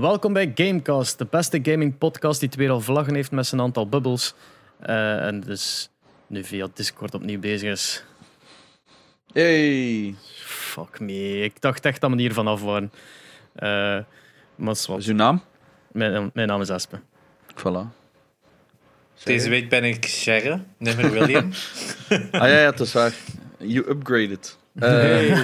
welkom bij Gamecast, de beste gaming podcast die twee al vlaggen heeft met zijn aantal bubbels. Uh, en dus nu via Discord opnieuw bezig is. Hey! Fuck me, ik dacht echt dat we hier vanaf waren. Uh, maar wat is uw naam? Mijn, mijn naam is Aspe. Voilà. Deze week ben ik Sherry, never William. ah ja, ja, dat is waar. You upgraded. Uh,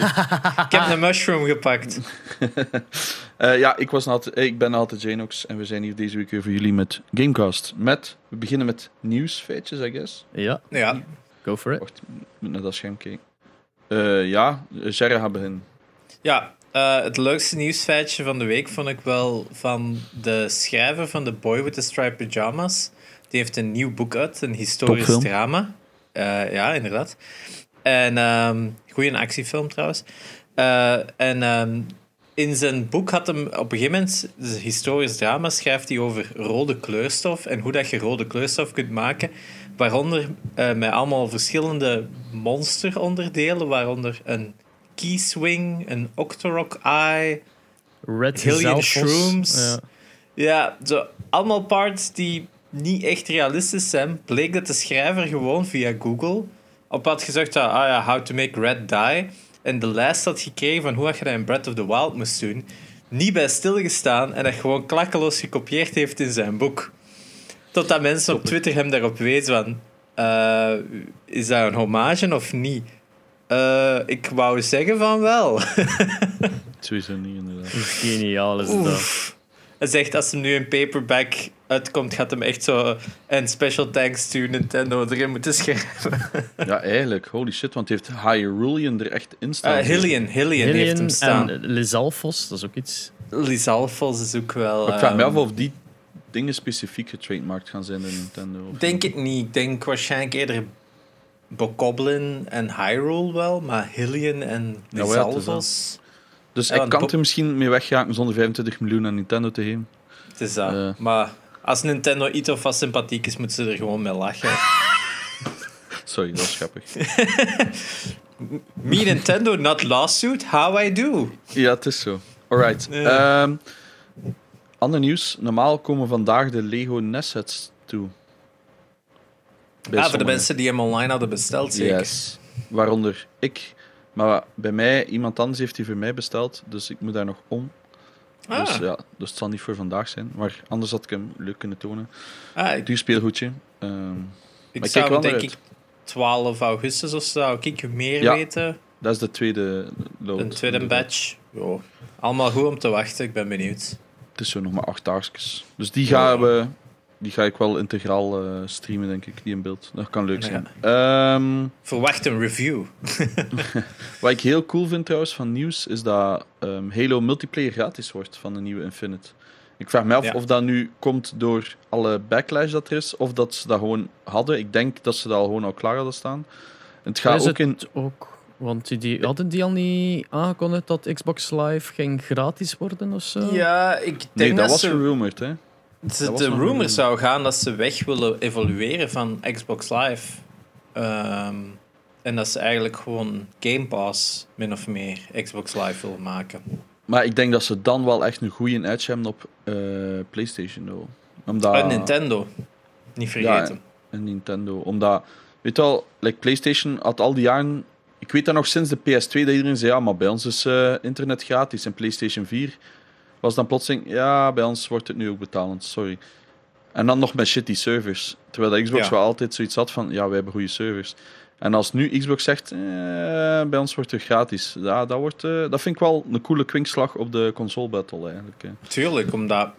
ik heb een mushroom gepakt. uh, ja, ik, was altijd, ik ben altijd Janox en we zijn hier deze week weer voor jullie met Gamecast. Met, we beginnen met nieuwsfeitjes, I guess. Ja. Ja. Go for it. Wacht, ik moet naar dat scherm kijken. Uh, ja, Jerry gaat beginnen. Ja, het leukste nieuwsfeitje van de week vond ik wel van de schrijver van The Boy with the Striped Pyjamas. Die heeft een nieuw boek uit, een historisch Topfilm. drama. ja, inderdaad. En um, goede actiefilm trouwens. Uh, en um, in zijn boek had hem op een gegeven moment, dus historisch drama, schrijft hij over rode kleurstof en hoe dat je rode kleurstof kunt maken. Waaronder uh, met allemaal verschillende monsteronderdelen, waaronder een keyswing, een octorok eye, Red Hillian shrooms. Ja. ja, zo allemaal parts die niet echt realistisch zijn. Bleek dat de schrijver gewoon via Google op had gezegd ah ja, how to make red dye. En de lijst had gekregen van hoe je dat in Breath of the Wild moest doen. Niet bij stilgestaan en dat gewoon klakkeloos gekopieerd heeft in zijn boek. Totdat mensen op Twitter hem daarop wezen van... Uh, is dat een hommage of niet? Uh, ik wou zeggen van wel. Sowieso niet, inderdaad. Geniaal is dat. Hij zegt als hem nu een paperback uitkomt, gaat hem echt zo een special thanks to Nintendo erin moeten schrijven. ja, eigenlijk. Holy shit, want hij heeft Hyrulean er echt in staan. Uh, Hillian, Hillian, heeft hem staan. En Lizalfos, dat is ook iets. Lizalfos is ook wel... ik vraag me af of die dingen specifiek getrademarkt gaan zijn in Nintendo. Ik denk het niet. Ik denk waarschijnlijk eerder Bokoblin en Hyrule wel, maar Hillian en Lizalfos... Dus ik kan er misschien mee weggaan zonder 25 miljoen aan Nintendo te geven. Het is dat. Uh. Maar als Nintendo iets of wat sympathiek is, moeten ze er gewoon mee lachen. Sorry, dat is grappig. Me Nintendo, not lawsuit? How I do? Ja, het is zo. Alright. Uh. Um, ander nieuws. Normaal komen vandaag de Lego NES sets toe. Bij ah, voor de mensen die hem online hadden besteld, zeker? Yes. Waaronder ik. Maar bij mij, iemand anders heeft die voor mij besteld, dus ik moet daar nog om. Ah. Dus ja, dus het zal niet voor vandaag zijn. Maar anders had ik hem leuk kunnen tonen. Ah, ik... Duur speelgoedje. Um, ik maar zou denk ik 12 augustus of zo, zou ik meer ja, weten. Dat is de tweede load. Een tweede batch. Allemaal goed om te wachten, ik ben benieuwd. Het is zo nog maar acht dagjes. Dus die gaan we die ga ik wel integraal uh, streamen, denk ik, die in beeld. Dat kan leuk zijn. Ja. Um, Verwacht een review. wat ik heel cool vind trouwens van nieuws, is dat um, Halo multiplayer gratis wordt van de nieuwe Infinite. Ik vraag me af of dat nu komt door alle backlash dat er is, of dat ze dat gewoon hadden. Ik denk dat ze dat al gewoon al klaar hadden staan. Het gaat ook in... Ook, want die, hadden die al niet aangekondigd dat Xbox Live ging gratis worden of zo? Ja, ik denk nee, dat, dat was ze... gerumored, hè. De rumor zou gaan dat ze weg willen evolueren van Xbox Live. Ehm, en dat ze eigenlijk gewoon Game Pass min of meer Xbox Live willen maken. Maar ik denk dat ze dan wel echt een goede edge hebben op uh, PlayStation. Though. Omdat... En Nintendo. Niet vergeten. Ja, en Nintendo. Omdat, weet je wel, like PlayStation had al die jaren. Ik weet dat nog sinds de PS2 dat iedereen zei: ja, maar bij ons is uh, internet gratis. En PlayStation 4 was dan plotseling, ja, bij ons wordt het nu ook betalend, sorry. En dan nog met shitty servers. Terwijl de Xbox wel altijd zoiets had van, ja, wij hebben goede servers. En als nu Xbox zegt, eh, bij ons wordt het gratis. Ja, dat, wordt, eh, dat vind ik wel een coole kwinkslag op de console battle eigenlijk. Tuurlijk, omdat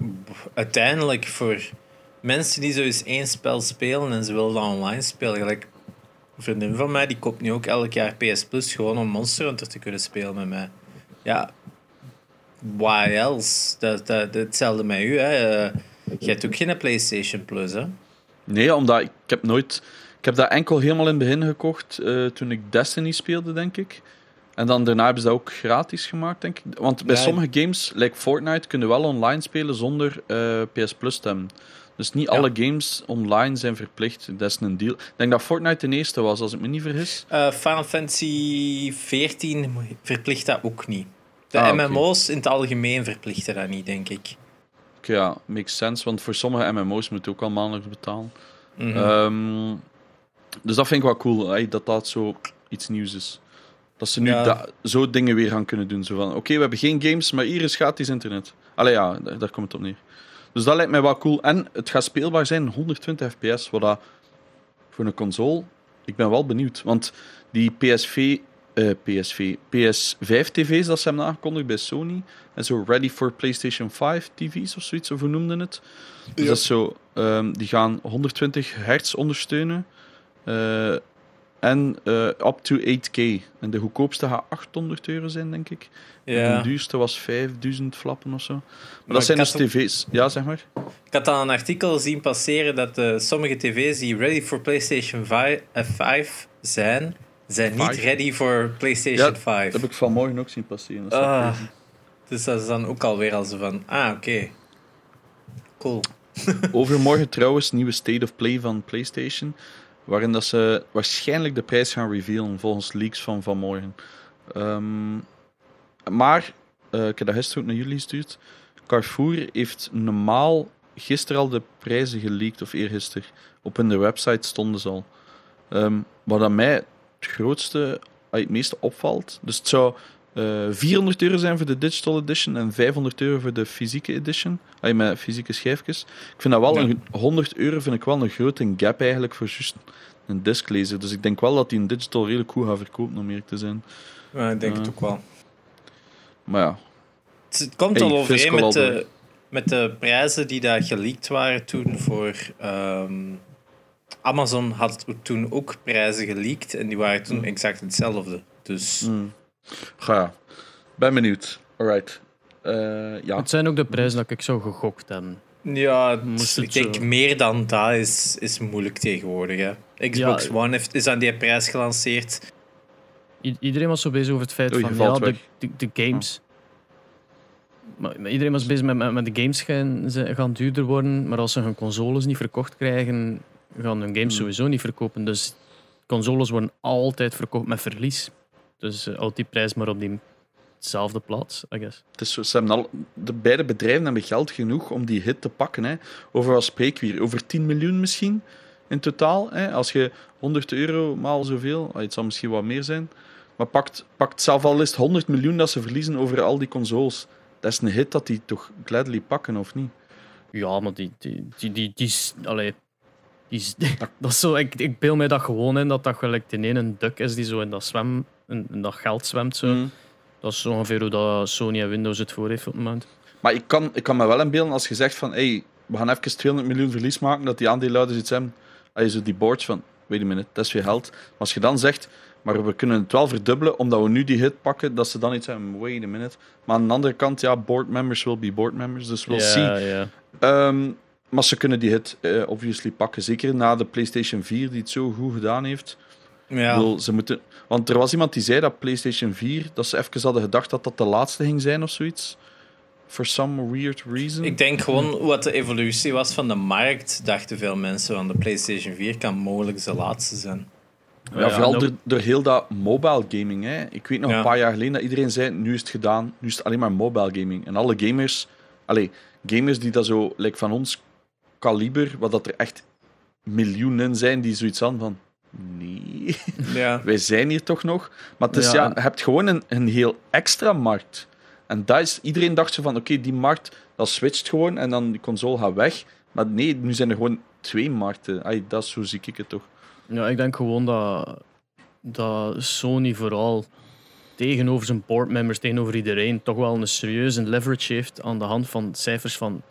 uiteindelijk voor mensen die zo eens één spel spelen en ze willen dat online spelen, gelijk een vriendin van mij, die koopt nu ook elk jaar PS Plus gewoon om Monster Hunter te kunnen spelen met mij. Ja, why else? Dat, dat, hetzelfde met u. Hè. Uh, je hebt ook geen PlayStation Plus, hè? Nee, omdat ik, heb nooit... Ik heb dat enkel helemaal in het begin gekocht uh, toen ik Destiny speelde, denk ik. En dan daarna hebben ze dat ook gratis gemaakt, denk ik. Want bij sommige games, like Fortnite, kunnen wel online spelen zonder uh, PS Plus te hebben. Dus niet alle games online zijn verplicht. Dat is een deal. Ik denk dat Fortnite de eerste was, als ik me niet vergis. Uh, Final Fantasy XIV verplicht dat ook niet. De ah, MMO's in het algemeen verplichten dat niet, denk ik. Oké, ja, makes sense. Want voor sommige MMO's moet je ook al maandelijks betalen. Mhm. Ehm, dus dat vind ik wel cool, hè, dat dat zo iets nieuws is. Dat ze nu Ja. zo dingen weer gaan kunnen doen. Zo van, oké, we hebben geen games, maar hier is gratis internet. Allee, ja, daar, daar komt het op neer. Dus dat lijkt mij wel cool. En het gaat speelbaar zijn, 120 fps, wat dat voor een console... Ik ben wel benieuwd, want die PSV... eh, PSV, PS5-tv's dat ze hebben aangekondigd bij Sony, en zo ready for PlayStation 5 tv's of zoiets, of hoe noemden het? Dus dat is zo, ehm, die gaan 120 hertz ondersteunen. eh, en eh, up to 8K. En de goedkoopste gaat 800 euro zijn, denk ik. En ja. de duurste was 5000 flappen of zo. Maar, Maar dat zijn dus tv's. Ja, zeg maar. Ik had al een artikel zien passeren dat sommige tv's die ready for PlayStation 5, eh, 5 zijn, zijn niet ready for PlayStation Ja, 5. Dat heb ik vanmorgen ook zien passeren. Dat Ah, dus dat is dan ook alweer al zo van, ah, oké. Cool. Overmorgen trouwens, nieuwe State of Play van PlayStation. Waarin dat ze waarschijnlijk de prijs gaan revealen, volgens leaks van vanmorgen. Ehm, maar, eh, ik heb dat gisteren ook naar jullie gestuurd. Carrefour heeft normaal gisteren al de prijzen geleakt, of eergisteren. Op hun website stonden ze al. Ehm, wat aan mij het grootste, ah, het meeste opvalt. Dus het zou eh 400 euro zijn voor de digital edition en 500 euro voor de fysieke edition. Met fysieke schijfjes. Ik vind dat wel Ja. een 100 euro vind ik wel een grote gap eigenlijk voor juist een disklezer. Dus ik denk wel dat die een digital redelijk goed gaat verkopen, om eerlijk te zijn. Maar ik denk Ja. het ook wel. Maar ja, Het, het komt Hey, al overeen met de, met de prijzen die daar geleakt waren toen voor... ehm, Amazon had toen ook prijzen geleakt en die waren toen exact hetzelfde. Dus mm. ga ja. Ben benieuwd. Alright. Eh, ja. Het zijn ook de prijzen dat ik zou gegokt hebben. ja, Moest ik denk zo. meer dan dat is, is moeilijk tegenwoordig. Hè. Xbox Ja. One heeft, is aan die prijs gelanceerd. I- iedereen was zo bezig over het feit Oei, van ja, de, de, de games. Maar, maar iedereen was bezig met, met, met de games gaan, ze gaan duurder worden. Maar als ze hun consoles niet verkocht krijgen, gaan hun games Hmm. sowieso niet verkopen. Dus consoles worden altijd verkocht met verlies. Dus uh, die prijs maar op diezelfde plaats, I guess. Het is zo, ze hebben al, de beide bedrijven hebben geld genoeg om die hit te pakken. Hè. Over wat spreken we hier? Over 10 miljoen misschien in totaal. Hè. Als je 100 euro maal zoveel, ah, het zal misschien wat meer zijn. Maar pakt, pakt zelf al het 100 miljoen dat ze verliezen over al die consoles. Dat is een hit dat die toch gladly pakken, of niet? Ja, maar die, die, die, die, die is. Allee, die dat is zo, ik, ik beel mij dat gewoon in dat dat gelijk de ene duck is die zo in dat zwem, in, in dat geld zwemt. Zo. Mm. Dat is ongeveer hoe dat Sony en Windows het voor heeft op het moment. Maar ik kan, ik kan me wel inbeelden als je zegt van hey, we gaan even 200 miljoen verlies maken, dat die aandeelhouders iets hebben. Als je zo die boards van, wait a minute, dat is weer geld. Maar als je dan zegt, maar we kunnen het wel verdubbelen omdat we nu die hit pakken, dat ze dan iets hebben, wait a minute. Maar aan de andere kant, ja, board members will be board members, dus we'll see. ja, ja. Maar ze kunnen die hit eh, obviously pakken. Zeker na de PlayStation 4, die het zo goed gedaan heeft. Ja. bedoel, ze moeten... Want er was iemand die zei dat PlayStation 4, dat ze even hadden gedacht dat dat de laatste ging zijn of zoiets. For some weird reason. Ik denk gewoon wat de evolutie was van de markt, dachten veel mensen van de PlayStation 4 kan mogelijk de laatste zijn. Ja, Ja, vooral door, door heel dat mobile gaming. Hè. Ik weet nog Ja. een paar jaar geleden dat iedereen zei, nu is het gedaan, nu is het alleen maar mobile gaming. En alle gamers, allee, gamers die dat zo, like van ons kaliber, wat dat er echt miljoenen zijn die zoiets aan van, nee, Ja. wij zijn hier toch nog. Maar het is, Ja, ja, je hebt gewoon een, een heel extra markt. En dat is, iedereen dacht zo van, oké, die markt, dat switcht gewoon en dan die console gaat weg. Maar nee, nu zijn er gewoon twee markten. Ai, dat is, zo zie ik het toch. Ja, ik denk gewoon dat, dat Sony vooral tegenover zijn boardmembers, tegenover iedereen, toch wel een serieuze leverage heeft aan de hand van cijfers van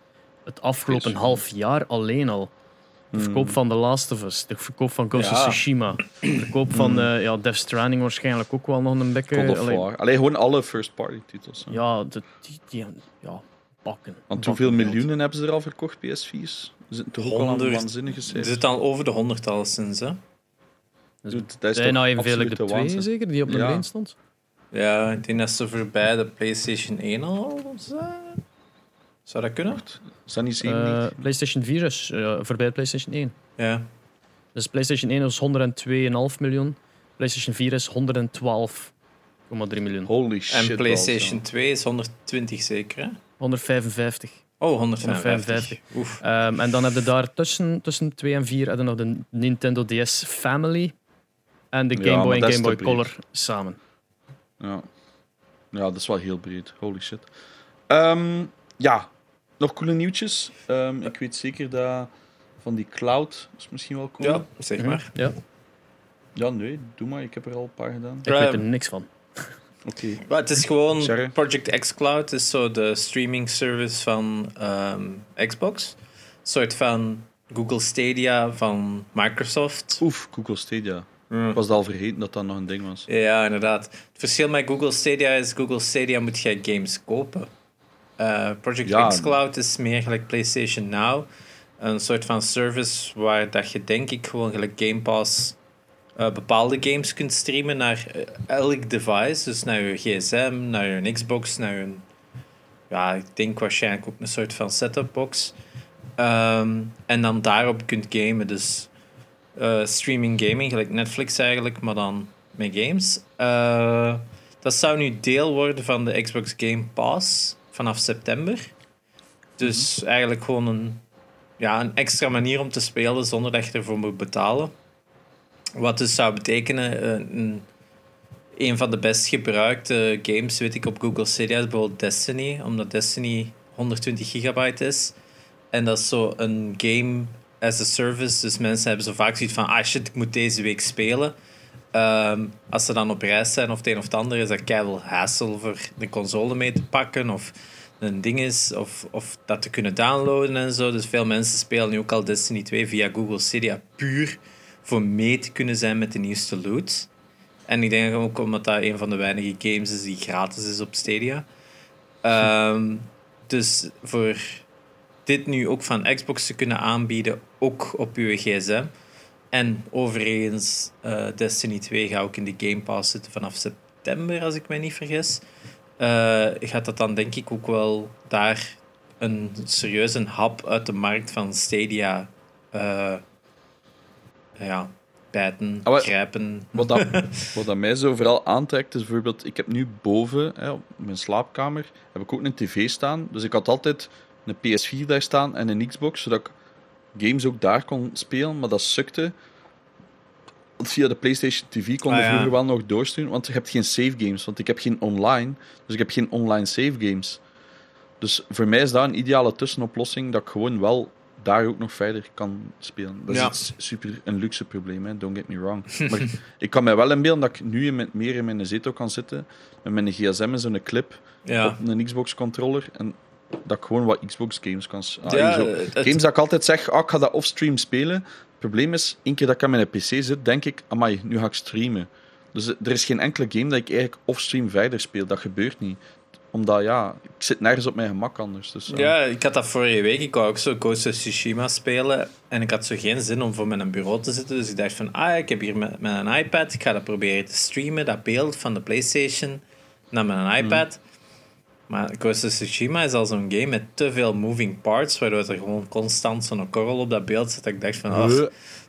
het afgelopen PS4. half jaar alleen al. De verkoop van The Last of Us, de verkoop van Ghost of Ja. Tsushima, de verkoop van eh, ja, Death Stranding waarschijnlijk ook wel nog een bekke. God of allee, War. Alleen gewoon alle first-party titels. hè. Ja, de, die, die, ja, bakken. Want Bakken hoeveel geld. miljoenen hebben ze er al verkocht, PS4's? Ze zitten toch ook al aan waanzinnige Er zit al over de honderd al sinds, hè? Dus Dude, dat is Bijna toch evenveel de twee, zeker, die op de Ja. lijn stond. Ja, ik denk dat ze voorbij de PlayStation 1 al zijn. Zou dat kunnen? Is dat niet Eh 97? PlayStation 4 is eh, voorbij de PlayStation 1. Ja. Dus PlayStation 1 is 102,5 miljoen. PlayStation 4 is 112,3 miljoen. Holy shit. En PlayStation balls, 2 is 120 zeker, hè? 155. Oh, 155. Oef. Um, en dan heb je daar tussen, tussen 2 en 4 heb je nog de Nintendo DS Family en de Game Boy en Game Boy Color samen. Ja. ja, dat is wel heel breed. Holy shit. Um, ja, nog coole nieuwtjes. Um, ik weet zeker dat van die cloud is misschien wel cool. Ja, zeg maar. Ja. Ja, nee, doe maar. Ik heb er al een paar gedaan. Ik weet er niks van. Oké. Okay. Het is gewoon Sorry. Project X Cloud, is zo de streaming service van um, Xbox. Een soort van Google Stadia van Microsoft. Oef, Google Stadia. Mm. Ik was al vergeten dat dat nog een ding was. Ja, inderdaad. Het verschil met Google Stadia is: Google Stadia moet je games kopen. Uh, Project ja. X Cloud is meer gelijk PlayStation Now. Een soort van service waar dat je denk ik gewoon gelijk Game Pass uh, bepaalde games kunt streamen naar uh, elk device. Dus naar je gsm, naar je Xbox, naar je... Ja, ik denk waarschijnlijk ook een soort van setup box. Um, en dan daarop kunt gamen. Dus uh, streaming gaming, gelijk Netflix eigenlijk, maar dan met games. dat zou nu deel worden van de Xbox Game Pass vanaf september. Dus mhm. eigenlijk gewoon een, ja, een extra manier om te spelen zonder dat je ervoor moet betalen. Wat dus zou betekenen, eh, een, een van de best gebruikte games, weet ik, op Google Stadia is bijvoorbeeld Destiny, omdat Destiny 120 gigabyte is. En dat is zo een game as a service, dus mensen hebben zo vaak zoiets van, ah shit, ik moet deze week spelen. Ehm, als ze dan op reis zijn of het een of het ander, is dat keihard hassle voor de console mee te pakken of een ding is, of, of dat te kunnen downloaden en zo. Dus veel mensen spelen nu ook al Destiny 2 via Google Stadia puur voor mee te kunnen zijn met de nieuwste loot. En ik denk ook omdat dat een van de weinige games is die gratis is op Stadia. Um, dus voor dit nu ook van Xbox te kunnen aanbieden, ook op uw gsm. En overigens, uh, Destiny 2 gaat ook in de Game Pass zitten vanaf september, als ik mij niet vergis. Uh, gaat dat dan denk ik ook wel daar een serieuze hap uit de markt van Stadia uh, ja, bijten, ah, grijpen. Wat dat, wat dat mij zo vooral aantrekt, is bijvoorbeeld, ik heb nu boven, hè, op mijn slaapkamer, heb ik ook een tv staan. Dus ik had altijd een PS4 daar staan en een Xbox, zodat ik games ook daar kon spelen, maar dat sukte. Via de PlayStation TV kon je ah, vroeger wel nog doorsturen, want je hebt geen save games, want ik heb geen online, dus ik heb geen online save games. Dus voor mij is dat een ideale tussenoplossing, dat ik gewoon wel daar ook nog verder kan spelen. Dat is super een luxe probleem, hè. don't get me wrong. maar ik kan mij wel inbeelden dat ik nu met, meer in mijn zetel kan zitten met mijn gsm en zo'n clip op een Xbox controller en dat ik gewoon wat Xbox games kan ah, ja, Games dat ik altijd zeg, ah, ik ga dat offstream spelen. Het probleem is, één keer dat ik aan mijn PC zit, denk ik, amai, nu ga ik streamen. Dus er is geen enkele game dat ik eigenlijk offstream verder speel. Dat gebeurt niet omdat ja, ik zit nergens op mijn gemak anders. Dus, Ja, ik had dat vorige week. Ik wou ook zo Ghost of Tsushima spelen. En ik had zo geen zin om voor mijn bureau te zitten. Dus ik dacht van, ah, ik heb hier met, met een iPad. Ik ga dat proberen te streamen, dat beeld van de PlayStation naar mijn hmm. iPad. Maar Ghost of Tsushima is al zo'n game met te veel moving parts, waardoor er gewoon constant zo'n korrel op dat beeld zit. Dat ik dacht van, oh,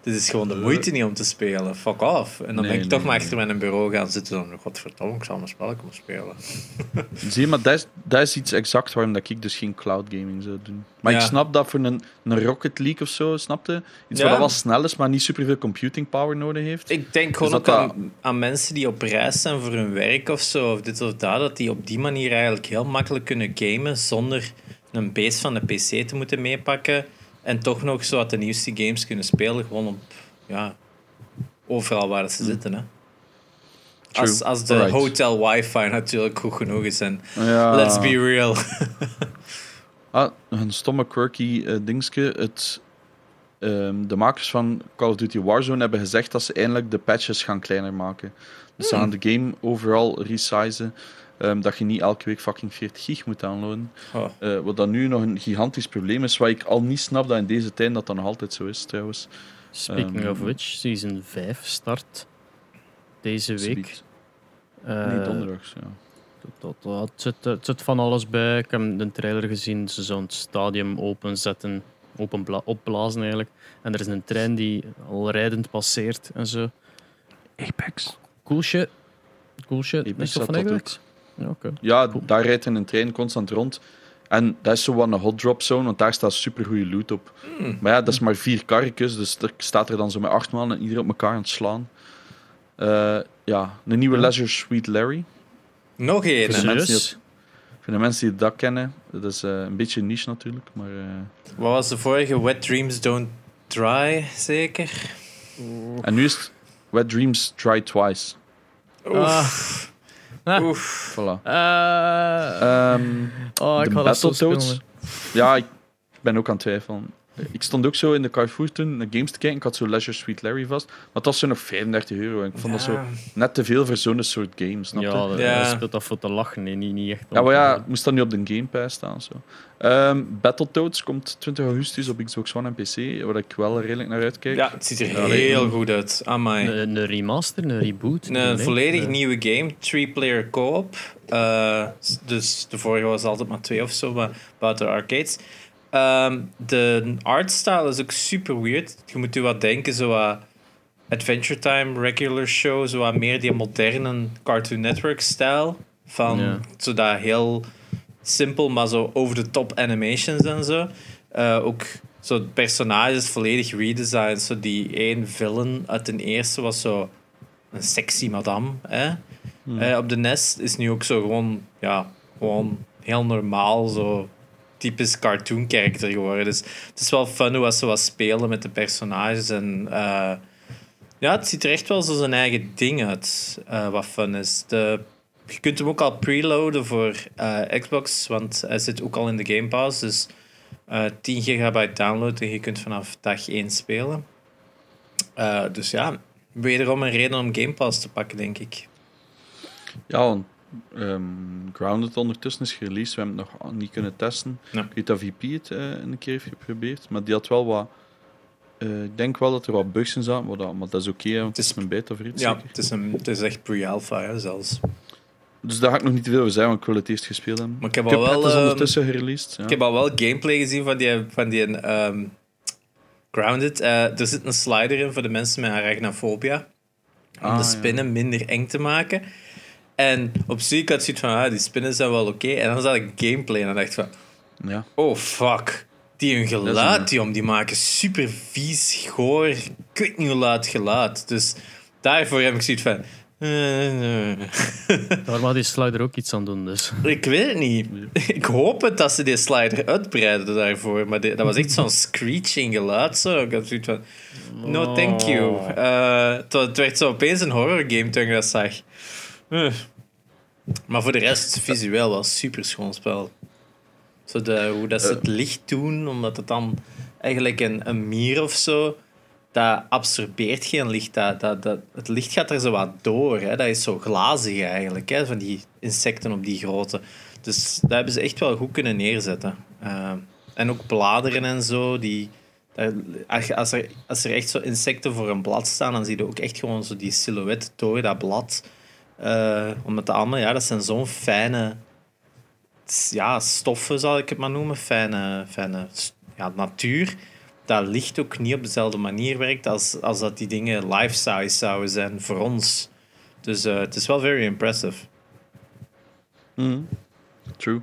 dit is gewoon de moeite niet om te spelen. Fuck off. En dan ben ik toch maar achter mijn bureau gaan zitten. Dan, godverdomme, ik zal mijn spel komen spelen. Zie je, maar dat is, dat is iets exact waarom dat ik dus geen cloud gaming zou doen. Maar ik snap dat voor een, een Rocket League of zo, snapte? Iets ja. wat wel snel is, maar niet superveel computing power nodig heeft. Ik denk gewoon ook aan, aan, mensen die op reis zijn voor hun werk of zo, of dit of dat, dat die op die manier eigenlijk heel makkelijk kunnen gamen zonder een base van de PC te moeten meepakken en toch nog zo wat de nieuwste games kunnen spelen, gewoon op, ja, overal waar ze mm. zitten. Hè. Als, als de hotel wifi natuurlijk goed genoeg is. En ja. let's be real. ah, een stomme quirky uh, dingetje. Het, um, de makers van Call of Duty Warzone hebben gezegd dat ze eindelijk de patches gaan kleiner maken. Dus ze hmm. gaan de game overal resizen. Um, dat je niet elke week fucking 40 gig moet downloaden. Oh. Uh, wat dan nu nog een gigantisch probleem is, wat ik al niet snap dat in deze tijd dat dat nog altijd zo is trouwens. Speaking um, of which, season 5 start deze week. Uh, nee, donderdags, ja. Dat, dat, het, zit, het zit van alles bij. Ik heb de trailer gezien. Ze het stadium openzetten, open opblazen eigenlijk. En er is een trein die al rijdend passeert en zo. Apex. Cool shit. Cool shit. Apex is dat van Apex? Ja, okay. ja daar rijdt een trein constant rond. En dat is zo wat een hot drop zone, want daar staat super goede loot op. Hmm. Maar ja, dat is maar vier karretjes, dus er staat er dan zo met acht man en iedereen op elkaar aan het slaan. Eh, ja, een nieuwe Leisure Suite Larry. Nog één. Voor de, hè. mensen die Serieus? dat, voor de mensen die dat kennen, dat is eh, een beetje niche natuurlijk, maar eh, Wat was de vorige? Wet Dreams Don't Dry, zeker? En nu is het Wet Dreams Try Twice. Oef. Ah. Oef. Voilà. Eh, Ehm, oh, ik de ga dat zo Battletoads. ja, ik ben ook aan het twijfelen. Ik stond ook zo in de Carrefour toen naar games te kijken. Ik had zo Leisure Suite Larry vast. Maar het was zo nog 35 euro. En ik vond dat zo net te veel voor zo'n soort games. Snap je? Ja, dat- Ja. dat speelt dat voor te lachen. Nee, niet, niet echt. Ja, maar ja, moest dat nu op de Game Pass staan. Zo. Ehm, Battletoads komt 20 augustus op Xbox One en PC, waar ik wel redelijk naar uitkijk. Ja, het ziet er Ja, nee. heel goed uit. Amai. Een, een remaster, een reboot. Een Nee, volledig nieuwe game, three-player co-op. Eh, s- dus de vorige was altijd maar twee of zo, maar buiten de arcades. Ehm, de artstyle is ook super weird. Je moet je wat denken, zo wat Adventure Time, regular show, zo wat meer die moderne Cartoon Network-stijl. Van zo dat heel simpel, maar zo over-the-top animations en zo. Eh, ook zo het personage is volledig redesigned. Zo die één villain uit de eerste was zo een sexy madame. Hè? Eh, op de Nest is nu ook zo gewoon, ja, gewoon heel normaal, zo typisch cartoon character geworden. Dus het is wel fun hoe ze wat spelen met de personages. En eh, ja, het ziet er echt wel zo zijn eigen ding uit, eh, wat fun is. Je kunt hem ook al preloaden voor eh, Xbox, want hij zit ook al in de Game Pass. Dus eh 10 gigabyte download en je kunt vanaf dag 1 spelen. Dus ja, wederom een reden om Game Pass te pakken, denk ik. Ja, want ehm, Grounded ondertussen is gereleased. We hebben het nog niet kunnen testen. Ja. Ik weet dat VP het eh, een keer heeft geprobeerd, maar die had wel wat... eh, ik denk wel dat er wat bugs in zaten, maar dat, maar dat is oké, het is- een beta voor iets. Ja, zeker. het is, een, het is echt pre-alpha zelfs. Dus daar ga ik nog niet te veel over zeggen, want ik wil het eerst gespeeld hebben. Maar ik heb al wel, is ehm, ondertussen gereleased. Ja. Ik heb al wel gameplay gezien van die, van die ehm, Grounded. Eh, er zit een slider in voor de mensen met arachnofobia. Om Ah, de ja. spinnen minder eng te maken. En op zich had ik zoiets van, ah, die spinnen zijn wel oké. En dan zag ik gameplay en dan dacht ik van, Ja. oh fuck. Die hun is geluid, een- die om die maken super vies, goor. Ik weet niet hoe laat geluid. Dus daarvoor heb ik zoiets van... eh. Daar mag die slider ook iets aan doen. Dus. Ik weet het niet. Ik hoop het dat ze die slider uitbreiden daarvoor. Maar die- dat was echt zo'n screeching geluid. Zo. Ik had zoiets van... No, thank you. Eh, het, wa- het werd zo opeens een horror game toen ik dat zag. Eh. Maar voor de rest, visueel wel super schoon spel. Zo de, hoe dat ze het licht doen, omdat het dan eigenlijk een, een mier of zo... Dat absorbeert geen licht. Dat, dat, dat, het licht gaat er zo wat door. Hè. Dat is zo glazig eigenlijk, hè, van die insecten op die grootte. Dus dat hebben ze echt wel goed kunnen neerzetten. Eh, en ook bladeren en zo. Die, als, er, als er echt zo insecten voor een blad staan, dan zie je ook echt gewoon zo die silhouet door dat blad. Eh, omdat de andere, ja, dat zijn zo'n fijne ja, stoffen, zal ik het maar noemen. Fijne, fijne ja, natuur. Dat licht ook niet op dezelfde manier werkt als, als dat die dingen life-size zouden zijn voor ons. Dus eh, het is wel very impressive. Mhm. True.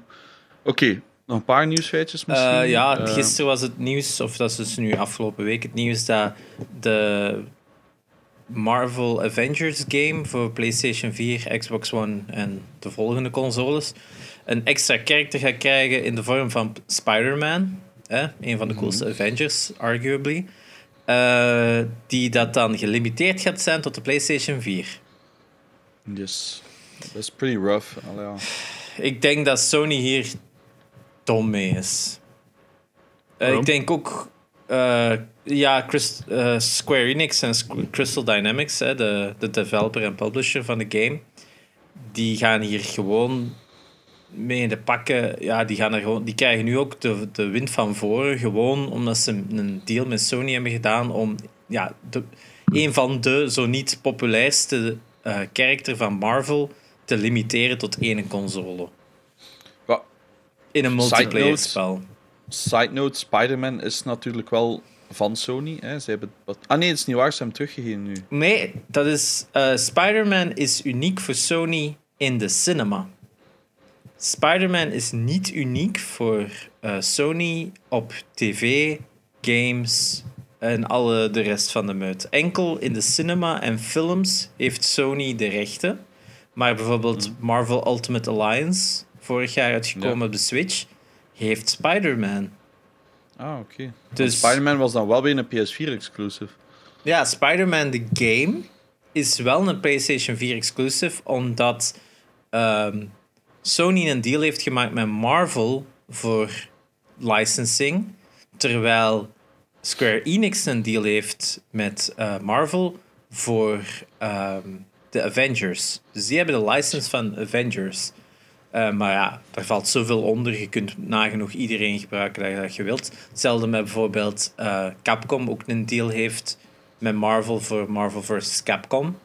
Oké, nog een paar nieuwsfeitjes misschien. Eh, ja, Eh, gisteren was het nieuws, of dat is dus nu afgelopen week het nieuws, dat de Marvel Avengers game voor PlayStation 4, Xbox One en de volgende consoles een extra karakter gaat krijgen in de vorm van Spider-Man. Hè? Een van de coolste Avengers, arguably. Eh, die dat dan gelimiteerd gaat zijn tot de PlayStation 4. Yes. Dat is pretty rough. Allee, ja. Ik denk dat Sony hier dom mee is. Eh, ik denk ook... eh, ja, Chris- eh, Square Enix en Crystal Dynamics, hè, de, de developer en publisher van de game, die gaan hier gewoon mee in de pakken. Ja, die, gaan er gewoon, die krijgen nu ook de, de wind van voren, gewoon omdat ze een deal met Sony hebben gedaan om ja, de, een van de zo niet populairste eh karakter van Marvel te limiteren tot één console. In een multiplayer spel. Side note, Spider-Man is natuurlijk wel van Sony. Hè. Ze hebben wat... Ah nee, het is niet waar, ze hebben hem teruggegeven nu. Nee, dat is. eh, Spider-Man is uniek voor Sony in de cinema. Spider-Man is niet uniek voor uh, Sony op tv, games en alle de rest van de meut. Enkel in de cinema en films heeft Sony de rechten. Maar bijvoorbeeld Hmm. Marvel Ultimate Alliance, vorig jaar uitgekomen Ja. op de Switch, heeft Spider-Man. Ah, oké. Dus- Spider-Man was dan wel weer een PS4-exclusive. Ja, Spider-Man the Game is wel een PlayStation 4 exclusive, omdat ehm, Sony een deal heeft gemaakt met Marvel voor licensing, terwijl Square Enix een deal heeft met eh, Marvel voor ehm, de Avengers. Dus die hebben de license van Avengers. Eh, maar ja, daar valt zoveel onder. Je kunt nagenoeg iedereen gebruiken dat je, wilt. Hetzelfde met bijvoorbeeld eh, Capcom ook een deal heeft met Marvel voor Marvel vs. Capcom.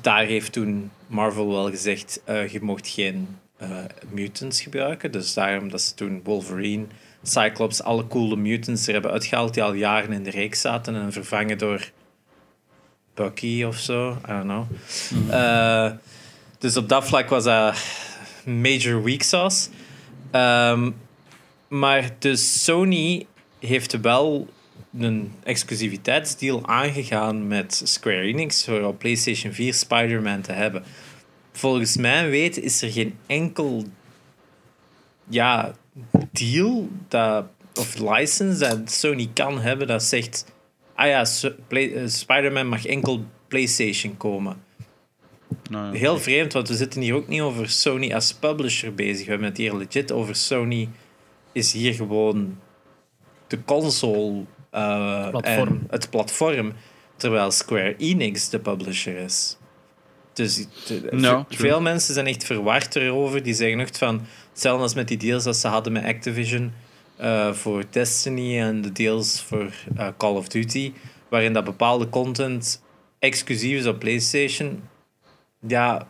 Daar heeft toen Marvel wel gezegd, eh, je mocht geen mutants gebruiken. Dus daarom dat ze toen Wolverine, Cyclops, alle coole mutants er hebben uitgehaald die al jaren in de reeks zaten en vervangen door Bucky of zo. I don't know. Eh, dus op dat vlak was dat major weak sauce. Ehm, maar dus Sony heeft wel een exclusiviteitsdeal aangegaan met Square Enix voor PlayStation 4 Spider-Man te hebben. Volgens mijn weten is er geen enkel ja, deal dat, of license dat Sony kan hebben dat zegt: ah ja, eh, Spider-Man mag enkel PlayStation komen. Nou, ja. Heel vreemd, want we zitten hier ook niet over Sony als publisher bezig. We hebben het hier legit over Sony is hier gewoon de console eh, Platform. en het platform, terwijl Square Enix de publisher is. Dus de- ve- true. veel mensen zijn echt verward erover. Die zeggen echt van, hetzelfde als met die deals dat ze hadden met Activision eh, voor Destiny en de deals voor eh, Call of Duty, waarin dat bepaalde content exclusief is op PlayStation. Ja,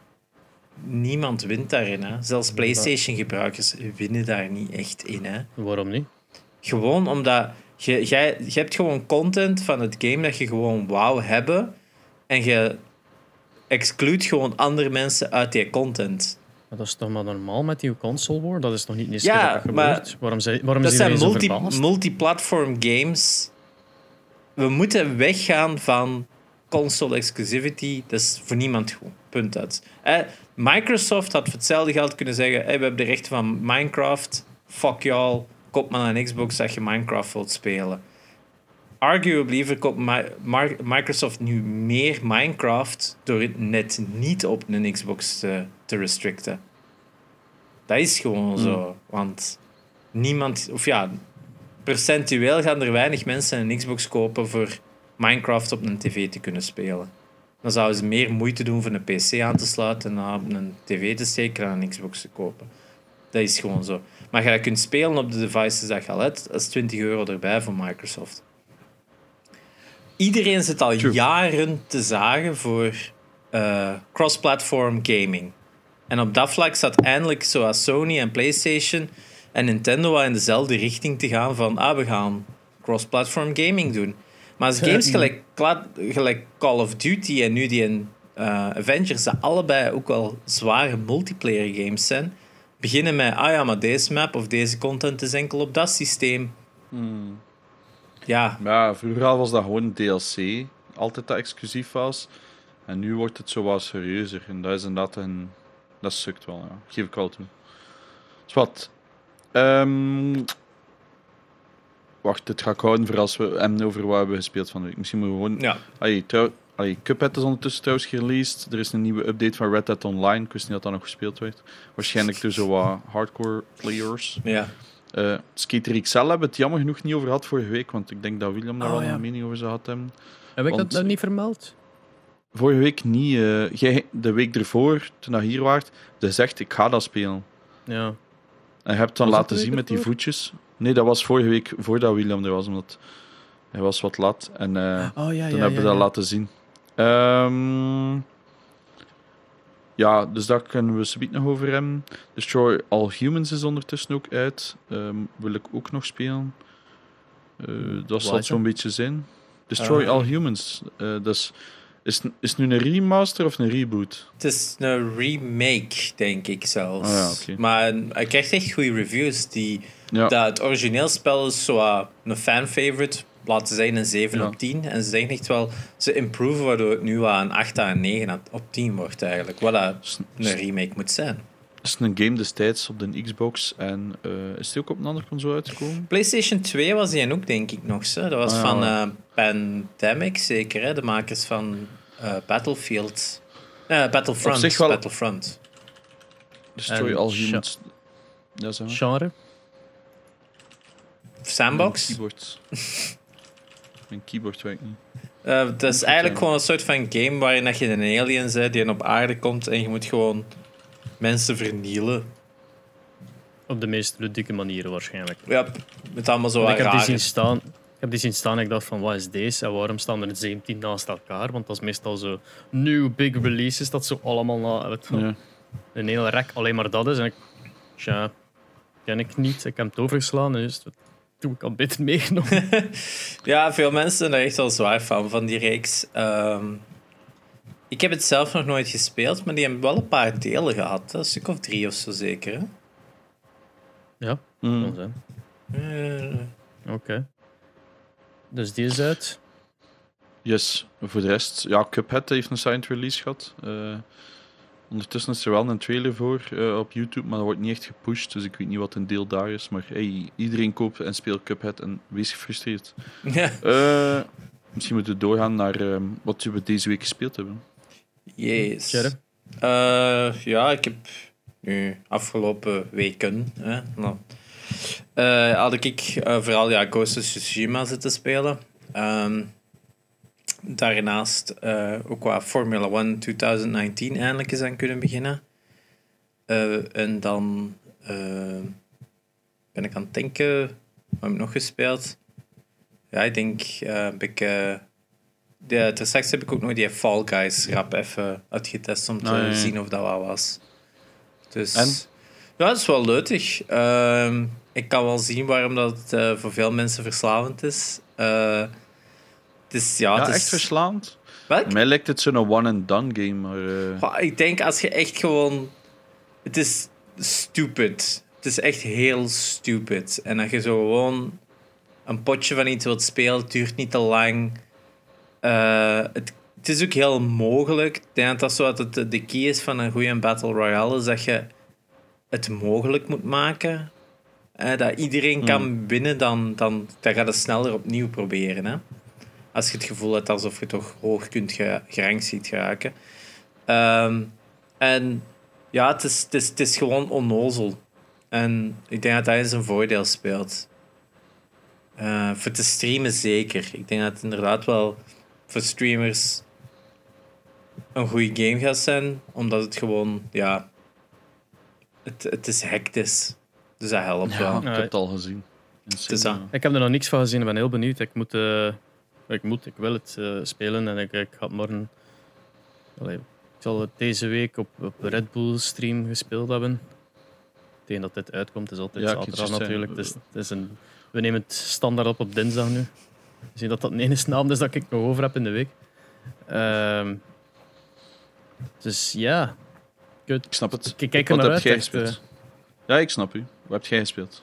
niemand wint daarin. Hè. Zelfs PlayStation-gebruikers winnen daar niet echt in. Hè. Waarom niet? Gewoon omdat je, jij, je hebt gewoon content van het game dat je gewoon wou hebben. En je exclude gewoon andere mensen uit die content. Maar dat is toch maar normaal met die console war? Dat is nog niet eens Ja, dat maar. Waarom, zijn, waarom Dat zijn multi, multiplatform games. We moeten weggaan van console exclusivity. Dat is voor niemand goed. Punt uit. Eh, Microsoft had voor hetzelfde geld kunnen zeggen: hey, we hebben de rechten van Minecraft. Fuck y'all. Koop maar een Xbox als je Minecraft wilt spelen. Arguably verkoopt Microsoft nu meer Minecraft door het net niet op een Xbox te, te restricten. Dat is gewoon zo. Want niemand, of ja, percentueel gaan er weinig mensen een Xbox kopen voor Minecraft op een tv te kunnen spelen. Dan zouden ze meer moeite doen voor een PC aan te sluiten en dan op een tv te steken en een Xbox te kopen. Dat is gewoon zo. Maar je kunt spelen op de devices dat je al hebt, dat is 20 euro erbij voor Microsoft. Iedereen zit al True. jaren te zagen voor eh, cross-platform gaming. En op dat vlak staat eindelijk zoals Sony en PlayStation en Nintendo in dezelfde richting te gaan van ah, we gaan cross-platform gaming doen. Maar als games gelijk, Cla- gelijk Call of Duty en nu die eh, Avengers, dat allebei ook wel zware multiplayer games zijn, beginnen met ah ja, maar deze map of deze content is enkel op dat systeem. Ja, Ja, vroeger was dat gewoon DLC, altijd dat exclusief was. En nu wordt het zo wat serieuzer. En dat is inderdaad een... Dat sukt wel, ja. Geef ik wel toe. Dus wat? Ehm, Wacht, dit ga ik houden voor als we hem over wat hebben gespeeld van de week. Misschien moeten we gewoon... ja. Allee, trouw... Allee, Cuphead is ondertussen trouwens gereleased. Er is een nieuwe update van Red Dead Online. Ik wist niet dat dat nog gespeeld werd. Waarschijnlijk door zo wat hardcore players. ja. Eh Skater XL hebben we het jammer genoeg niet over gehad vorige week, want ik denk dat William daar Oh, wel ja. een mening over zou gehad hebben. Heb ik dat nou niet vermeld? Vorige week niet. eh, jij, de week ervoor, toen dat hier waart, je zegt ik ga dat spelen. Ja. En je hebt het dan laten zien met die voetjes. Nee, dat was vorige week voordat William er was, omdat hij was wat laat. En Oh ja, toen hebben we dat laten zien. Ehm, ja, dus daar kunnen we het nog over hebben. Destroy All Humans is ondertussen ook uit. Ehm, wil ik ook nog spelen. Eh, dat zal zo'n beetje zijn. Destroy Ah. All Humans. eh, dat is Is, het- is het nu een remaster of een reboot? Het is een remake, denk ik zelfs. Ah, ja. Maar hij krijgt echt goede reviews. Die, Ja. dat het origineel spel is zo uh, een fan-favorite. Laten ze zeggen een 7 Ja. op 10. En ze zeggen echt wel, ze improven waardoor het nu aan een 8 aan een 9 op 10 wordt eigenlijk. Wat Is, een remake moet zijn. Is een game destijds op de Xbox en eh, is die ook op een andere console uitgekomen? PlayStation 2 was die ook, denk ik, nog. Zo. Dat was Ah, ja. van eh, Pandemic, zeker. Hè? De makers van eh, Battlefield. Eh, Battlefront. Op zich wel- Battlefront. Destroy All Sha- Humans. Ja, zeg maar. Genre? Sandbox. Mijn keyboard. Mijn keyboard werkt niet. Eh, het is eigenlijk gewoon een soort van game waarin dat je een alien bent die op aarde komt en je moet gewoon mensen vernielen. Op de meest ludieke manieren waarschijnlijk. Ja, met allemaal zo ik heb die zien staan. Ik heb die zien staan en ik dacht van, wat is deze? En waarom staan er 17 naast elkaar? Want dat is meestal zo new big releases, dat zo allemaal na, weet Ja. een hele rek alleen maar dat is. En ik, tja, ken ik niet. Ik heb het overgeslaan, dus dat doe ik al beter meegenomen. Ja, veel mensen zijn daar echt wel zwaar van, van die reeks. Ehm, ik heb het zelf nog nooit gespeeld, maar die hebben wel een paar delen gehad. hè. Een stuk of drie of zo zeker. Hè? ja, Mm. kan zijn. Eh, Oké. Dus die is uit. Yes, voor de rest, ja, Cuphead heeft een signed release gehad. Eh, ondertussen is er wel een trailer voor eh, op YouTube, maar dat wordt niet echt gepusht, dus ik weet niet wat een deel daar is. Maar hey, iedereen koopt en speelt Cuphead en wees gefrustreerd. ja. Eh, misschien moeten we doorgaan naar ehm, wat we deze week gespeeld hebben. Yes. Eh, ja, ik heb nu afgelopen weken hè, nou, eh, had ik eh, vooral ja, Ghost of Tsushima zitten spelen. Ehm, daarnaast ook qua Formula 1 2019 eindelijk eens aan kunnen beginnen. En dan ben ik aan het denken, wat heb ik nog gespeeld? Ja, ik denk, heb ik... de, ter straks heb ik ook nog die Fall Guys rap even uitgetest om te zien of dat wat was. Dus En? ja, dat is wel leutig. Ehm, ik kan wel zien waarom dat het eh, voor veel mensen verslavend is. Eh, het is ja, Ja, het is, echt verslaand. Welk? Mij lijkt het zo'n one-and-done game, maar... eh, Goh, Ik denk als je echt gewoon. Het is stupid. Het is echt heel stupid. En dat je zo gewoon een potje van iets wilt spelen, het duurt niet te lang. Eh, het, het is ook heel mogelijk. Ik denk dat dat zo dat het de key is van een goede Battle Royale, is dat je het mogelijk moet maken. Eh, dat iedereen kan winnen, dan, dan, dan gaat het sneller opnieuw proberen. Hè? Als je het gevoel hebt alsof je toch hoog kunt ge- gerankt ziet geraken. Ehm, en ja, het is, het, is, het is gewoon onnozel. En ik denk dat dat in zijn voordeel speelt. Eh, voor te streamen zeker. Ik denk dat het inderdaad wel voor streamers een goede game gaat zijn. Omdat het gewoon, ja... Het, het is hectisch. Dus dat helpt ja, wel. ik heb het al gezien. Insane. Ik heb er nog niks van gezien, ik ben heel benieuwd. Ik moet, eh, ik, moet ik wil het eh, spelen en ik, ik ga het morgen. Allee, ik zal het deze week op, op Red Bull stream gespeeld hebben. Tegen dat dit uitkomt, is altijd Ja, zaterdag natuurlijk. zeggen. Het is, het is een, we nemen het standaard op op dinsdag nu. We zien dat dat de enige naam is dat ik nog over heb in de week. Ehm, dus ja, Ik snap het. ik kijk er Wat naar heb uit. jij gespeeld? Ja, ik snap u. Wat heb jij gespeeld?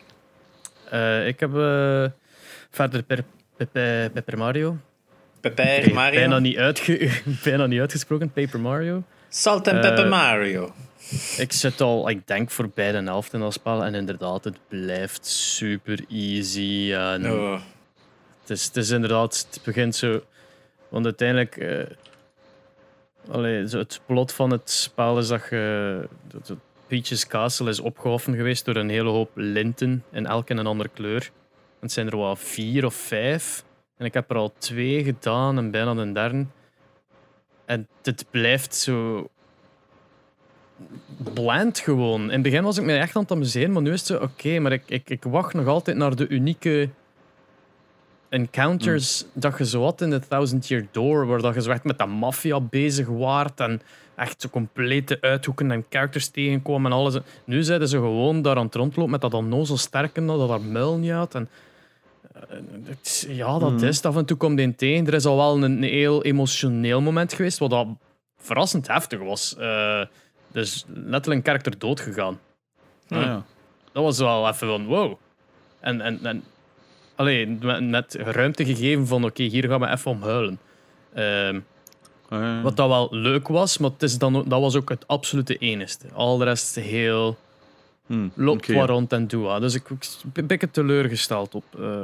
Eh, ik heb eh, verder per, Pepe, Mario. Pepper Mario. Bijna, niet uitge bijna niet uitgesproken, Paper Mario. Salt en Eh, Pepper Mario. Ik zit al, ik denk, voorbij de helft in dat spel. En inderdaad, het blijft super easy. En Oh. Het, is, het is inderdaad, het begint zo. Want uiteindelijk, zo het plot van het spel is dat je. dat Peach's Castle is opgehoffen geweest door een hele hoop linten in elk een andere kleur. Het zijn er wel vier of vijf. En ik heb er al twee gedaan en bijna een derde. En het blijft zo bland gewoon. In het begin was ik me echt aan het amuseren, maar nu is het zo, oké, maar ik, ik, ik wacht nog altijd naar de unieke encounters dat je zo had in The Thousand Year Door, waar dat je zo echt met de maffia bezig waart en echt zo complete uithoeken en characters tegenkomen en alles. Nu zeiden ze gewoon daar aan het rondlopen met dat onnozel sterken dat dat daar muil niet had. En, Ja, dat is Af en toe komt in tegen. Er is al wel een, heel emotioneel moment geweest, wat dat verrassend heftig was. Uh, dus letterlijk een karakter dood gegaan. Ah, ja. Dat was wel even van wow. En, en, en alleen net ruimte gegeven van oké, hier gaan we even om huilen. Uh, Wat dat wel leuk was, maar het is dan, dat was ook het absolute enigste. Al de rest heel hmm, loopt okay. rond en doe. Dus ik, ik ben beetje teleurgesteld op, uh,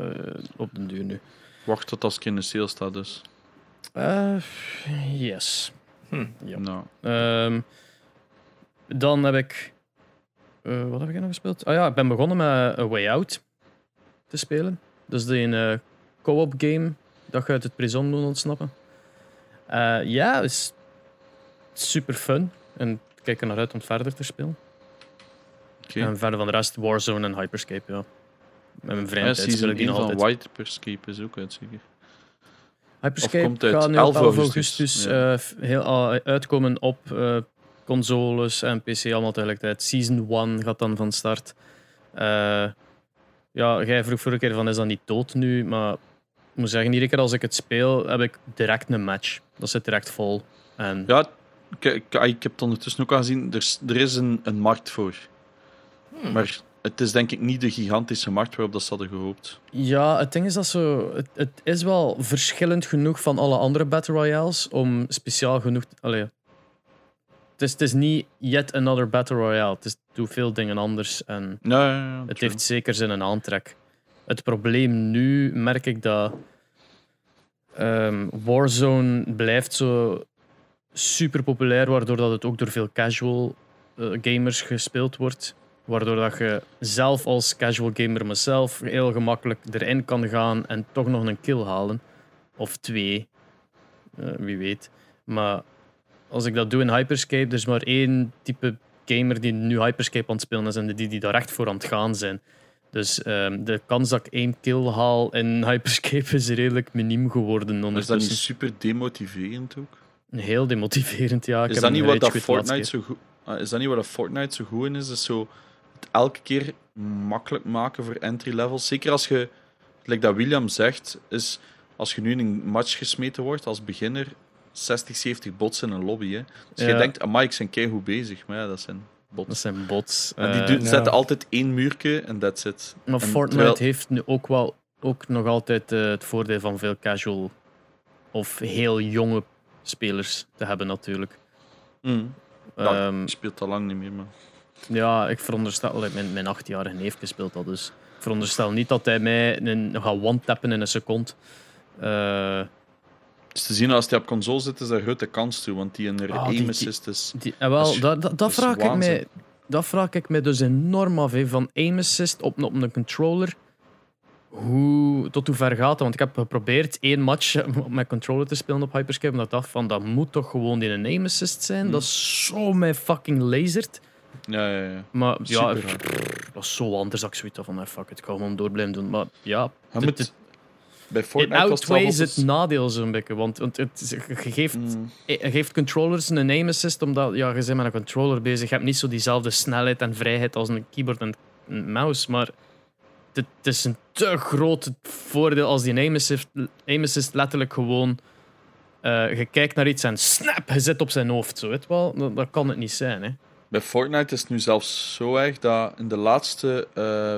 op de duur nu. Wacht tot als in de sale staat dus. Uh, yes. Hm. Ja. Nou. Um, dan heb ik... Uh, wat heb ik nog gespeeld? Ah ja, ik ben begonnen met A Way Out te spelen. Dus een uh, co-op game dat je uit het prison moet ontsnappen. Uh, ja, is super fun. En ik kijk er naar uit om verder te spelen. Okay. En verder van de rest Warzone en Hyperscape, ja. Met mijn vriend. Ja, die nog altijd. Hyperscape is ook uit, zeker? Hyperscape gaat nu op 11 augustus, augustus uh, heel, uh, uitkomen op uh, consoles en PC allemaal tegelijkertijd. Season 1 gaat dan van start. Ja, jij vroeg vorige keer van is dat niet dood nu, maar ik moet zeggen, iedere keer als ik het speel, heb ik direct een match. Dat zit direct vol. En... Ja, ik, ik, ik heb het ondertussen ook al gezien, er, er is een, een markt voor. Hmm. Maar het is denk ik niet de gigantische markt waarop dat ze hadden gehoopt. Ja, het ding is dat zo. Het, het, is wel verschillend genoeg van alle andere Battle Royales om speciaal genoeg. Allee, het is, het is niet yet another Battle Royale. Het is, doet veel dingen anders. En ja, ja, ja, het heeft zeker zijn aantrek. Het probleem nu merk ik dat um, Warzone blijft zo super populair, waardoor dat het ook door veel casual uh, gamers gespeeld wordt. Waardoor dat je zelf als casual gamer mezelf heel gemakkelijk erin kan gaan en toch nog een kill halen. Of twee. Uh, wie weet. Maar als ik dat doe in Hyperscape, er is maar één type gamer die nu Hyperscape aan het spelen is en die, die daar echt voor aan het gaan zijn. Dus um, de kans dat ik één kill haal in Hyperscape is redelijk miniem geworden. Is dat niet super demotiverend ook? Heel demotiverend, ja. Ik is, dat niet wat dat Fortnite zo goed, ah, is dat niet wat dat Fortnite zo goed in is? is zo het elke keer makkelijk maken voor entry levels. Zeker als je, like dat William zegt, is als je nu in een match gesmeten wordt als beginner, 60, 70 bots in een lobby. Hè. Dus je denkt, amai, ik zijn keihard bezig. Maar ja, dat zijn bots. Dat zijn bots. En die doen, uh, zetten altijd één muurke en that's it. Maar en Fortnite terwijl... heeft nu ook wel ook nog altijd uh, het voordeel van veel casual of heel jonge spelers te hebben natuurlijk. Mm. Ja, um, speelt al lang niet meer, maar... Ja, ik veronderstel... Mijn, mijn achtjarige neefje speelt dat, dus... Ik veronderstel niet dat hij mij een, gaat one-tappen in een seconde. Uh, is te zien als hij op console zit, is daar grote kans toe, want die een oh, aim assist is. Die, die, wel, is, dat, dat, dat vraag ik mij, dat vraag ik mij dus enorm af. He, van aim assist op, op een controller. Hoe, tot hoe ver gaat dat? Want ik heb geprobeerd één match op mijn controller te spelen op Hyperscape. En dat dacht van, dat moet toch gewoon in een aim assist zijn? Dat is zo mij fucking lasert. Ja, ja, ja. Maar ja, dat is zo anders dat ik zoiets van, fuck it, ik ga gewoon door blijven doen. Maar ja, bij Fortnite was het het nadeel zo'n beetje. Want, want het, je, geeft, mm. je geeft controllers een aim assist omdat ja, je bent met een controller bezig. Je hebt niet zo diezelfde snelheid en vrijheid als een keyboard en een mouse. Maar het, is een te groot voordeel als die aim assist, aim assist letterlijk gewoon... Uh, je kijkt naar iets en snap, je zit op zijn hoofd. Zo, weet wel? Dat, dat kan het niet zijn. Hè. Bij Fortnite is het nu zelfs zo erg dat in de laatste uh,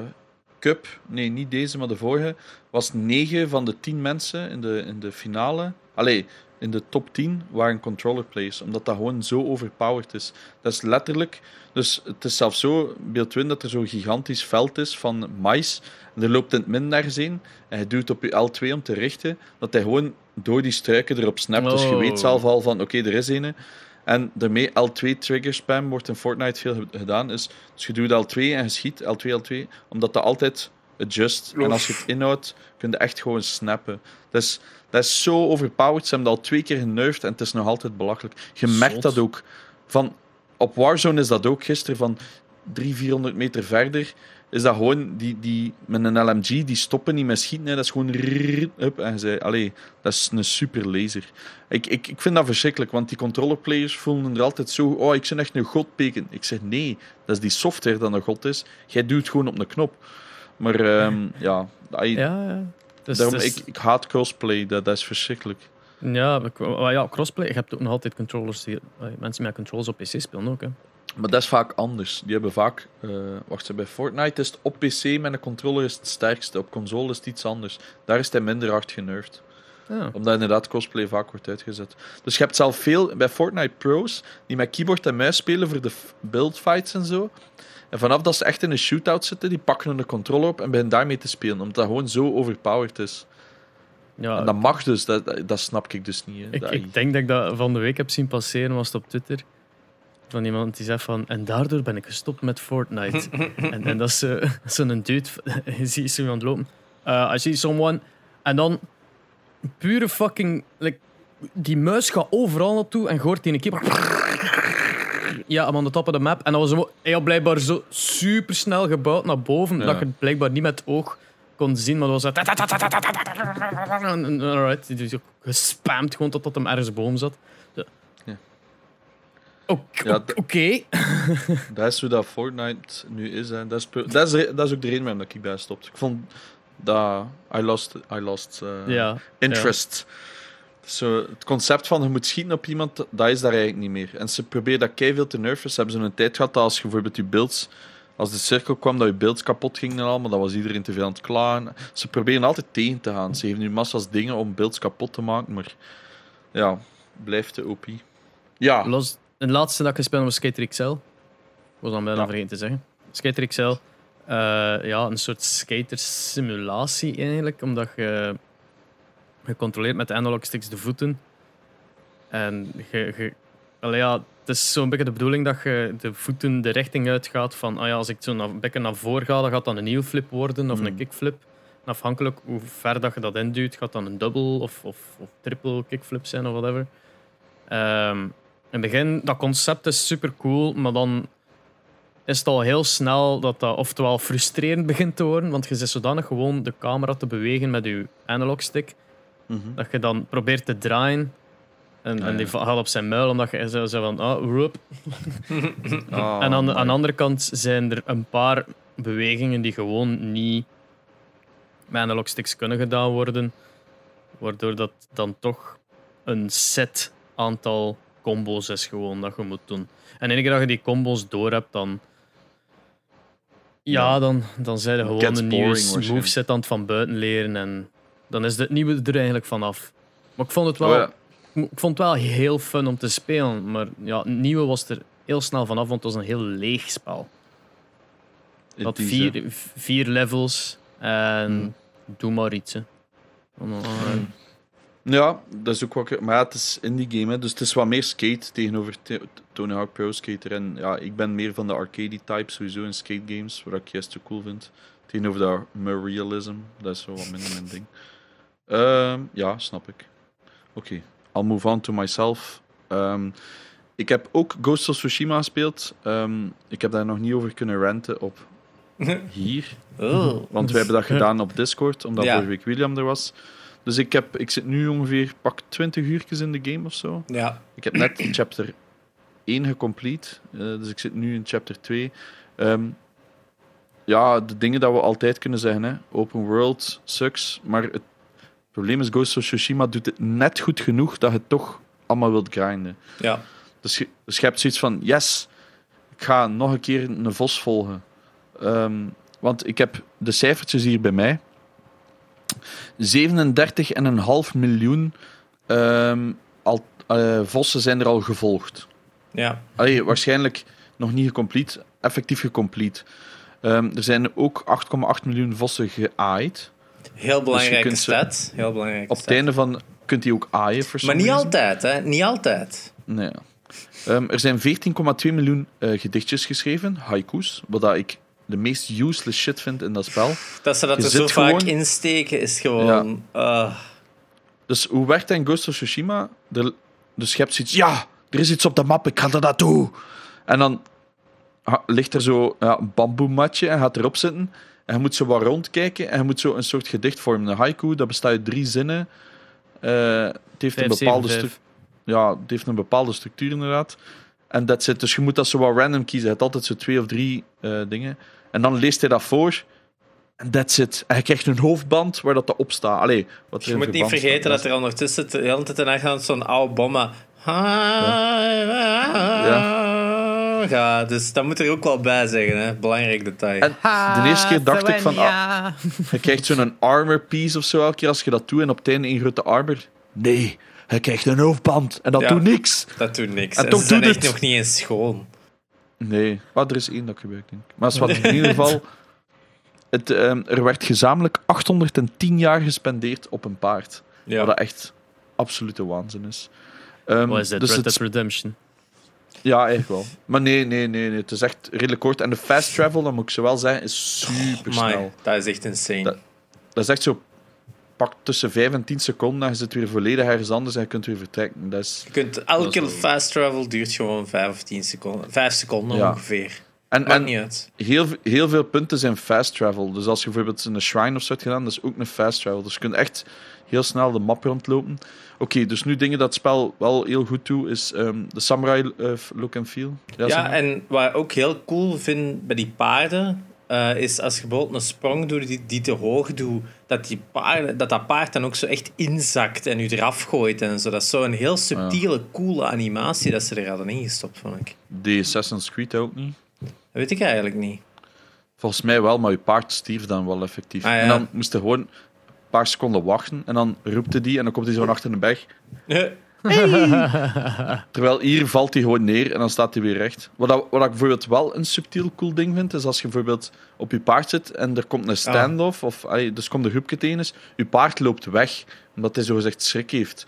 Cup, nee, niet deze, maar de vorige, was 9 van de 10 mensen in de, in de finale. Allee, in de top 10 waren controller players, omdat dat gewoon zo overpowered is. Dat is letterlijk, dus het is zelfs zo, beeld in dat er zo'n gigantisch veld is van mais. En er loopt in het min nergens in. En hij duwt op je L2 om te richten, dat hij gewoon door die struiken erop snapt. Dus je weet oh. zelf al van, oké, er is een. En daarmee L2 trigger spam wordt in Fortnite veel gedaan. Is, dus je doet L2 en je schiet L2, L2, omdat dat altijd adjust. En als je het inhoudt, kun je echt gewoon snappen. Dus dat is zo overpowered. Ze hebben dat al twee keer generfd en het is nog altijd belachelijk. Je merkt dat ook. Van, op Warzone is dat ook gisteren van 300, 400 meter verder is dat gewoon die, die, met een LMG, die stoppen niet met schieten. Hè. Dat is gewoon up, en zei, allee, dat is een super laser. Ik, ik, ik vind dat verschrikkelijk, want die controllerplayers voelen er altijd zo, oh, ik ben echt een godpeken. Ik zeg nee, dat is die software dat een god is. Jij duwt gewoon op een knop. Maar ehm, ja, I- Ja, ja. Dus, daarom, dus- ik, ik haat crossplay, dat, dat is verschrikkelijk. ja, maar ja, crossplay. Je hebt ook nog altijd controllers. Die, mensen met controllers op PC spelen ook. Hè. Maar dat is vaak anders. Die hebben vaak... eh, wacht, bij Fortnite is het op PC met een controller is het sterkste. Op console is het iets anders. Daar is hij minder hard genervd. Ja. Omdat inderdaad cosplay vaak wordt uitgezet. Dus je hebt zelf veel bij Fortnite pro's die met keyboard en muis spelen voor de buildfights en zo. En vanaf dat ze echt in een shootout zitten, die pakken hun controller op en beginnen daarmee te spelen. Omdat dat gewoon zo overpowered is. Ja, En dat mag dus, dat, dat, dat snap ik dus niet. hè. ik, denk dat ik dat van de week heb zien passeren, was het op Twitter. Van iemand die zegt van, en daardoor ben ik gestopt met Fortnite. en, en dat is eh, zo'n dude, je ziet zo iemand lopen. Uh, I see someone. En dan pure fucking, like, die muis gaat overal naartoe en hoort die een keer. Ja, aan de top of de map. En dat was zo, hij had blijkbaar zo super snel gebouwd naar boven, dat je het blijkbaar niet met het oog kon zien, maar dat was zo... Alright, die is ook gespamd gewoon totdat hem ergens boven zat. Oké. Dat is hoe dat Fortnite nu is. Hè. Dat, is dat, is dat is ook de reden waarom dat ik bij stopte. Ik vond dat... I lost, I lost eh, Ja. interest. Zo, het concept van je moet schieten op iemand, dat is daar eigenlijk niet meer. En ze proberen dat keihard te nerven. Ze hebben zo'n tijd gehad dat als je bijvoorbeeld je beelds... Als de cirkel kwam, dat je beelds kapot ging en al, maar dat was iedereen te veel aan het klagen. Ze proberen altijd tegen te gaan. Ze geven nu massa's dingen om beelds kapot te maken, maar... Ja, blijft de OP. Ja, Los, de laatste dat ik gespeeld was Skater XL. Was dan bijna Ja. vergeten te zeggen. Skater XL. eh, ja, een soort skater simulatie eigenlijk, omdat je, je controleert met de analog sticks de voeten. En je, je, allee, ja, het is zo'n beetje de bedoeling dat je de voeten de richting uitgaat van, ah ja, als ik zo een beetje naar voren ga, dan gaat dat een heel flip worden of een Mm. kickflip. En afhankelijk hoe ver dat je dat induwt, gaat dan een double of, of, of triple kickflip zijn of whatever. Ehm, in het begin, dat concept is super cool, maar dan is het al heel snel dat dat oftewel frustrerend begint te worden, want je zit zodanig gewoon de camera te bewegen met je analog stick, Mhm. dat je dan probeert te draaien en, Ah, en die gaat op zijn muil, omdat je zo, zo van, ah, roep. Ah, en aan de, aan de andere kant zijn er een paar bewegingen die gewoon niet met analog sticks kunnen gedaan worden, waardoor dat dan toch een set aantal combo's is gewoon dat je moet doen. En enige dat je die combo's door hebt, dan ja, dan, dan zijn er gewoon een nieuwe moveset aan het van buiten leren en dan is het nieuwe er eigenlijk vanaf. Maar ik vond het wel Oh ja. ik vond het wel heel fun om te spelen, maar ja, het nieuwe was er heel snel vanaf, want het was een heel leeg spel. Dat die vier, vier levels en Hmm. doe maar iets. Hè. Ja, dat is ook wat Maar ja, het is indie game, hè, dus het is wat meer skate tegenover Te- Tony Hawk Pro Skater. En ja, ik ben meer van de arcade type sowieso in skate games, wat ik juist zo cool vind. Tegenover dat realism, dat is zo wat minder mijn ding. Ehm, ja, snap ik. Oké, I'll move on to myself. Ehm, ik heb ook Ghost of Tsushima gespeeld. Ehm, ik heb daar nog niet over kunnen ranten op hier. Oh. Want wij hebben dat gedaan op Discord, omdat Ja. vorige week William er was. Dus ik, heb, ik zit nu ongeveer pak 20 uurtjes in de game of zo. Ja. Ik heb net chapter 1 gecomplete, eh, dus ik zit nu in chapter 2. Ehm, ja, de dingen dat we altijd kunnen zeggen, hè. open world sucks, maar het probleem is Ghost of Tsushima doet het net goed genoeg dat je het toch allemaal wilt grinden. Ja. Dus je, dus je hebt zoiets van, yes, ik ga nog een keer een vos volgen. Ehm, want ik heb de cijfertjes hier bij mij. 37,5 miljoen ehm, al, eh, vossen zijn er al gevolgd. Ja. Allee, waarschijnlijk nog niet gecomplete, effectief gecomplete. Ehm, er zijn ook 8,8 miljoen vossen geaaid. Heel belangrijke kunt ze- stat. Heel belangrijke Op het einde van kunt hij ook aaien. for Maar niet reason. altijd, hè? Niet altijd. Nee. Ehm, er zijn 14,2 miljoen eh, gedichtjes geschreven, haikus, wat dat ik de meest useless shit vind in dat spel. Dat ze dat Je er zo vaak insteken is gewoon. ah. Dus hoe werkt dat in Ghost of Tsushima? Er, dus je hebt zoiets, ja, er is iets op de map, ik ga er naartoe. En dan ligt er zo ja, een bamboematje en gaat erop zitten. En je moet zo wat rondkijken en je moet zo een soort gedicht vormen. Een haiku, dat bestaat uit drie zinnen. Eh, het heeft een bepaalde. Ja, het heeft een bepaalde structuur inderdaad. En dat zit. Dus je moet dat zo wat random kiezen. Je hebt altijd zo twee of drie eh, dingen. En dan leest hij dat voor. En that's it. En je krijgt een hoofdband waar dat op staat. Allee, wat je moet niet vergeten dat er ondertussen de hele tijd gaat zo'n oude bomma. Ja. Ja. dus dat moet er ook wel bij zeggen, hè. Belangrijk detail. En de eerste keer dacht ik van, ah, je krijgt zo'n armor piece of zo elke keer als je dat doet en op het einde een grote armor. Nee, hij krijgt een hoofdband en dat doet niks. Dat doet niks. En, en toch ze zijn echt nog niet eens schoon. Nee, maar er is één dat gebeurt, denk ik. Maar wat in ieder geval... Het, um, er werd gezamenlijk 810 jaar gespendeerd op een paard. Ja. Wat echt absolute waanzin is. Um, Wat is dat? Dus Red Dead Redemption? Ja, eigenlijk wel. Maar nee, nee, nee, nee, het is echt redelijk kort. En de fast travel, dat moet ik zo wel zeggen, is super snel. Oh, dat is echt insane. Dat, dat is echt zo pak tussen 5 en 10 seconden, dan zit weer volledig ergens anders en je kunt weer vertrekken. Dat is, je kunt, elke fast travel duurt gewoon 5 of 10 seconden. 5 seconden ongeveer. En, en heel, heel veel punten zijn fast travel. Dus als je bijvoorbeeld een shrine of zo hebt gedaan, dat is ook een fast travel. Dus je kunt echt heel snel de map rondlopen. Oké, dus nu dingen dat het spel wel heel goed doet, is um, de samurai uh, look and feel. Ja, ja en wat ik ook heel cool vind bij die paarden, uh, is als je bijvoorbeeld een sprong doet die, die te hoog doet, dat, die paard, dat dat paard dan ook zo echt inzakt en u eraf gooit en zo. Dat is zo'n heel subtiele, coole animatie dat ze er hadden ingestopt, vond ik. Die Assassin's Creed ook niet? Dat weet ik eigenlijk niet. Volgens mij wel, maar je paard stierf dan wel effectief. Ah, en dan moest je gewoon paar seconden wachten en dan roepte die en dan komt hij zo achter een berg. Terwijl hier valt hij gewoon neer en dan staat hij weer recht. Wat, dat, wat ik bijvoorbeeld wel een subtiel cool ding vind, is als je bijvoorbeeld op je paard zit en er komt een standoff, of dus komt een groepje tegen is, je paard loopt weg, omdat hij zogezegd schrik heeft.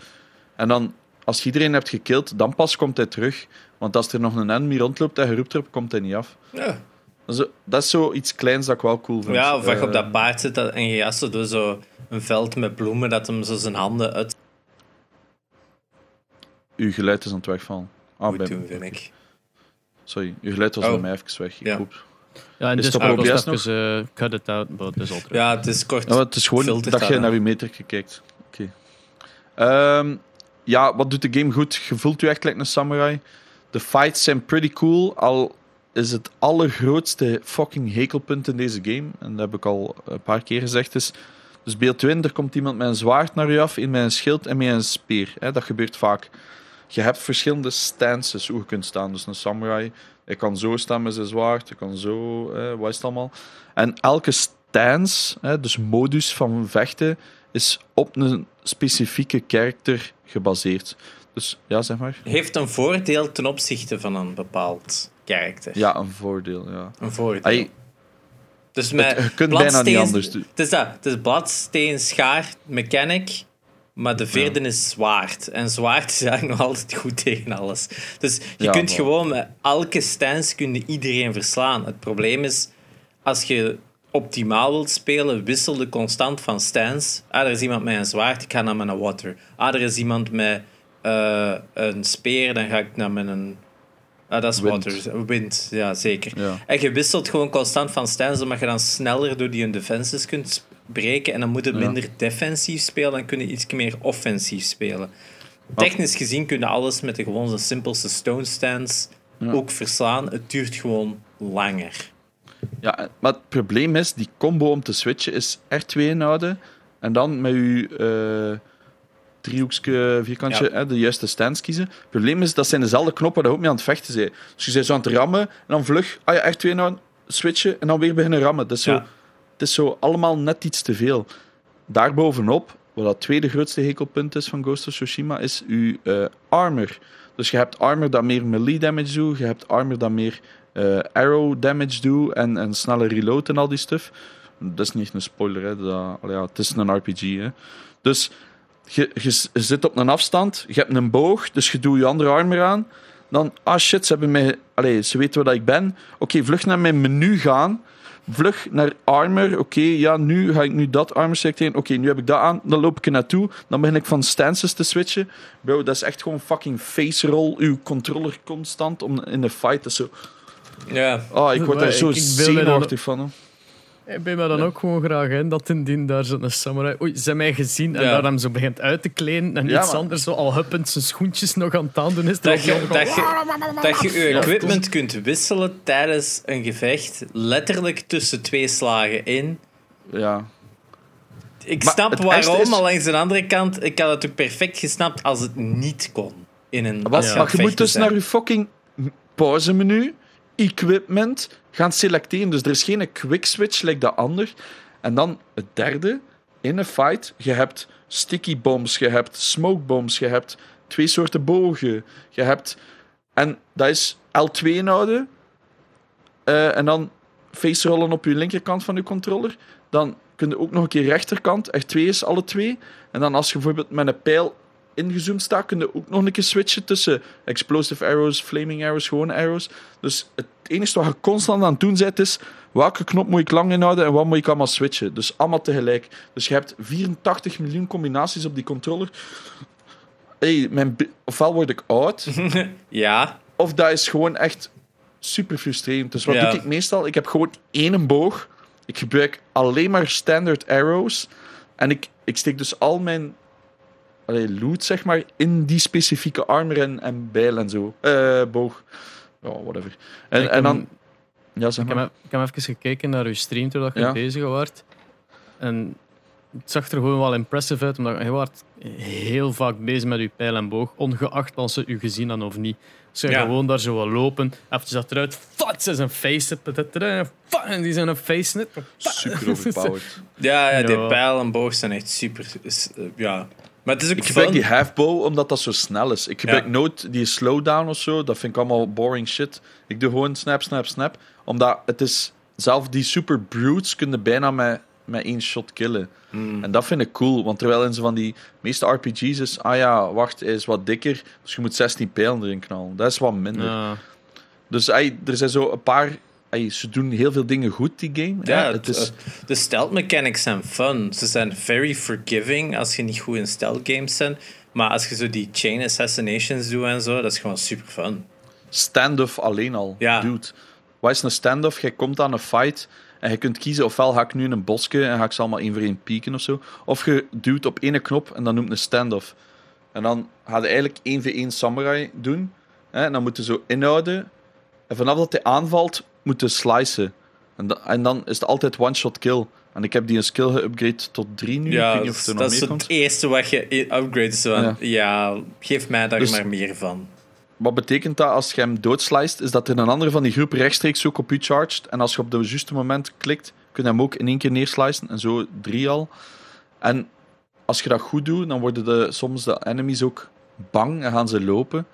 En dan, als je iedereen hebt gekild, dan pas komt hij terug. Want als er nog een enemy rondloopt en je roept erop, komt hij niet af. Ja. Dat is zo iets kleins dat ik wel cool vind. Ja, of je op dat paard zit en je jassen door zo een veld met bloemen, dat hem zo zijn handen uit uw geluid is aan het wegvallen. Ah, doen, vind ik. Sorry, uw geluid was oh. bij mij even weg. Ik ja. hoop... Ja, en is het OBS nog? Uh, cut it out, but het is al Ja, het is kort. Ja, het is gewoon dat je naar je meter kijkt. Oké. Okay. Um, ja, wat doet de game goed? Je voelt je echt like een samurai. De fights zijn pretty cool, al is het allergrootste fucking hekelpunt in deze game, en dat heb ik al een paar keer gezegd, is... Dus beeld 20, er komt iemand met een zwaard naar je af, in een schild en met een speer. Dat gebeurt vaak je hebt verschillende stances hoe je kunt staan. Dus een samurai, hij kan zo staan met zijn zwaard, hij kan zo, eh, wat is het allemaal. En elke stance, dus modus van vechten, is op een specifieke karakter gebaseerd. Dus ja, zeg maar. Heeft een voordeel ten opzichte van een bepaald karakter. Ja, een voordeel, ja. Een voordeel. dus met je kunt bijna niet anders doen. Het is dat. Het is bladsteen, schaar, mechanic maar de vierde is zwaard. En zwaard is eigenlijk nog altijd goed tegen alles. Dus je kunt gewoon met elke stance kun iedereen verslaan. Het probleem is, als je optimaal wilt spelen, wissel de constant van stance. Ah, er is iemand met een zwaard, ik ga naar mijn water. Ah, er is iemand met uh, een speer, dan ga ik naar mijn... Ah, dat is wind. water. Wind, ja, zeker. En je wisselt gewoon constant van stance, omdat je dan sneller door die defenses kunt breken en dan moeten minder defensief spelen, dan kunnen iets meer offensief spelen. Technisch gezien kunnen alles met de gewoon simpelste stone stance ook verslaan. Het duurt gewoon langer. Ja, maar het probleem is, die combo om te switchen is R2 inhouden en dan met je uh, driehoekje, vierkantje, de juiste stance kiezen. Het probleem is, dat zijn dezelfde knoppen waar je ook mee aan het vechten zijn. Dus je bent zo aan het rammen en dan vlug, ah ja, R2 inhouden, switchen en dan weer beginnen rammen. Dat is zo... Het is zo allemaal net iets te veel. Daarbovenop, wat dat tweede grootste hekelpunt is van Ghost of Tsushima, is uw uh, armor. Dus je hebt armor dat meer melee damage doet, je hebt armor dat meer uh, arrow damage doet en, en snelle reload en al die stuff. Dat is niet een spoiler, hè. Dat, ja, het is een RPG. Hè. Dus je, je, zit op een afstand, je hebt een boog, dus je doet je andere armor aan. Dan, ah shit, ze, hebben mij, allez, ze weten waar ik ben. Oké, vlug naar mijn menu gaan vlug naar armor. Oké, ja, nu ga ik nu dat armor selecteren. Oké, nu heb ik dat aan. Dan loop ik er naartoe. Dan begin ik van stances te switchen. Bro, dat is echt gewoon fucking face roll. Uw controller constant om in de fight. te zo... Ja. Oh, ik word daar zo zenuwachtig van. Ik ben me dan ook gewoon graag in dat indien daar zo'n samurai. Oei, ze mij gezien en daar hem zo begint uit te kleden en iets anders zo al huppend zijn schoentjes nog aan het doen is. Dat je, dat, je, dat je je equipment kunt wisselen tijdens een gevecht, letterlijk tussen twee slagen in. ja. Ik Maar snap het waarom, is- maar langs de andere kant, ik had het ook perfect gesnapt als het niet kon. In een Maar het je moet dus naar je fucking pauzemenu, equipment, gaan selecteren. Dus er is geen quick switch, like dat ander. En dan het derde, in een fight, je hebt sticky bombs, je hebt smoke bombs, je hebt twee soorten bogen, je hebt... En dat is L2 inhouden, eh, en dan face rollen op je linkerkant van je controller. Dan kun je ook nog een keer rechterkant, R2 is alle twee. En dan als je bijvoorbeeld met een pijl ingezoomd staat, kun je ook nog een keer switchen tussen explosive arrows, flaming arrows, gewone arrows. Dus het enige wat je constant aan het doen bent, is welke knop moet ik lang inhouden en wat moet ik allemaal switchen. Dus allemaal tegelijk. Dus je hebt 84 miljoen combinaties op die controller. Hey, mijn ofwel word ik oud, Ja, of dat is gewoon echt super frustrerend. Dus wat Ja. doe ik meestal? Ik heb gewoon één boog. Ik gebruik alleen maar standard arrows. En ik, ik steek dus al mijn allee, loot, zeg maar, in die specifieke armor en, en bijl en zo. Eh, boog. Ja, whatever. En, Ik en dan... Ja, zeg Ik maar. heb, ik heb even gekeken naar uw stream terwijl je Ja. bezig was. En het zag er gewoon wel impressive uit, omdat je was heel vaak bezig met je pijl en boog, ongeacht of ze u gezien hadden of niet. Ze Ja. gewoon daar zo wat lopen, even dat eruit, fat, ze zijn face, en die zijn een face. Super overpowered. ja, ja, die pijl en boog zijn echt super. eh, ja. Maar het is ook Ik gebruik fun. die halfbow omdat dat zo snel is. Ik gebruik Ja. nooit die slowdown of zo. Dat vind ik allemaal boring shit. Ik doe gewoon snap, snap, snap. Omdat het is... Zelf die super brutes kunnen bijna met, met één shot killen. Hmm. En dat vind ik cool. Want terwijl in zo van die meeste RPG's is... Ah ja, wacht, hij is wat dikker. Dus je moet 16 pijlen erin knallen. Dat is wat minder. Ja. Dus ey, er zijn zo een paar... ze doen heel veel dingen goed, die game. Ja, het het, is... de stealth mechanics zijn fun. Ze zijn very forgiving als je niet goed in stealth games bent. Maar als je zo die chain assassinations doet en zo, dat is gewoon super fun. standoff alleen al. Ja. Dude, wat is een standoff? Jij komt aan een fight en je kunt kiezen ofwel ga ik nu in een bosje en ga ik ze allemaal één voor één pieken of zo. Of je duwt op ene knop en dan noemt een standoff. En dan ga je eigenlijk één voor één samurai doen. Hè, en dan moet je zo inhouden. En vanaf dat hij aanvalt, moet je slicen. En, da- en dan is het altijd one-shot kill. En ik heb die een skill geüpgrade tot drie nu. ik Ja, weet niet of er dat is het eerste wat je upgrades. Zo Ja. ja. geef mij daar Dus- maar meer van. Wat betekent dat als je hem doodslijst? Is dat er een andere van die groep rechtstreeks ook op je charged. En als je op het juiste moment klikt, kun je hem ook in één keer neerslicen. En zo drie al. En als je dat goed doet, dan worden de, soms de enemies ook bang en gaan ze lopen.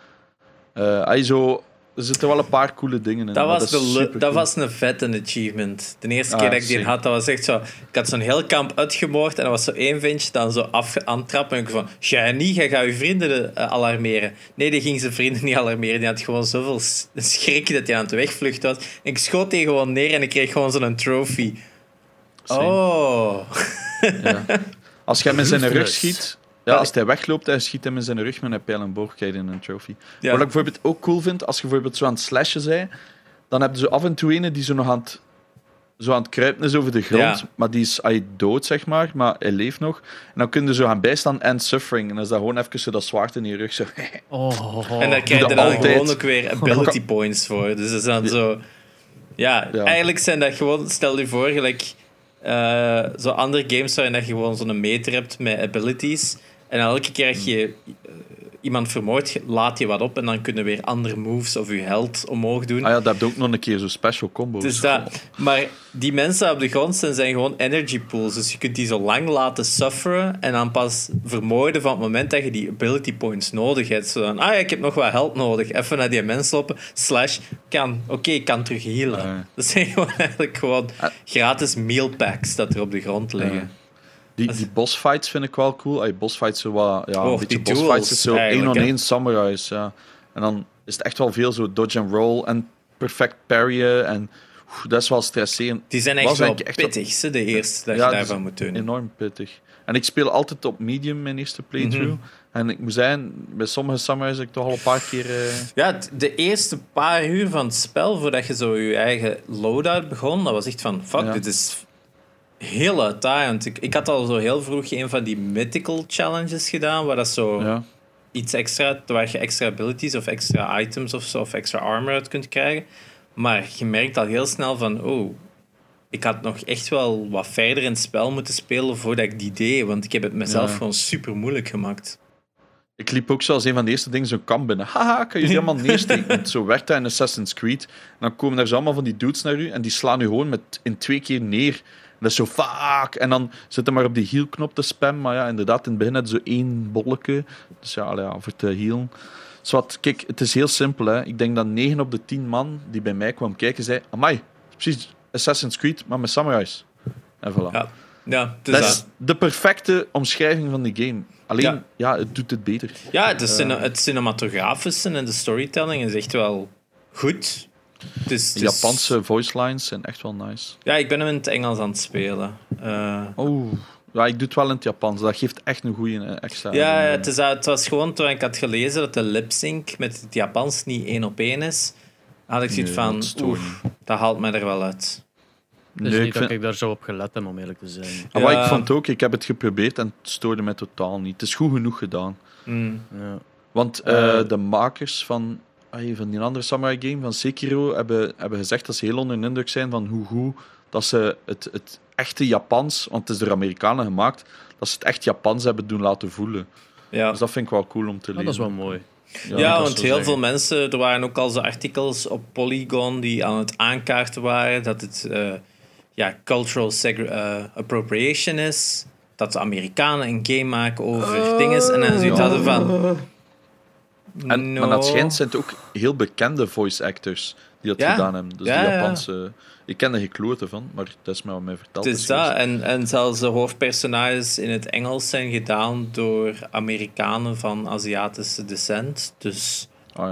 Eh, hij zo, er zitten wel een paar coole dingen in. Dat was, de le- supercool. dat was een vette achievement. De eerste Ah, keer dat ik die had, dat was echt zo... Ik had zo'n heel kamp uitgemoord en dat was zo één ventje dan zo af aan. En ik van, jij niet, jij gaat je vrienden eh, alarmeren. Nee, die ging zijn vrienden niet alarmeren. Die had gewoon zoveel schrik dat hij aan het wegvlucht was. En ik schoot die gewoon neer en ik kreeg gewoon zo'n trophy. Same. Oh. Ja. Als hem in zijn rug schiet... Ja, als hij wegloopt en je schiet hem in zijn rug met een pijl en boog, krijg je een trophy. Ja. Wat ik bijvoorbeeld ook cool vind, als je bijvoorbeeld zo aan het slashen bent, dan heb je zo af en toe ene die zo nog aan het, zo aan het kruipen is over de grond, Ja. maar die is ay, dood, zeg maar, maar hij leeft nog. En dan kun je zo gaan bijstaan en suffering. En dan is dat gewoon even zo dat zwaard in je rug. Zo. Oh, En daar krijg je dan altijd. gewoon ook weer ability points voor. Dus dat is dan zo... Ja, Ja. eigenlijk zijn dat gewoon... Stel je voor, gelijk... eh, zo andere games waarin dat je gewoon zo'n meter hebt met abilities. En elke keer dat je eh, iemand vermoordt, laat je wat op. En dan kunnen weer andere moves of je held omhoog doen. Ah ja, dat heb je ook nog een keer zo special combos. Dus dat, maar die mensen op de grond zijn, zijn gewoon energy pools. Dus je kunt die zo lang laten sufferen en dan pas vermoorden van het moment dat je die ability points nodig hebt. Zo dan, ah ja, ik heb nog wat help nodig. Even naar die mens lopen. Slash, kan, oké, ik kan terug healen. Ah, ja. Dat zijn gewoon eigenlijk gewoon Ah. gratis meal packs dat er op de grond liggen. Ja. Die, die bossfights vind ik wel cool. Ay, bossfights zo wat, ja, Oh, een beetje die bossfights is zo één on één samurais. Ja. En dan is het echt wel veel zo dodge and roll en perfect parryen. En dat is wel stresserend. Die zijn echt Was wel eigenlijk echt pittig, ze, de eerste dat Ja, je daarvan zijn moet doen. Enorm pittig. En ik speel altijd op medium mijn eerste playthrough. Mhm. En ik moet zeggen, bij sommige samurais heb ik toch al een paar keer... eh, Ja, de eerste paar uur van het spel, voordat je zo je eigen loadout begon, dat was echt van, fuck, Ja. dit is heel uitdagend. Ik, ik had al zo heel vroeg een van die mythical challenges gedaan, waar dat zo ja. iets extra, waar je extra abilities of extra items of zo, of extra armor uit kunt krijgen. Maar je merkt al heel snel van, oh, ik had nog echt wel wat verder in het spel moeten spelen voordat ik die deed, want ik heb het mezelf Ja. gewoon super moeilijk gemaakt. Ik liep ook zo als een van de eerste dingen zo'n kamp binnen. Haha, kan je die allemaal neersteken? Want zo werkt dat in Assassin's Creed. En dan komen daar zo allemaal van die dudes naar u en die slaan u gewoon met, in twee keer neer. Dat is zo vaak. En dan zit er maar op die heal-knop te spammen. Maar ja, inderdaad, in het begin had zo één bolletje. Dus ja, ja voor te healen. Zwat, kijk, het is heel simpel. Hè. Ik denk dat 9 op de 10 man die bij mij kwam kijken, zei: Amai, is precies Assassin's Creed, maar met samurais. En voilà. Ja, ja, dus dat dat. is de perfecte omschrijving van die game. Alleen, ja, Ja. het doet het beter. ja het, is cine- het cinematografische en de storytelling is echt wel goed. Dus, De Japanse voice lines zijn echt wel nice. Ja, ik ben hem in het Engels aan het spelen. Eh, Oh, ja, ik doe het wel in het Japans. Dat geeft echt een goede extra. ja, het, is, het was gewoon toen ik had gelezen dat de lip-sync met het Japans niet één op één is. Had ik zoiets Nee, van, oef, dat haalt mij er wel uit. Dus Nee, niet ik, dat ik daar zo op gelet heb, om eerlijk te zijn. Ah, maar Ja. ik vond ook, ik heb het geprobeerd en het stoorde mij totaal niet. Het is goed genoeg gedaan. Mm. Ja. Want eh, Eh. de makers van, van die andere samurai game, van Sekiro, hebben, hebben gezegd dat ze heel onder de indruk zijn van hoe goed dat ze het, het echte Japans, want het is door Amerikanen gemaakt, dat ze het echt Japans hebben doen laten voelen. Ja. Dus dat vind ik wel cool om te Ah, lezen. dat is wel mooi. Ja, want heel zeggen. veel mensen, er waren ook al zo artikels op Polygon die aan het aankaarten waren dat het eh, ja, cultural eh, appropriation is. Dat de Amerikanen een game maken over dingen. En dan zoiets hadden van. En, no. Maar dat schijnt zijn het ook heel bekende voice actors die dat Ja. gedaan hebben. Dus Ja, de ja. Japanse... Ik ken er geen klote van, maar dat is mij wat mij verteld. Het is dat. En, en zelfs de hoofdpersonages in het Engels zijn gedaan door Amerikanen van Aziatische descent. Dus Ja.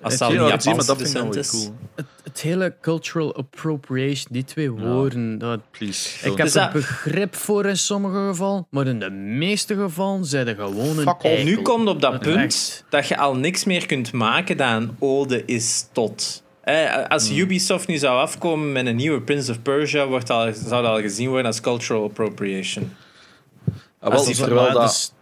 Als een het zien, Japanse maar dat vind ik wel cool. Het, het hele cultural appropriation, die twee woorden, dat, Please. ik heb Dus er dat- begrip voor in sommige gevallen, maar in de meeste gevallen zijn er gewoon een Fuck nu komt op dat punt echt. dat je al niks meer kunt maken dat een ode is tot. Eh, als Hmm. Ubisoft nu zou afkomen met een nieuwe Prince of Persia, wordt al, zou dat al gezien worden als cultural appropriation. Ah, wel, als die- terwijl dat... dus-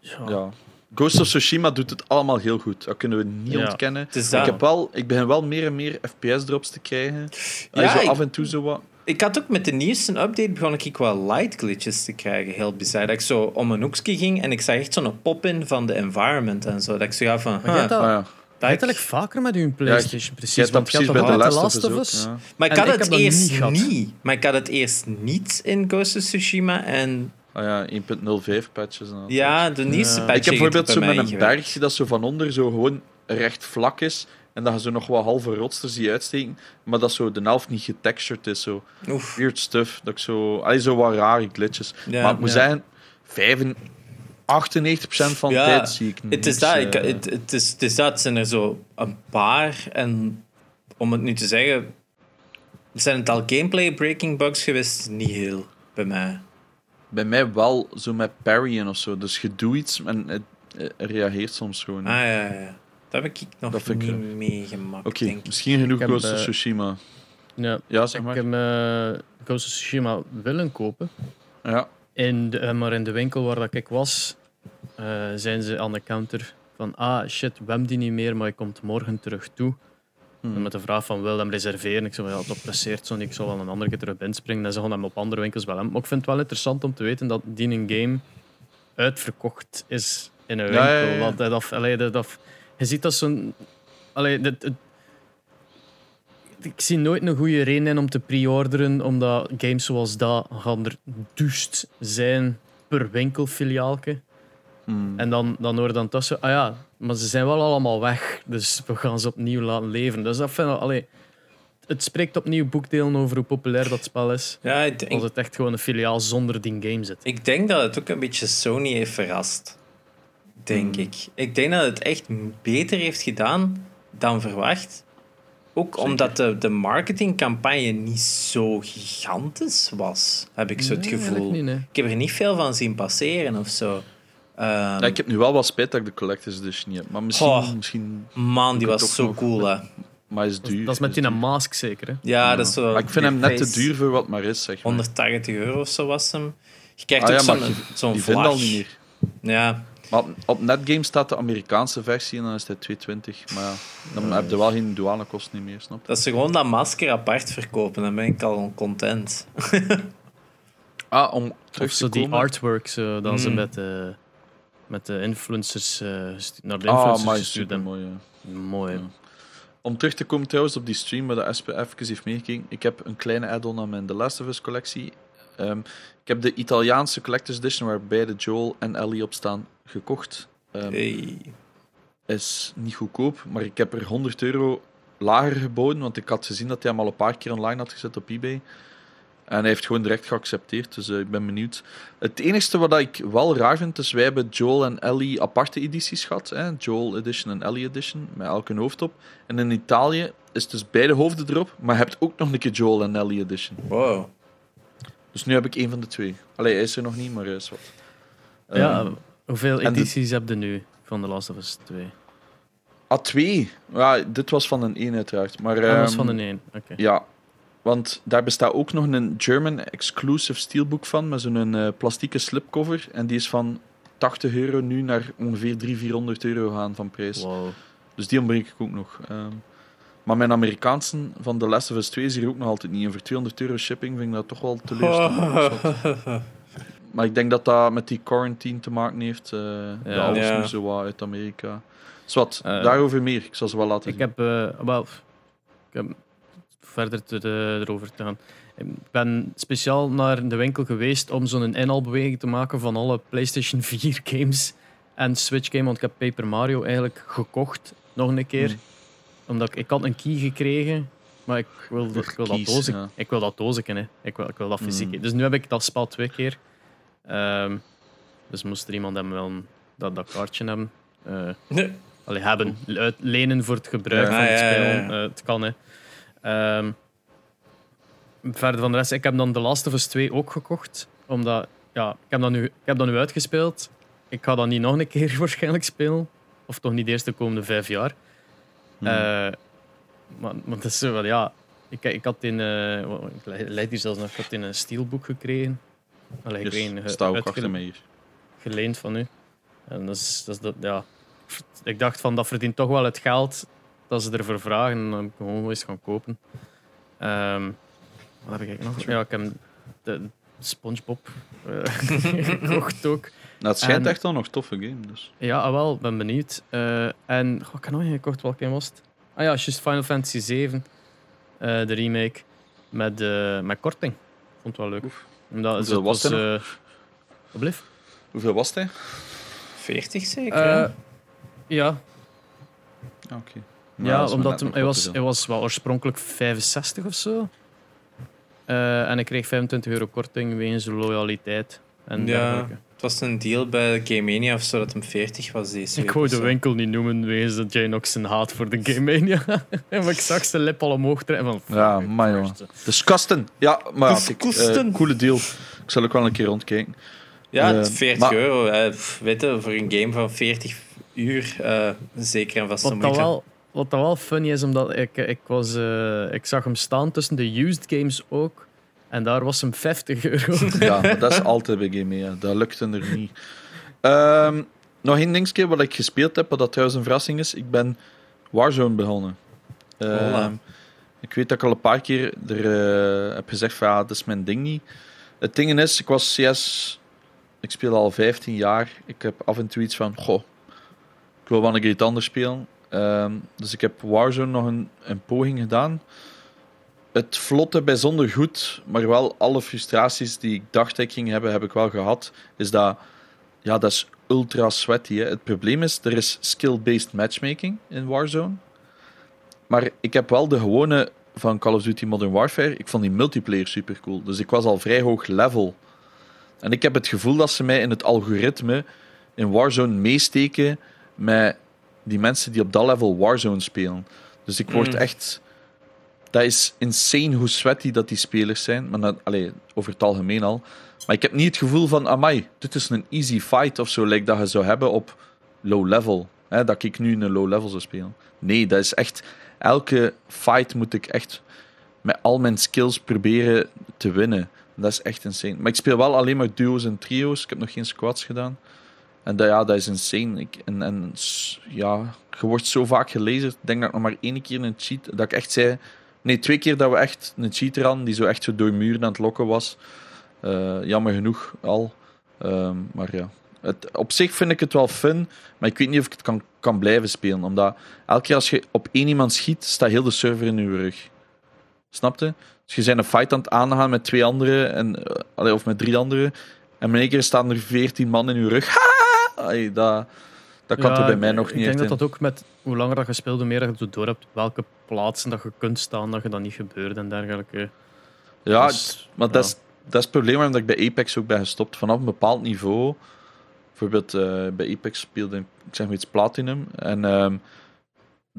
ja. Ja. Ghost of Tsushima doet het allemaal heel goed. Dat kunnen we niet Ja. ontkennen. Ik, dat. heb wel, ik begin wel meer en meer FPS-drops te krijgen. Ja, zo ik- af en toe zo wat. Ik had ook met de nieuwste update begon ik wel light glitches te krijgen, heel bizar. Dat ik zo om een hoekje ging en ik zag echt zo'n pop-in van de environment en zo. Dat ik zo van, huh, dat, Ah, ja. je dat hebt ik- dat vaker met uw PlayStation, precies. Dat je had precies bij toch de Last of Last Us of ook. Us? Ja. Maar ik En had ik het dat eerst niet. Maar ik had het eerst niet in Ghost of Tsushima. En Ah ja, 1.05 patches. en ja, de nieuwste Ja. patch ik heb bijvoorbeeld het zo bij met een berg dat zo van onder zo gewoon recht vlak is. En dat je zo nog wat halve rotsters die uitsteken. Maar dat zo de helft niet getextured is. Zo Oef. weird stuff. Dat ik zo, allee, zo wat rare glitches. Ja. maar ik moet Ja. zeggen, 95, 98% van de tijd zie ik Het niks, is dat. Ik, eh, het, het, is, het is dat. Het zijn er zo een paar. En om het nu te zeggen... Zijn het al gameplay breaking bugs geweest? Niet heel, bij mij. Bij mij wel zo met parryen of zo. Dus je doet iets en het, het reageert soms gewoon. Ah ja, ja, ja. Dat heb ik nog Dat vind ik, niet meegemaakt, Oké, denk ik. misschien genoeg Ik Ghost of eh, Tsushima. Ja, Ja, zeg ik maar. heb eh, Ghost of Tsushima willen kopen. Ja. In de, eh, maar in de winkel waar dat ik was, eh, zijn ze aan de counter van ah shit, we hebben die niet meer, maar je komt morgen terug toe. Hmm. Met de vraag van wil hem reserveren? Ik zei ja, het presseert zo niet, ik zal wel een andere keer terug inspringen. En ze gaan hem op andere winkels wel hebben. Maar ik vind het wel interessant om te weten dat die een game uitverkocht is in een winkel. Ja, ja, ja. Want dat, dat, allee, dat, dat- je ziet dat zo'n... Allee, dit, het- ik zie nooit een goede reden in om te pre-orderen, omdat games zoals dat gaan er duust zijn per winkelfiliaalke. Hmm. En dan, dan hoor je dan tussen, ah ja, maar ze zijn wel allemaal weg, dus we gaan ze opnieuw laten leven. Dus dat vind ik, allee, het spreekt opnieuw boekdelen over hoe populair dat spel is. Ja, ik denk, Als het echt gewoon een filiaal zonder die game zit. ik denk dat het ook een beetje Sony heeft verrast. Denk Hmm. ik. Ik denk dat het echt beter heeft gedaan dan verwacht. Ook omdat de, de marketingcampagne niet zo gigantisch was, heb ik zo het Nee, gevoel. eigenlijk niet, nee. Ik heb er niet veel van zien passeren of zo. Ehm, Ja, ik heb nu wel wat spijt dat ik de Collector's Edition niet heb. Maar misschien... Goh. misschien Man, die was zo cool, hè. maar is Dat, duur. dat is met die duur. mask zeker, hè? Ja, dat is zo... Maar ik vind hem net te duur voor wat maar is, zeg maar. 180 euro of zo was hem. Je krijgt Ah ook ja, zo'n zo'n Die vinden al niet meer. Ja. Maar op Netgame staat de Amerikaanse versie en dan is het 220. Maar ja, dan heb je wel geen douanekosten meer, snap je? Dat ze gewoon dat masker apart verkopen, dan ben ik al content. ah, om of zo die artwork, zo, dat ze Mm. met, de met de influencers eh, naar de Ah, influencers gestuurd hebben. mooi. ja. Mooi. Ja. Om terug te komen trouwens op die stream waar de Espe even heeft meegekeken. Ik heb een kleine add-on aan mijn The Last of Us collectie. Ehm, ik heb de Italiaanse Collector's Edition waar beide Joel en Ellie op staan gekocht. Ehm, Hey. Is niet goedkoop, maar ik heb er 100 euro lager geboden, want ik had gezien dat hij hem al een paar keer online had gezet op eBay. En hij heeft gewoon direct geaccepteerd, dus eh, ik ben benieuwd. Het enige wat ik wel raar vind, is wij hebben Joel en Ellie aparte edities gehad. Hè? Joel Edition en Ellie Edition, met elk een hoofd op. En in Italië is dus beide hoofden erop, maar je hebt ook nog een keer Joel en Ellie Edition. Wow. Dus nu heb ik één van de twee. Allee, hij is er nog niet, maar hij is wat. Ja, Ehm, hoeveel de- edities heb je nu van The Last of Us 2? A2. Ja, dit was van een 1 uiteraard. Maar, Dat was ehm, van een 1. Oké. Ja, want daar bestaat ook nog een German exclusive steelbook van, met zo'n eh plastieke slipcover. En die is van 80 euro nu naar ongeveer 300, 400 euro gaan van prijs. Wow. Dus die ontbreek ik ook nog. Ehm, maar mijn Amerikaanse van The Last of Us 2 is hier ook nog altijd niet. En voor 200 euro shipping vind ik dat toch wel teleurstellend. maar ik denk dat dat met die quarantine te maken heeft. eh Ja. alles Ja. nu zo wat uit Amerika. Zwat, Eh, daarover meer. Ik zal ze wel laten Ik zien. heb, eh, wel, ik heb verder te, te- erover te gaan. Ik ben speciaal naar de winkel geweest om zo'n inhaalbeweging te maken van alle PlayStation 4 games en Switch game, want ik heb Paper Mario eigenlijk gekocht nog een keer. Hmm. Omdat ik, ik had een key gekregen, maar ik wil, Voor ik wil dat dozen. ja. Ik wil dat dozen, hè. Ik wil, ik wil dat fysiek. Hmm. Dus nu heb ik dat spel twee keer. Ehm, dus moest er iemand hebben wel dat, dat kaartje hebben. Eh, Nee. Allee, hebben. Lenen voor het gebruik Ja. van het Ah, ja, spel. ja, ja. Eh, het kan, hè. Ehm, verder van de rest, ik heb dan The Last of Us 2 ook gekocht. Omdat, ja, ik heb dat nu, ik heb dat nu uitgespeeld. Ik ga dat niet nog een keer waarschijnlijk spelen. Of toch niet eerst de komende vijf jaar. Hmm. Eh, maar, maar dat is wel, ja... Ik, ik had in... ik le- leid hier zelfs nog. Ik had in een steelboek gekregen. Allee, Yes, gekregen, ge- sta ook uitgele- achter mij hier. geleend van u. En dat is, dat is dat, ja. Ik dacht van dat verdient toch wel het geld dat ze ervoor vragen. En dan heb ik gewoon eens gaan kopen. Ehm, wat heb ik nog? Ja, ik heb de SpongeBob eh, gekocht ook. Nou, het schijnt En- echt wel nog een toffe game. Dus. Ja, ah, wel, ben benieuwd. Eh, en goh, ik heb nog een gekocht, welke game was het? Ah ja, juist Final Fantasy 7, de remake, met, eh, met korting. Vond het wel leuk. Oef. Omdat Hoeveel het was was, het eh, wat bleef? Hoeveel was hij? 40 zeker? Eh, ja, Ja, oké. Ja, omdat hem, hij, was, hij was wel oorspronkelijk 65 of zo. Eh, en ik kreeg 25 euro korting wegens loyaliteit en Ja. dergelijke. Het was een deal bij Game Mania of zo dat hem 40 was deze Ik week wou de winkel niet noemen wegens dat Jay nog zijn haat voor de Game Mania. maar ik zag zijn lip al omhoog trekken. Van, Ja, maar jongen. first. Disgusting. Ja, maar ja, kijk, eh, coole deal. Ik zal ook wel een keer rondkijken. Ja, Eh, 40 maar- euro. eh, weet je, voor een game van 40 uur eh, zeker en vast Wat, wel, wat dat wel funny is, omdat ik, ik, was, eh, ik zag hem staan tussen de used games ook. En daar was hem 50 euro. Ja, maar dat is altijd bij Game Mania. Dat lukte er niet. Ehm, nog één dingetje wat ik gespeeld heb, wat dat trouwens een verrassing is. Ik ben Warzone begonnen. Ehm, ik weet dat ik al een paar keer er, eh, heb gezegd van ja, dat is mijn ding niet. Het ding is, ik was CS... Ik speel al 15 jaar. Ik heb af en toe iets van, goh, ik wil wel een keer iets anders spelen. Ehm, dus ik heb Warzone nog een, een poging gedaan. Het vlotte bijzonder goed, maar wel alle frustraties die ik dacht ik ging hebben, heb ik wel gehad. Is dat, ja, dat is ultra sweaty. Hè. Het probleem is, er is skill-based matchmaking in Warzone. Maar ik heb wel de gewone van Call of Duty Modern Warfare. Ik vond die multiplayer super cool. Dus ik was al vrij hoog level. En ik heb het gevoel dat ze mij in het algoritme in Warzone meesteken met die mensen die op dat level Warzone spelen. Dus ik word Mm. echt. Dat is insane hoe sweaty dat die spelers zijn. Maar over het algemeen al. Maar ik heb niet het gevoel van, amai, dit is een easy fight of zo, like dat je zou hebben op low level. Hè, dat ik nu in een low level zou spelen. Nee, dat is echt... Elke fight moet ik echt met al mijn skills proberen te winnen. Dat is echt insane. Maar ik speel wel alleen maar duo's en trio's. Ik heb nog geen squads gedaan. En dat, ja, dat is insane. Ik, en, en ja, je wordt zo vaak gelezen. Ik denk dat ik nog maar één keer een cheat... Dat ik echt zei... Nee, twee keer dat we echt een cheater hadden die zo echt zo door muren aan het lokken was. Uh, jammer genoeg al. Um, maar ja. Het, op zich vind ik het wel fun, maar ik weet niet of ik het kan, kan blijven spelen. Omdat elke keer als je op één iemand schiet, staat heel de server in je rug. Snapte? Dus je zijn een fight aan het aangaan met twee anderen, en, uh, of met drie anderen. En in één keer staan er veertien man in je rug. Dat, dat kan er bij mij nog niet Ik denk dat dat ook met hoe langer dat je speelt, hoe meer dat je door hebt welke plaatsen dat je kunt staan, dat je dat niet gebeurt en dergelijke. Ja, dus, maar ja. dat, is, dat is het probleem waarom ik bij Apex ook ben gestopt. Vanaf een bepaald niveau, bijvoorbeeld uh, bij Apex speelde ik zeg maar iets Platinum. En um,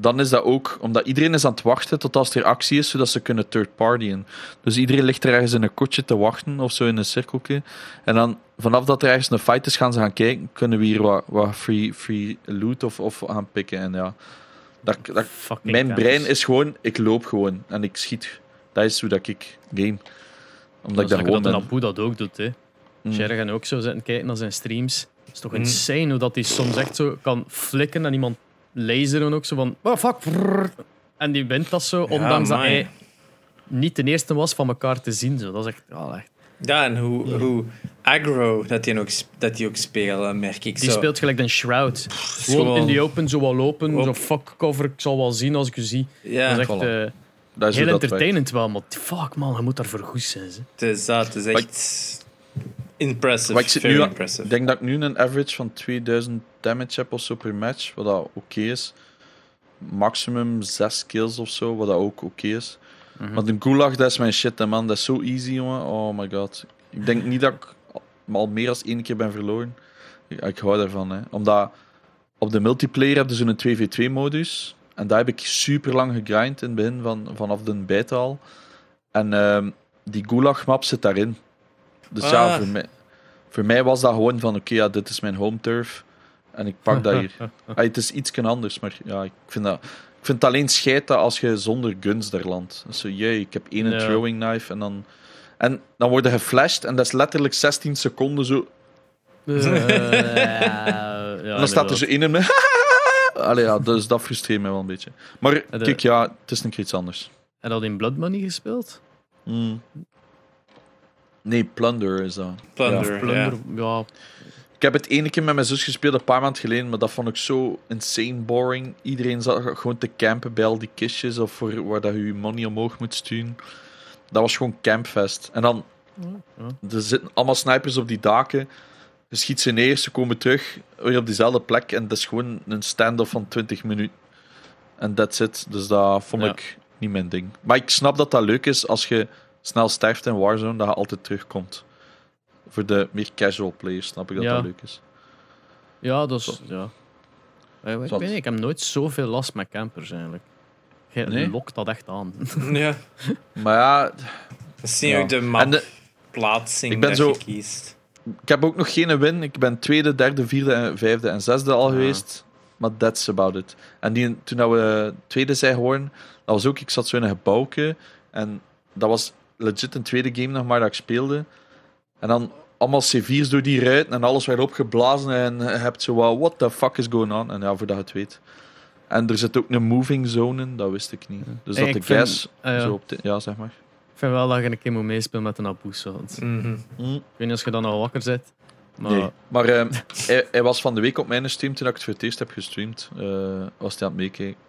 dan is dat ook, omdat iedereen is aan het wachten tot als er actie is, zodat ze kunnen third partyen. Dus iedereen ligt er ergens in een kotje te wachten, of zo in een cirkeltje. En dan, vanaf dat er ergens een fight is, gaan ze gaan kijken, kunnen we hier wat, wat free, free loot of, of gaan pikken. En ja, dat, dat, mijn brein is gewoon, ik loop gewoon en ik schiet. Dat is hoe dat ik game. Omdat dat ik daar gewoon dat dat ook doet, hè. Mm. Sherry ook zo zitten kijken naar zijn streams. Het is toch mm. insane hoe dat hij soms echt zo kan flikken en iemand laseren ook zo van, oh fuck. En die wint dat zo, ondanks dat hij niet de eerste was van elkaar te zien. Zo. Dat is echt, oh, echt. Ja, en hoe, hoe aggro dat hij ook, dat die ook speelt, merk ik Die zo. speelt gelijk een Shroud. Gewoon in die open zo wel lopen, zo fuck cover, ik zal wel zien als ik u zie. Ja, dat is echt... Uh, dat is heel entertainend wel, maar fuck man, je moet daarvoor goed zijn. Ze. Het is dat, het is echt impressive. ik, zit nu, impressive. denk dat ik nu een average van 2000 damage heb of zo per match, wat dat oké is. Maximum 6 kills of zo, wat dat ook oké is. Mm -hmm. Maar de gulag, dat is mijn shit, hè, man. Dat is zo easy, jongen. Oh my god. Ik denk niet dat ik al meer dan één keer ben verloren. Ik, ik hou daarvan, hè. Omdat op de multiplayer heb je zo'n 2v2-modus. En daar heb ik super lang gegrind in het begin, van, vanaf de beta al. En uh, die gulag-map zit daarin. Dus ja, ah. voor mij, voor mij was dat gewoon van: oké, ja, dit is mijn home turf. En ik pak dat hier. het is iets anders, maar ja, ik vind dat. Ik vind het alleen scheiden als je zonder guns daar landt. Zo, jee, ik heb één throwing knife en dan. En dan worden geflashed en dat is letterlijk 16 seconden zo. Uh, ja, en dan staat er zo in en Allee, ja, dus dat frustreert mij wel een beetje. Maar kijk, ja, het is nog iets anders. En dat in Blood Money gespeeld? Mm. Nee, Plunder is dat. Plunder, ja. Plunder, ja. Ik heb het ene keer met mijn zus gespeeld, een paar maanden geleden, maar dat vond ik zo insane boring. Iedereen zat gewoon te campen bij al die kistjes of voor waar dat je je money omhoog moet sturen. Dat was gewoon campfest. En dan, er zitten allemaal snipers op die daken. Je schiet ze neer, ze komen terug, weer op diezelfde plek. En dat is gewoon een stand-off van 20 minuten. En that's it. Dus dat vond ik niet mijn ding. Maar ik snap dat dat leuk is als je snel sterft in Warzone, dat je altijd terugkomt. Voor de meer casual players snap ik dat dat leuk is. Ja, dus ja. Ik, weet niet, ik heb nooit zoveel last met campers eigenlijk. Je nee? lokt dat echt aan. Ja. maar ja... Zie je ook de map plaatsing ik ben dat zo, je kiest. Ik heb ook nog geen win. Ik ben tweede, derde, vierde, vijfde en zesde al geweest. Maar that's about it. En die, toen we tweede zijn geworden, dat was ook... Ik zat zo in een gebouwke. En dat was legit een tweede game nog maar dat ik speelde. En dan allemaal C4's door die ruiten en alles werd opgeblazen en je hebt zo wat, what the fuck is going on? En ja, voordat je het weet. En er zit ook een moving zone in, dat wist ik niet. Dus dat de gas ah, zo op de, Ja, zeg maar. Ik vind wel dat je een keer moet meespelen met een Abuso. Mm -hmm. Ik weet niet als je dan al wakker zit. Maar, nee. maar uh, hij, hij, was van de week op mijn stream toen ik het voor het eerst heb gestreamd. Uh, was hij aan het meekijken.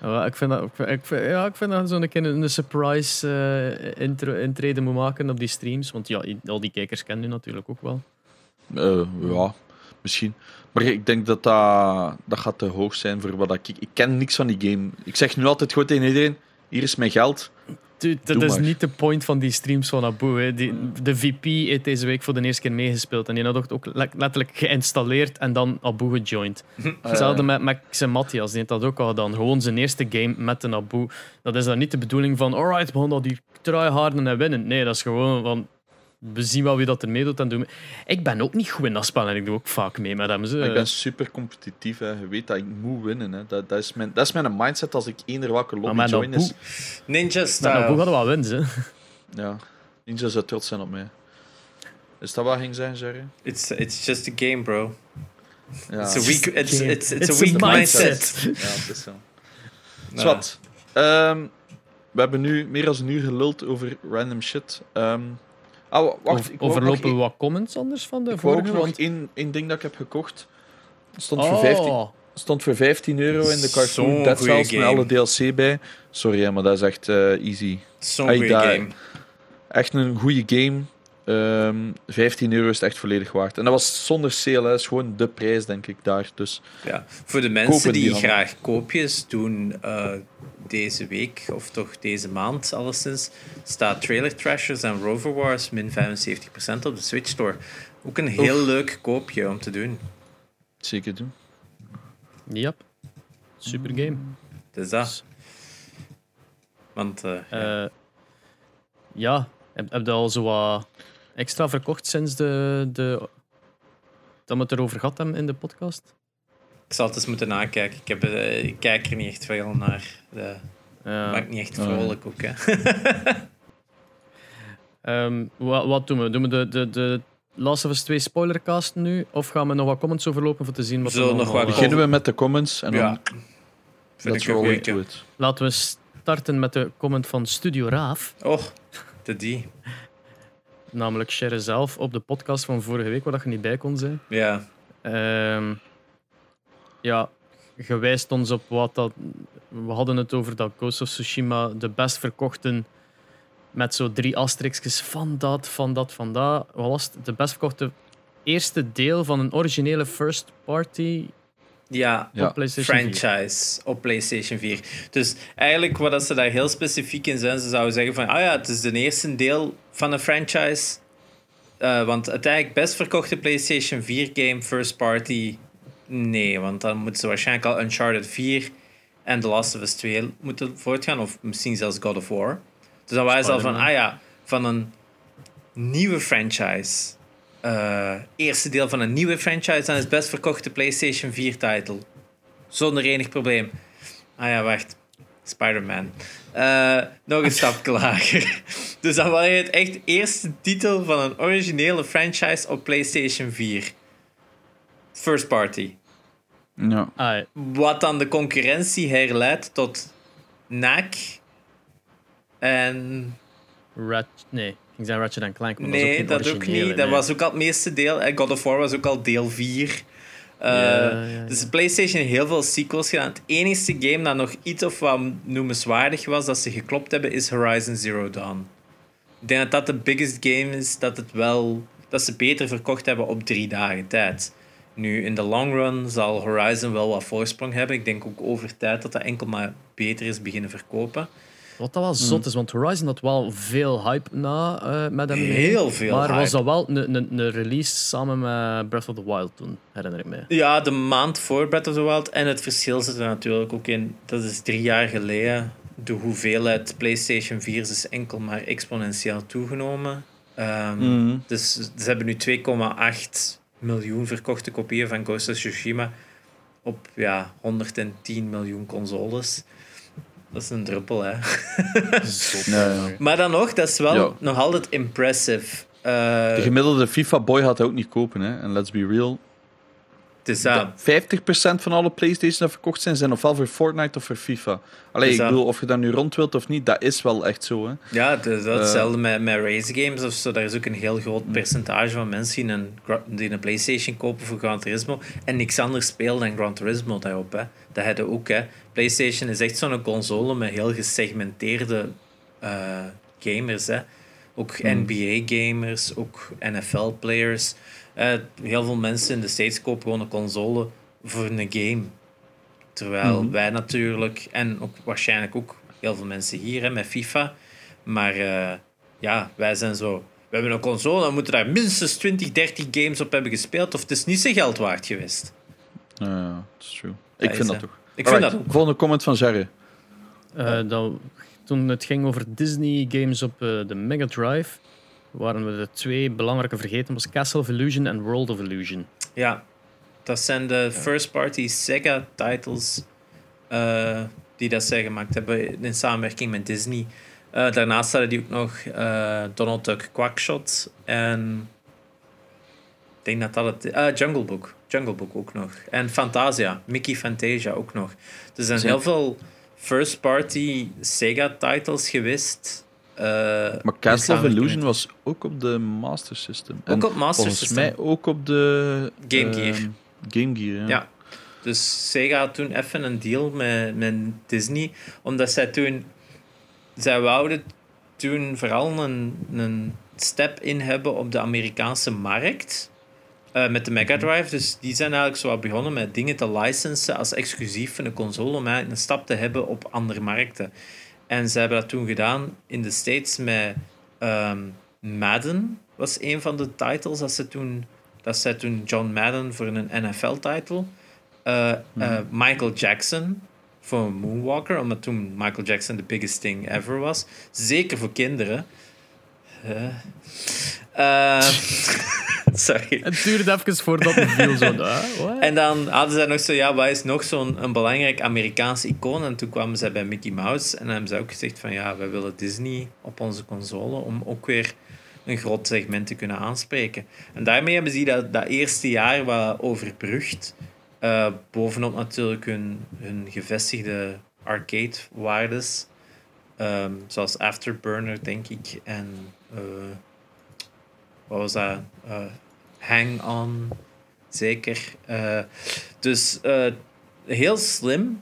Ja, ik vind dat, ik vind, ja, ik vind dat zo'n keer een surprise uh, intro, intrede moet maken op die streams. Want ja, al die kijkers kennen u natuurlijk ook wel. Uh, ja, misschien. Maar ik denk dat dat, dat gaat te hoog zijn voor wat ik... Ik ken niks van die game. Ik zeg nu altijd goed tegen iedereen, hier is mijn geld. Dude, dat is niet de point van die streams van Abu. Hè. Die, de VP heeft deze week voor de eerste keer meegespeeld. En die had ook letterlijk geïnstalleerd en dan Abu gejoined. Hetzelfde met Max en Matthias. Die heeft dat ook al gedaan. Gewoon zijn eerste game met een Abu. Dat is dan niet de bedoeling van, alright, we gaan dat hier tryharden en winnen. Nee, dat is gewoon van, we zien wel wie dat er meedoet en doen. Ik ben ook niet goed in dat spel en ik doe ook vaak mee met hem. Zo. Ik ben super competitief. Hè. Je weet dat ik moet winnen. Hè. Dat, dat, is mijn, dat is mijn mindset als ik eender welke lobby join. Is... Ninja style. hoe hadden we wel winnen. Ja, Ninja zou trots zijn op mij. Is dat wat ging zijn, Jerry? It's, it's just a game, bro. Ja, It's a weak, it's, it's, it's, It's a a weak mindset. mindset. ja het is zo. Nou, Zwat. Ehm, we hebben nu meer dan een uur geluld over random shit. Ehm ah, wa- wacht. Ik overlopen we nog wat comments anders van de Ik vorige? nog Want... één, één ding dat ik heb gekocht. Stond, Oh, voor 15, stond voor 15 euro in de cartoon. Goeie Cells met alle DLC bij. Sorry, hè, maar dat is echt eh, easy. Zo'n goede game. Echt een goede game. Ehm 15 euro is het echt volledig waard. En dat was zonder sale, hè. dat is gewoon de prijs, denk ik, daar. Dus Ja. Voor de mensen die, graag koopjes doen eh, deze week, of toch deze maand alleszins, staat Trailer Trashers en Rover Wars min 75% op de Switch Store. Ook een heel leuk koopje om te doen. zeker doen. Yep. Super game. Dus dat. Want eh, ja. Eh, ja, heb, heb je al zo wat extra verkocht sinds de, de, dat we het erover gehad hebben in de podcast? ik zal het eens moeten nakijken. Ik, heb, eh, ik kijk er niet echt veel naar. De, Ja. maakt niet echt Oh, ja. vrolijk ook. Hè. Ehm, wat, wat doen we? Doen we de, de, de Last of Us 2 spoilercast nu? Of gaan we nog wat comments overlopen om te zien wat We zullen er nog wat eh, Beginnen we met de comments en dan ja. Vind ik into it. Laten we starten met de comment van Studio Raaf. Oh, de die. Namelijk Sherry zelf op de podcast van vorige week, waar dat je niet bij kon zijn. Ja. Ehm, ja, je wijst ons op wat dat. We hadden het over dat Ghost of Tsushima de best verkochten. Met zo drie asterixjes van dat, van dat, van dat. Wat was het? De best verkochte eerste deel van een originele first party Ja, Ja. op PlayStation 4. franchise op PlayStation 4. Dus eigenlijk wat dat ze daar heel specifiek in zijn, ze zouden zeggen van, ah ja, het is de eerste deel van een franchise. Eh, want uiteindelijk best verkochte PlayStation 4 game first party, nee, want dan moeten ze waarschijnlijk al Uncharted 4 en The Last of Us 2 moeten voortgaan, of misschien zelfs God of War. Dus dan waren ze al van, ah ja, van een nieuwe franchise. Eh, eerste deel van een nieuwe franchise, dan is het best verkochte PlayStation 4-titel. Zonder enig probleem. Ah ja, wacht. Spider-Man. Eh, nog een stap lager. Dus dan was het echt eerste titel van een originele franchise op PlayStation 4. First party. Ja. Ah, Wat dan de concurrentie herleidt tot NAC. En Rat, nee, ik zeggen Ratchet Clank, maar dat nee, ook geen dat ook niet. Dat was ook al het meeste deel. En God of War was ook al deel 4. Eh, Ja, ja, Dus ja. PlayStation heeft heel veel sequels gedaan. Het enige game dat nog iets of wat noemenswaardig was dat ze geklopt hebben, is Horizon Zero Dawn. Ik denk dat dat de biggest game is dat, het wel, dat ze beter verkocht hebben op drie dagen tijd. Nu, in de long run zal Horizon wel wat voorsprong hebben. Ik denk ook over tijd dat dat enkel maar beter is beginnen verkopen. Wat dat wel zot is, want Horizon had wel veel hype na eh, met hem. mee. Heel veel Maar was dat wel een, een, een release samen met Breath of the Wild toen, herinner ik me. Ja, de maand voor Breath of the Wild. En het verschil zit er natuurlijk ook in. Dat is drie jaar geleden. De hoeveelheid PlayStation 4 is enkel maar exponentieel toegenomen. Ehm, Mhm. Dus ze hebben nu 2,8 miljoen verkochte kopieën van Ghost of Tsushima op ja, 110 miljoen consoles. Dat is een druppel, hè. Zot. Ja, ja. Maar dan nog, dat is wel Ja. nog altijd impressive. Eh, De gemiddelde FIFA-boy gaat dat ook niet kopen. Hè. En let's be real. Het is dat. Dat 50% van alle PlayStation die verkocht zijn, zijn ofwel voor Fortnite of voor FIFA. Allee, Is ik bedoel, of je dat nu rond wilt of niet, dat is wel echt zo. Hè. Ja, het is Eh. hetzelfde met, met race games of zo. Daar is ook een heel groot percentage van mensen die een, gra- die een PlayStation kopen voor Gran Turismo en niks anders spelen dan Gran Turismo daarop. Hè. Dat hebben ook. Hè. PlayStation is echt zo'n console met heel gesegmenteerde eh, gamers. Hè. Ook NBA-gamers, ook NFL-players. Heel veel mensen in de States kopen gewoon een console voor een game. Terwijl Mhm. wij natuurlijk, en ook waarschijnlijk ook heel veel mensen hier hè, met FIFA, maar eh, ja, wij zijn zo. We hebben een console en moeten daar minstens 20, 30 games op hebben gespeeld, of het is niet zo geld waard geweest. Ja, dat is true. Ik vind dat dat. toch. Ik vind dat ook. Volgende comment van Jerry. Eh, dat, toen het ging over Disney games op eh, de Mega Drive, waren we de twee belangrijke vergeten, was Castle of Illusion en World of Illusion. Ja, dat zijn de first-party Sega-titles eh, die dat zij gemaakt hebben in samenwerking met Disney. Eh, daarnaast hadden die ook nog eh, Donald Duck Quackshot en ik denk dat dat het... Uh, Jungle Book. Jungle Book ook nog. En Fantasia. Mickey Fantasia ook nog. Er zijn heel veel first-party Sega-titles geweest. Uh, maar Castle of Illusion was ook op de Master System. Ook op Master volgens System. mij ook op de... Game Gear. Uh, Game Gear, ja. ja. Dus Sega had toen even een deal met, met Disney. Omdat zij toen... Zij wouden toen vooral een, een step in hebben op de Amerikaanse markt. Uh, met de Mega Drive. Dus die zijn eigenlijk zo begonnen met dingen te licensen als exclusief van de console. Om eigenlijk een stap te hebben op andere markten. En ze hebben dat toen gedaan in de States met um, Madden. Was een van de titles dat ze toen. Dat zij toen John Madden voor een NFL-title. Uh, uh, Michael Jackson voor Moonwalker, omdat toen Michael Jackson the biggest thing ever was. Zeker voor kinderen. Uh, sorry. Het duurde even voordat het viel zo. en dan hadden ze nog zo, ja, wat is nog zo'n een belangrijk Amerikaans icoon? En toen kwamen ze bij Mickey Mouse en hebben ze ook gezegd van ja, wij willen Disney op onze console om ook weer een groot segment te kunnen aanspreken. En daarmee hebben ze dat, dat eerste jaar wat overbrugd. Uh, bovenop natuurlijk hun, hun gevestigde arcade-waardes. Um, zoals Afterburner, denk ik. En uh, wat was dat? Uh, Hang On, zeker. Uh, dus heel slim,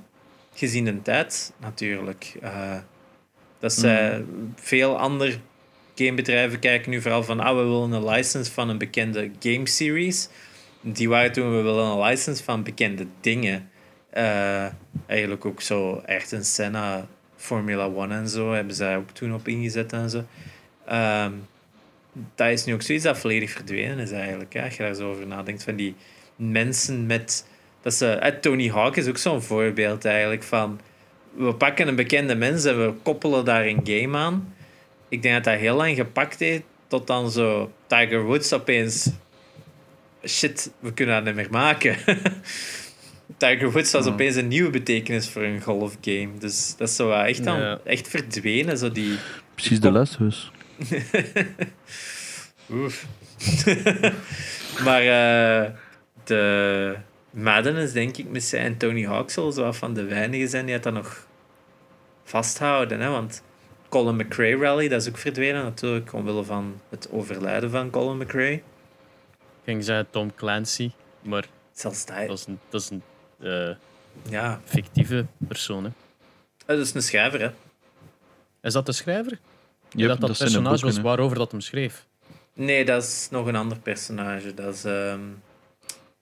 gezien de tijd natuurlijk. dat zij mm. veel andere gamebedrijven kijken nu vooral van, ah, we willen een license van een bekende game series. Die waren toen, we willen een license van bekende dingen. eigenlijk ook zo echt een Senna Formula One en zo hebben zij ook toen op ingezet en zo. Um, dat is nu ook zoiets dat volledig verdwenen is eigenlijk. Hè? Als je daar zo over nadenkt. Van die mensen met... Dat ze, eh, Tony Hawk is ook zo'n voorbeeld eigenlijk van... We pakken een bekende mens en we koppelen daar een game aan. Ik denk dat dat heel lang gepakt heeft. Tot dan zo Tiger Woods opeens... Shit, we kunnen dat niet meer maken. Tiger Woods was opeens een nieuwe betekenis voor een golfgame. Dus dat is zo echt, dan, echt verdwenen. Zo die, Precies de les dus. Oef. maar uh, de Madden is denk ik met zijn Tony Hawk zo van de weinigen zijn die het dan nog vasthouden. Hè? Want Colin McRae Rally, dat is ook verdwenen natuurlijk, omwille van het overlijden van Colin McRae. Ik ging zeggen Tom Clancy, maar Zelfs dat. dat is een, dat is een uh, ja. fictieve persoon. Hè. Dat is een schrijver, hè? Is dat de schrijver? Yep, dat dat, personage was waarover dat hem schreef. Nee, dat is nog een ander personage. Dat is. Um,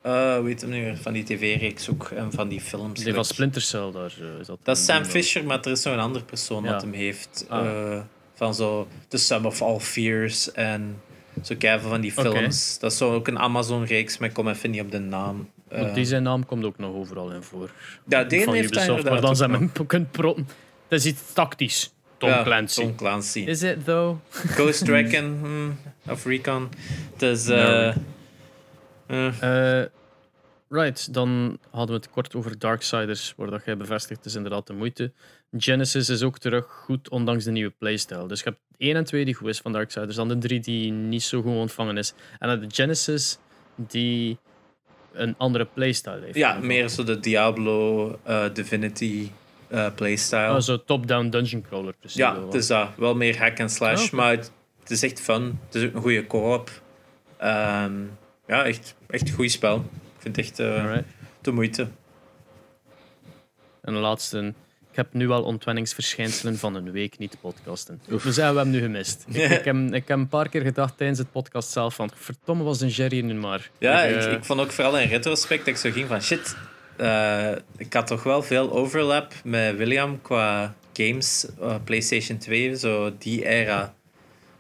uh, hoe heet hem nu? Van die tv-reeks ook en van die films. Die van Splinter Cell, daar uh, is dat. Dat is Sam Fisher, maar er is nog een andere persoon ja. dat hem heeft. Ah. Uh, van zo The Sum of All Fears en zo kijken van die films. Okay. Dat is zo ook een Amazon-reeks, maar ik kom even niet op de naam. Want die zijn naam komt ook nog overal in voor. Ja, die heeft Ubisoft, Maar dan zijn we kunt protten. Dat is iets tactisch. Tom ja, Clancy. Tom Clancy. Is it though? Ghost Recon hmm, of Recon. Dus. Uh, no. uh. right, dan hadden we het kort over Darksiders, waar dat jij bevestigt is inderdaad de moeite. Genesis is ook terug goed, ondanks de nieuwe playstyle. Dus je hebt 1 en 2 die goed is van Darksiders, dan de 3 die niet zo goed ontvangen is. En de Genesis die een andere playstyle heeft. Ja, meer zo de Diablo, uh, Divinity uh, playstyle. Oh, zo top-down dungeon crawler precies. Ja, het is dat. Wel meer hack and slash, oh, okay. maar het, het, is echt fun. Het is ook een goede co-op. Um, ja, echt, echt een goed spel. Ik vind het echt uh, de moeite. En de laatste. Ik heb nu al ontwenningsverschijnselen van een week niet te podcasten. Oef. Dus ja, we hebben nu gemist. ik, ik, heb, ik heb een paar keer gedacht tijdens het podcast zelf van verdomme was een Jerry nu maar. Ja, ik, uh, ik, vond ook vooral in retrospect dat ik zo ging van shit, uh, ik had toch wel veel overlap met William qua games, uh, PlayStation 2, zo die era.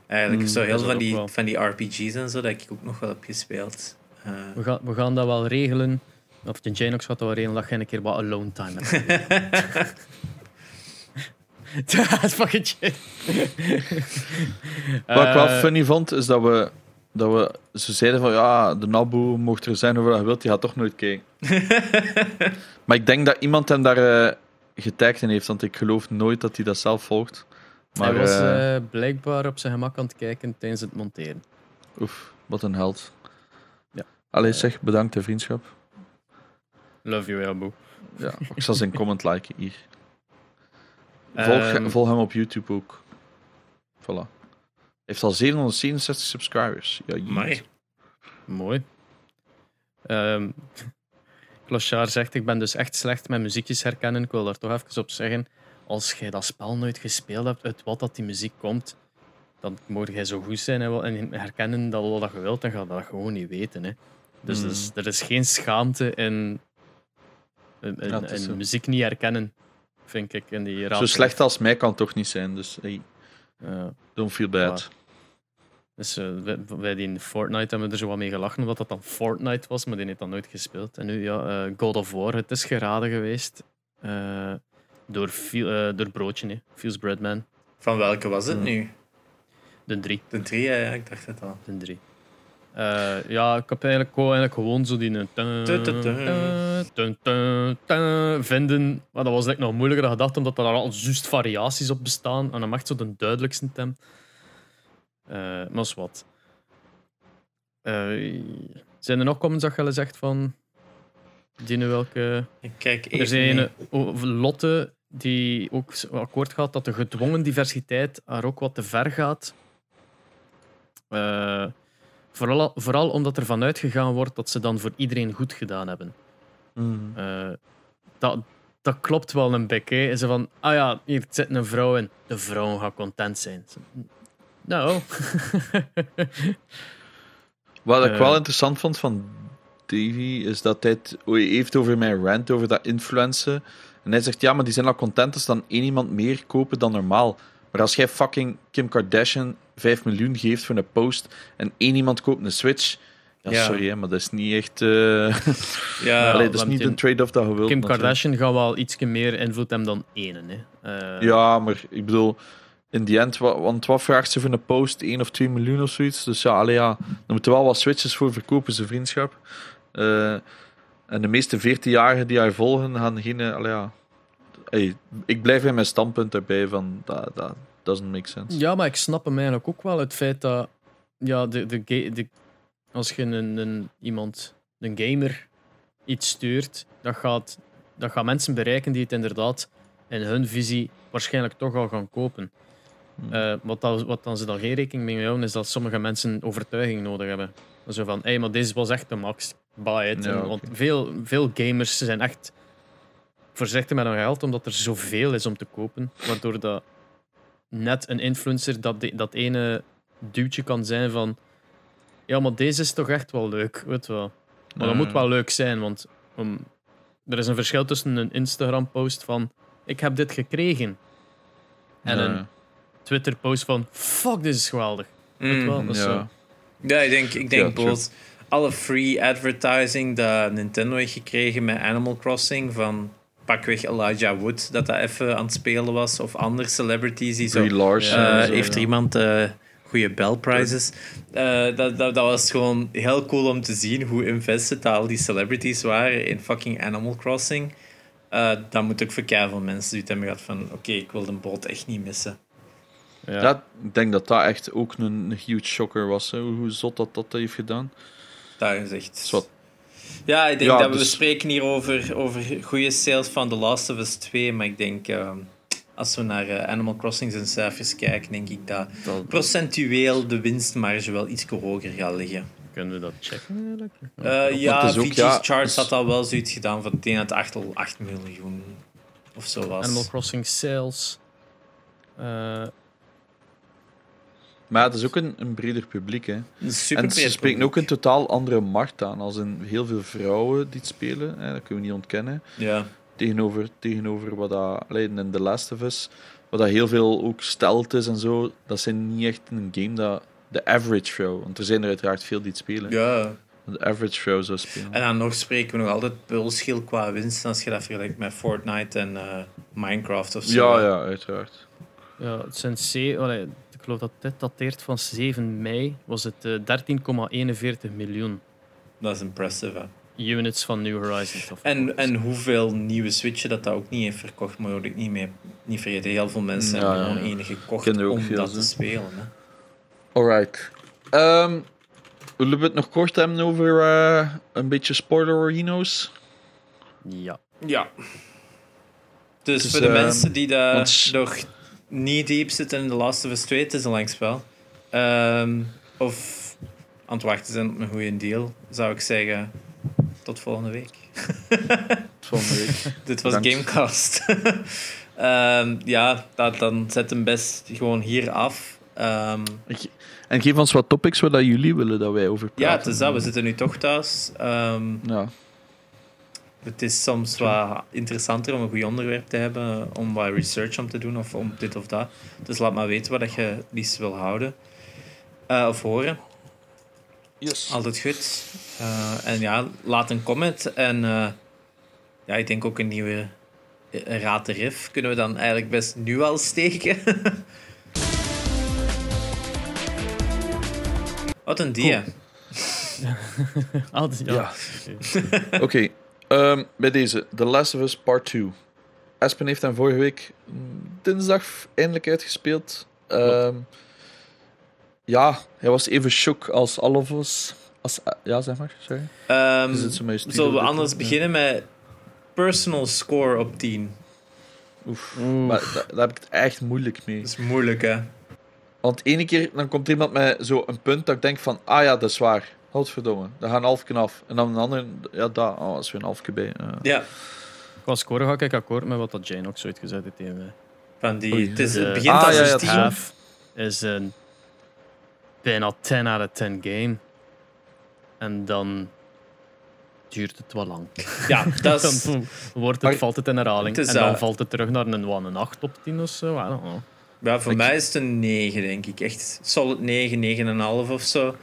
Eigenlijk mm, zo heel van die, van die RPG's en zo, dat ik ook nog wel heb gespeeld. Uh, we, gaan, we gaan dat wel regelen. Of de Janox gaat dat wel regelen dat je een keer wat alone time hebt. Dat is fucking shit. Wat ik wel funny vond, is dat we dat we, ze zeiden van ja, de Nabu mocht er zijn hoeveel hij wilt, die gaat toch nooit kijken. maar ik denk dat iemand hem daar uh, getagd in heeft, want ik geloof nooit dat hij dat zelf volgt. Maar, hij was uh, blijkbaar op zijn gemak aan het kijken tijdens het monteren. Oef, wat een held. Ja. Allee, zeg bedankt de vriendschap. Love you, Abu. Ja, ik zal zijn comment liken hier. Volg, Ehm, volg hem op YouTube ook. Voilà. Heeft al 767 subscribers. Ja. Amai. Mooi. Ehm Clochard zegt, ik ben dus echt slecht met muziekjes herkennen. Ik wil daar toch even op zeggen. Als jij dat spel nooit gespeeld hebt, uit wat dat die muziek komt, dan moet jij zo goed zijn en herkennen dat wat je wilt, dan ga je dat gewoon niet weten. Hè. Dus Mm. er, is, er is geen schaamte in, in, in- Ja, het is in zo. muziek niet herkennen, vind ik. In die Zo slecht als mij kan het toch niet zijn. Dus hey. Don't feel bad. Dus eh, wij, die in Fortnite hebben er zo wat mee gelachen, wat dat dan Fortnite was, maar die heeft dat nooit gespeeld. En nu, ja, eh, God of War, het is geraden geweest eh, door, door Broodje, nee. Fuse Breadman. Van welke was het nu? De 3. De 3, ja, ja, ik dacht het al. De 3. Eh, ja, ik heb eigenlijk, gewoon, zo die... Eh, vinden. Maar dat was eigenlijk nog moeilijker dan gedacht, omdat er al juist variaties op bestaan. En dan maakt zo de duidelijkste tem. Uh, eh, maar is wat. Zijn er nog comments dat je al zegt van... Dienen welke... Kijk Er zijn een, oh, Lotte die ook akkoord gaat dat de gedwongen diversiteit haar ook wat te ver gaat. Eh vooral, vooral omdat er vanuit gegaan wordt dat ze dan voor iedereen goed gedaan hebben. Mm. Eh, dat, dat klopt wel een beetje. hè. Ze van, ah ja, hier zit een vrouw in. De vrouw gaat content zijn. Nou, Wat ik Eh. wel interessant vond van Davy, is dat hij het heeft over mijn rant, over dat influencen. En hij zegt, ja, maar die zijn al content als dan één iemand meer kopen dan normaal. Maar als jij fucking Kim Kardashian 5 miljoen geeft voor een post en één iemand koopt een Switch... Ja, Ja. sorry, hè, maar dat is niet echt... eh Ja, Allee, dat is niet Kim- een trade-off dat je wilt. Kim natuurlijk. Kardashian gaat wel iets meer invloed hebben dan ene. Hè. Eh, Ja, maar ik bedoel, in die end, wa- want wat vraagt ze voor een post? 1 of 2 miljoen of zoiets. Dus ja, allee, ja, er moeten wel wat switches voor verkopen, zijn vriendschap. Eh, en de meeste 14-jarigen die haar volgen, gaan geen. Allee, ja. Hey, ik blijf bij mijn standpunt daarbij van dat, dat doesn't make sense. Ja, maar ik snap hem eigenlijk ook wel. Het feit dat ja, de, de, de, als je een, een, iemand, een gamer, iets stuurt, dat gaat, dat gaat mensen bereiken die het inderdaad in hun visie waarschijnlijk toch al gaan kopen. Hmm. Eh, wat, dat, wat dan ze dan geen rekening mee houden, is dat sommige mensen overtuiging nodig hebben. Zo van, hé, hey, maar deze was echt de max. Buy it. Ja, En- oké. Want veel, veel gamers zijn echt voorzichtig met hun geld, omdat er zoveel is om te kopen. Waardoor dat net een influencer dat, de- dat ene duwtje kan zijn van ja, maar deze is toch echt wel leuk, weet je wel. Maar dat Ja. moet wel leuk zijn, want um, er is een verschil tussen een Instagram-post van ik heb dit gekregen en Ja. een Twitter-post van fuck, dit is geweldig. Weet je wel, Mm. dat is ja. zo. Ja, ik denk, ik Ja, denk true. bijvoorbeeld alle free advertising dat Nintendo heeft gekregen met Animal Crossing van pakweg Elijah Wood, dat dat even aan het spelen was, of andere celebrities die zo... Brie Larson Ja, Eh, zo, heeft ja. er iemand eh goede bell prizes? Eh, dat, dat, dat was gewoon heel cool om te zien hoe invested al die celebrities waren in fucking Animal Crossing. Eh dat moet ook voor veel mensen die het hebben gehad van oké, ik wil de boot echt niet missen. Ja. Ja, ik denk dat dat echt ook een, een huge shocker was. Hè, hoe zot dat dat heeft gedaan. Dat is echt... Zwat. Ja, ik denk Ja, dat we dus- spreken hier over, over goede sales van The Last of Us 2, maar ik denk ehm, als we naar eh, Animal Crossing zijn cijfers kijken, denk ik dat Dat, procentueel de winstmarge wel iets hoger gaat liggen. kunnen we dat checken eigenlijk? Eh, ja, ook, VG's ja, Charts dus- had al wel zoiets gedaan van ik denk dat het 8, al 8 miljoen of zo was. Animal Crossing sales. Eh, Maar het is ook een, een breder publiek. Hè. Een super En ze spreken ook een totaal andere markt aan. Als in heel veel vrouwen die het spelen. Hè, dat kunnen we niet ontkennen. Ja, Tegenover, tegenover wat dat, alleen in The Last of Us, wat dat heel veel ook stelt is en zo. Dat zijn niet echt een game dat de average vrouw, want er zijn er uiteraard veel die het spelen, ja. de average vrouw zou spelen. En dan nog spreken we nog altijd pulschil qua winst als je dat vergelijkt met Fortnite en eh, Minecraft of zo. Ja, ja, uiteraard. ja, het zijn ze- allee, ik geloof dat dit dateert van 7 mei. Was het eh, 13,41 miljoen Dat is impressive. Hè. units van New Horizons. of- En, en hoeveel nieuwe Switchen dat dat ook niet heeft verkocht, moet ik niet, mee, niet vergeten. Heel veel mensen Ja, hebben ja, gewoon ja. enige gekocht om veel, dat te spelen. Hè. Alright. Ehm, Willen we het nog kort hebben over uh, een beetje spoiler-reno's? Ja. Ja. Dus, dus voor de uh, mensen die daar want... nog niet diep zitten in de Last of Us 2, het is een lang spel. Um, of aan het wachten zijn op een goede deal, zou ik zeggen tot volgende week. tot volgende week. Dit was Gamecast. um, ja, dat, dan zet hem best gewoon hier af. Um, en geef ons wat topics waar jullie willen dat wij over praten. Ja, het is dat. We zitten nu toch thuis. Um, ja. Het is soms wat interessanter om een goed onderwerp te hebben, om wat research om te doen of om dit of dat. Dus laat maar weten wat je liefst wil houden uh, of horen. Yes. Altijd goed. Uh, en ja, laat een comment. En uh, ja, ik denk ook een nieuwe Raad de Riff kunnen we dan eigenlijk best nu al steken. Wat een dia. Cool. ja. Oké, okay. Um, bij deze. The Last of Us Part 2. Espen heeft hem vorige week dinsdag eindelijk uitgespeeld. Um, ja, hij was even shock als all of us. Als, ja, zeg maar. Sorry. Um, zullen we anders beginnen met personal score op 10? Oef, maar daar, daar, heb ik het echt moeilijk mee. Dat is moeilijk, hè? Want ene keer dan komt iemand met zo een punt dat ik denk van, ah ja, dat is waar. Godverdomme, daar gaat een halfje af. En dan een andere, ja, daar, oh, is weer een halfje bij. Uh. Ja. Qua score ga ik akkoord met wat dat Jane ook zo uitgezet heeft tegen mij. Van die, het, is, het begint ah, als ja, ja, een is een bijna 10 out of 10 game. En dan duurt het wel lang. Ja, dat is... dan wordt het, valt het in herhaling. en dan valt het terug naar een, een 8 op 10 of zo. I don't know. Ja, voor mij is het een 9, denk ik. Echt solid 9, 9,5 of zo.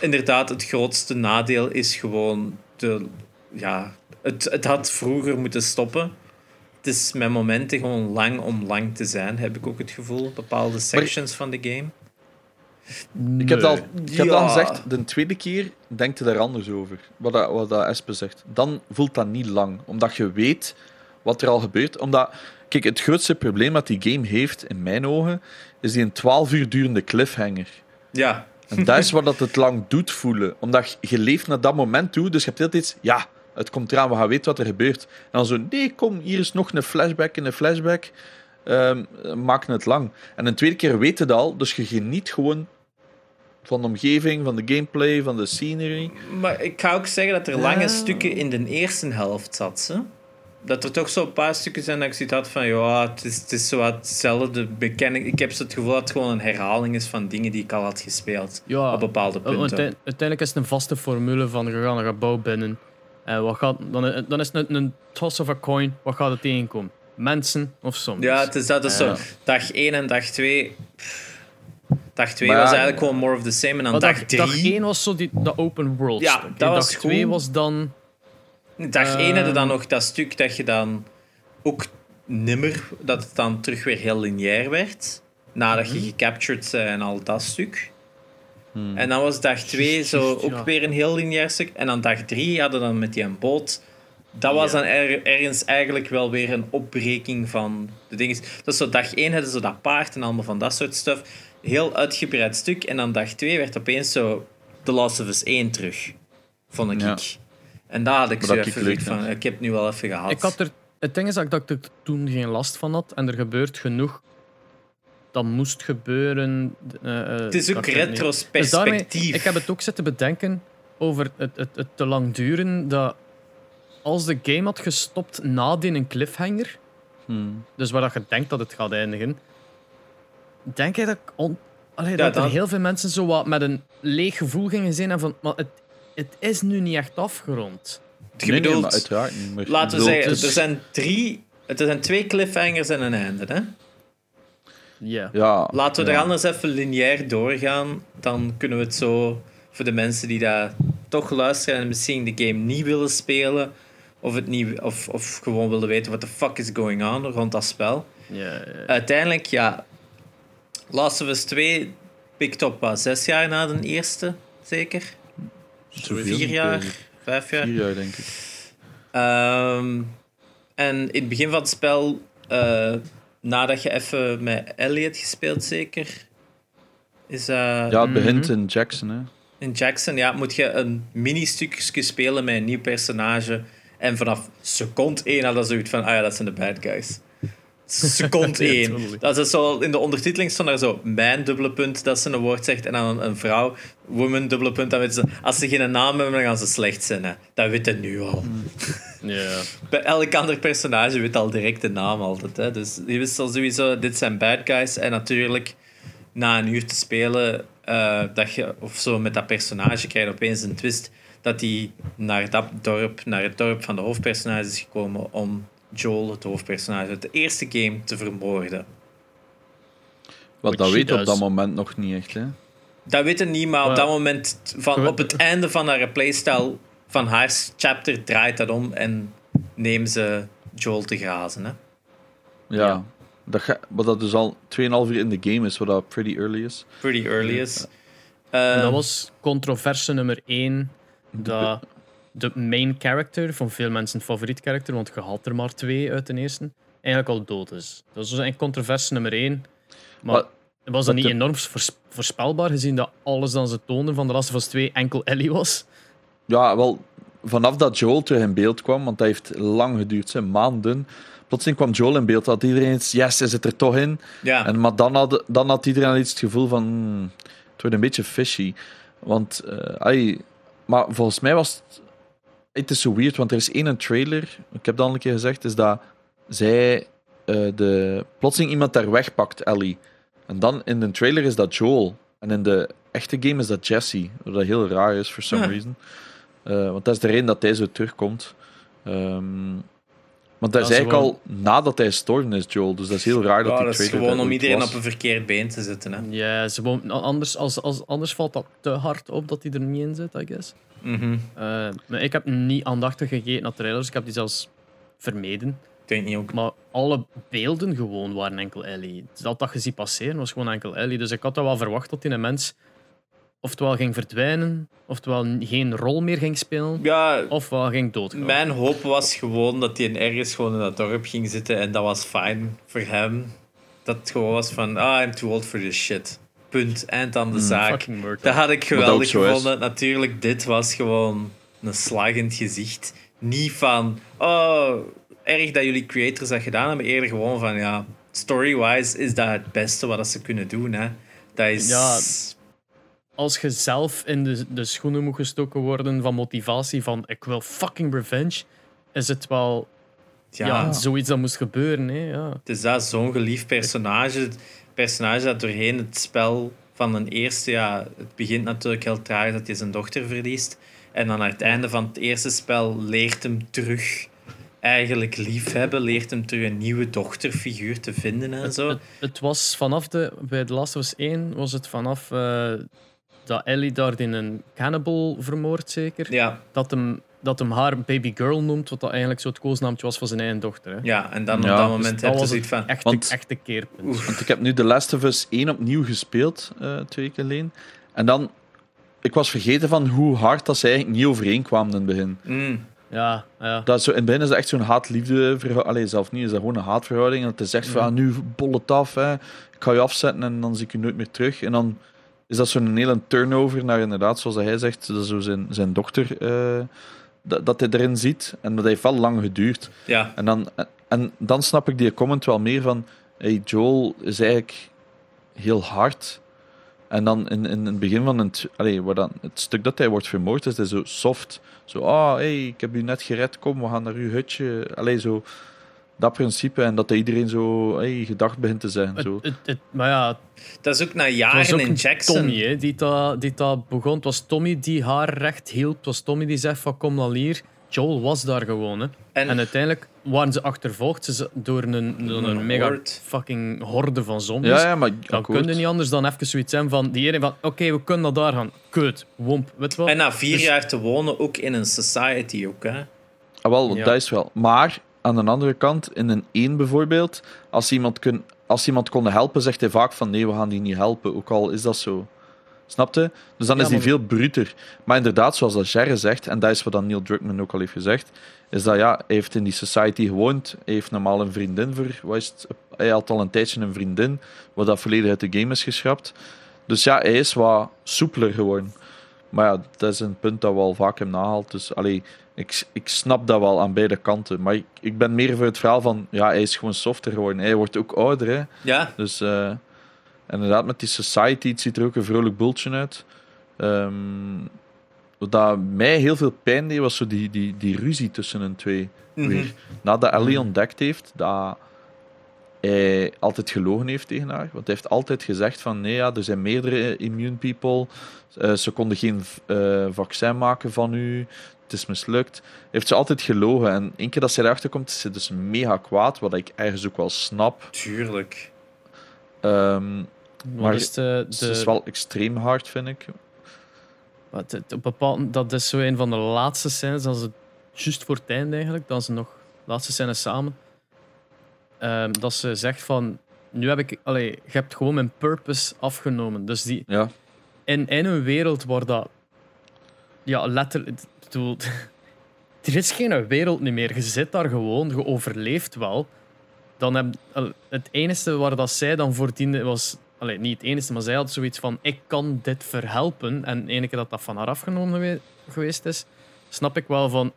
Inderdaad, het grootste nadeel is gewoon de, ja, het, het had vroeger moeten stoppen. Het is met momenten gewoon lang om lang te zijn, heb ik ook het gevoel. Bepaalde sections van de game. Ik heb, al, ik heb al gezegd, de tweede keer denkt je daar anders over. Wat, dat, wat dat Espe zegt. Dan voelt dat niet lang. Omdat je weet wat er al gebeurt. Omdat, kijk, het grootste probleem dat die game heeft, in mijn ogen, is die een 12 uur durende cliffhanger. Ja. En dat is wat dat het lang doet voelen. Omdat je leeft naar dat moment toe, dus je hebt altijd iets, ja, het komt eraan, we gaan weten wat er gebeurt. En dan zo, nee, kom, hier is nog een flashback en een flashback. Um, maken het lang. En een tweede keer weet het al, dus je geniet gewoon van de omgeving, van de gameplay, van de scenery. Maar ik ga ook zeggen dat er lange stukken in de eerste helft zaten. Dat er toch zo'n paar stukken zijn dat ik zoiets had van, ja, het is, het is zo wat hetzelfde. Bekenning. Ik heb zo het gevoel dat het gewoon een herhaling is van dingen die ik al had gespeeld. Ja, op bepaalde punten. Uiteindelijk is het een vaste formule van, je gaat een gebouw binnen. En wat gaat, dan, dan is het een, een toss of a coin. Wat gaat het tegenkomen? Mensen of soms? Ja, het is dat is zo. Dag 1 en dag 2... Dag 2 was eigenlijk gewoon more of the same. En dan dag 3... Dag 1 was zo die, de open world ja, stuk. Dat dag 2 was dan... Dag 1 uh, had je dan nog dat stuk dat je dan ook nimmer... Dat het dan terug weer heel lineair werd. Nadat je mhm. gecaptured bent en al dat stuk. Hmm. En dan was dag 2 zo ook weer een heel lineair stuk. En dan dag 3 hadden we dan met die boot... Dat was dan er, ergens eigenlijk wel weer een opbreking van de dingen. Dus zo dag 1 hadden ze dat paard en allemaal van dat soort stuff heel uitgebreid stuk. En dan dag 2 werd opeens zo The Last of Us 1 terug. Vond ik. Ja. En daar had ik zo even van, ik heb nu wel even gehad. Ik had er, het ding is dat ik er toen geen last van had. En er gebeurt genoeg dat moest gebeuren. Uh, het is ook retrospectief. Dus ik heb het ook zitten bedenken over het, het, het te lang duren. Dat als de game had gestopt na die een cliffhanger, hmm. dus waar dat je denkt dat het gaat eindigen, denk je dat, on... Allee, dat er heel veel mensen zo wat met een leeg gevoel gingen zijn en van, maar het, het is nu niet echt afgerond. Je nee, bedoelt, nee, uiteraard niet. laten we zeggen, er zijn drie, er zijn twee cliffhangers en een einde, hè? Yeah. Ja. Laten we er anders even lineair doorgaan, dan kunnen we het zo voor de mensen die daar toch luisteren en misschien de game niet willen spelen, of, het niet, of, of gewoon willen weten wat de fuck is going on rond dat spel. Yeah, Uiteindelijk, ja, Last of Us 2 pikt op wat, zes jaar na de eerste, zeker? Vier jaar, vijf jaar? Vier jaar, denk ik. Um, en in het begin van het spel, uh, nadat je even met Elliot gespeeld, zeker? Is, uh, ja, het begint mm -hmm. in Jackson, hè? In Jackson ja, moet je een mini-stukje spelen met een nieuw personage. En vanaf seconde 1 hadden ze zoiets van: ah ja, dat zijn de bad guys. Seconde 1. Dat is zo, in de ondertiteling stond daar zo: mijn dubbele punt dat ze een woord zegt. En dan een, vrouw, woman dubbele punt. Dan weten ze, als ze geen naam hebben, dan gaan ze slecht zijn. Hè. Dat weten nu al. Ja. Bij elk ander personage weet al direct de naam altijd. Hè. Dus je wist al sowieso: dit zijn bad guys. En natuurlijk, na een uur te spelen, uh, dat je, of zo met dat personage krijg je opeens een twist dat hij naar dat dorp, naar het dorp van de hoofdpersonage is gekomen om Joel, het hoofdpersonage uit de eerste game, te vermoorden. Wat dat weet op dat moment nog niet echt, hè? Dat weten niet, maar op dat moment, van, op het einde van haar playstyle van haar chapter, draait dat om en neemt ze Joel te grazen, hè? Ja. ja. Dat ga, wat dat dus al 2,5 uur in de game is, wat dat pretty early is. Pretty early is. Ja. dat was controverse nummer 1. Dat de main character, van veel mensen favoriet karakter, want je had er maar twee uit de eerste, eigenlijk al dood is. Dat was eigenlijk controverse nummer 1. Maar was dat niet enorm voorspelbaar, gezien dat alles dan ze toonden van de Last of Us 2 enkel Ellie was? Ja, wel, vanaf dat Joel terug in beeld kwam, want dat heeft lang geduurd, zijn maanden plotseling kwam Joel in beeld. Had iedereen iets, yes, hij zit er toch in. Ja. En, maar dan had, dan had iedereen al iets het gevoel van, hmm, het wordt een beetje fishy. Want, uh, maar volgens mij was het, het is zo weird, want er is één trailer, ik heb dat al een keer gezegd, is dat zij uh, de, plotseling iemand daar wegpakt, Ellie. En dan in de trailer is dat Joel. En in de echte game is dat Jesse. Wat heel raar is, for some reason. Uh, want dat is de reden dat hij zo terugkomt. Um, want dat is eigenlijk al nadat hij gestorven is, Joel. Dus dat is heel raar dat hij dat is gewoon om iedereen op een verkeerd been te zetten. Hè? Ja, ze anders, als, als, anders valt dat te hard op dat hij er niet in zit, I guess. Mm uh, maar ik heb niet aandachtig gekeken naar trailers. Ik heb die zelfs vermeden. Ik denk niet ook. Maar alle beelden gewoon waren enkel Ellie. Dat dat je ziet passeren was gewoon enkel Ellie. Dus ik had wel verwacht dat die een mens oftewel ging verdwijnen, oftewel geen rol meer ging spelen, ja, ofwel ging doodgaan. Mijn hoop was gewoon dat hij ergens gewoon in dat dorp ging zitten en dat was fijn voor hem. Dat het gewoon was van, ah, I'm too old for this shit. Punt, eind aan de mm, zaak. Dat had ik geweldig gevonden. Natuurlijk, dit was gewoon een slag in het gezicht. Niet van, oh, erg dat jullie creators dat gedaan hebben. Eerder gewoon van, ja, story-wise is dat het beste wat ze kunnen doen. Hè. Dat is... Ja, als je zelf in de, de schoenen moet gestoken worden van motivatie van ik wil fucking revenge, is het wel ja. zoiets dat moest gebeuren. Hè? Ja. Het is dat zo'n geliefd personage. personage dat doorheen het spel van een eerste, ja, het begint natuurlijk heel traag dat hij zijn dochter verliest. En dan aan het einde van het eerste spel leert hem terug eigenlijk liefhebben, leert hem terug een nieuwe dochterfiguur te vinden en zo. Het, het, was vanaf de, bij The Last of Us 1 was het vanaf uh, dat Ellie daar in een cannibal vermoord, zeker. Ja. Dat hem, dat hem haar baby girl noemt, wat dat eigenlijk zo het koosnaamtje was van zijn eigen dochter. Hè. Ja, en dan op dat moment dus heb je zoiets van... Echte, want, echte keerpunt. Want ik heb nu The Last of Us 1 opnieuw gespeeld, uh, twee weken geleden. En dan... Ik was vergeten van hoe hard dat ze eigenlijk niet overeenkwamen in het begin. Mm. Ja, ja. Dat is zo, in het begin is dat echt zo'n haat-liefde verhouding. zelf niet, is dat gewoon een haatverhouding. En het is echt van, ja, nu bol het af, hè. ik ga je afzetten en dan zie ik je nooit meer terug. En dan is dat zo'n hele turnover naar inderdaad, zoals hij zegt, dat zo zijn, zijn dochter uh, dat, dat hij erin ziet. En dat heeft wel lang geduurd. Ja. En, dan, en dan snap ik die comment wel meer van hey, Joel is eigenlijk heel hard. En dan in, in het begin van het, allee, waar dan, het stuk dat hij wordt vermoord, is hij zo soft. Zo, ah, oh, hey, ik heb u net gered, kom, we gaan naar uw hutje. Allee, zo dat principe en dat iedereen zo hey, gedacht begint te zijn. Zo. Het, het, maar ja, dat is ook na jaren in Jackson. Tommy hè, die dat die dat begon. Het was Tommy die haar recht hielp. Het was Tommy die zei van kom dan hier. Joel was daar gewoon. Hè. En, uiteindelijk waren ze achtervolgd door een, door een, mega fucking horde van zombies. Ja, ja, maar dan kun je niet anders dan even zoiets zijn van die ene van oké, we kunnen naar daar gaan. Kut, womp, weet wel. En na vier dus- jaar te wonen ook in een society ook, hè. Ah, wel, dat is wel. Maar aan de andere kant, in een 1 bijvoorbeeld, als iemand, kun, als iemand kon helpen, zegt hij vaak van nee, we gaan die niet helpen. Ook al is dat zo. Snapte? Dus dan is hij veel bruter. Maar inderdaad, zoals dat Jerry zegt, en dat is wat dan Neil Druckmann ook al heeft gezegd, is dat ja, hij heeft in die society gewoond. Hij heeft normaal een vriendin voor. Wat is het? Hij had al een tijdje een vriendin, wat dat volledig uit de game is geschrapt. Dus ja, hij is wat soepeler geworden. Maar ja, dat is een punt dat we al vaak hebben nagehaald. Dus allee, ik, ik snap dat wel aan beide kanten. Maar ik, ik ben meer voor het verhaal van, ja, hij is gewoon softer geworden. Hij wordt ook ouder, hè. Ja. Dus uh, inderdaad, met die Society, het ziet er ook een vrolijk bultje uit. Um, wat mij heel veel pijn deed, was zo die, die, die ruzie tussen hun twee. Mm -hmm. Nadat Ellie ontdekt heeft dat hij altijd gelogen heeft tegen haar. Want hij heeft altijd gezegd van nee, ja, er zijn meerdere immune people. Uh, ze konden geen uh, vaccin maken van u. Het is mislukt. Heeft ze altijd gelogen. En één keer dat zij erachter komt, is ze dus mega kwaad. Wat ik ergens ook wel snap. Tuurlijk. Um, maar is de, de... het is wel extreem hard, vind ik. Het, het, bepaald, dat is zo een van de laatste scènes, dat ze juist voor het einde eigenlijk, dat ze nog laatste scène samen, um, dat ze zegt van, nu heb ik, allee, je hebt gewoon mijn purpose afgenomen. Dus die, ja. in, in een wereld waar dat, ja, letterlijk, bedoel, er is geen wereld niet meer. Je zit daar gewoon, je overleeft wel. Dan heb, het enige waar dat zij dan voor diende was Allee, niet het enige, maar zij had zoiets van: ik kan dit verhelpen. En de ene keer dat dat van haar afgenomen geweest is, snap ik wel van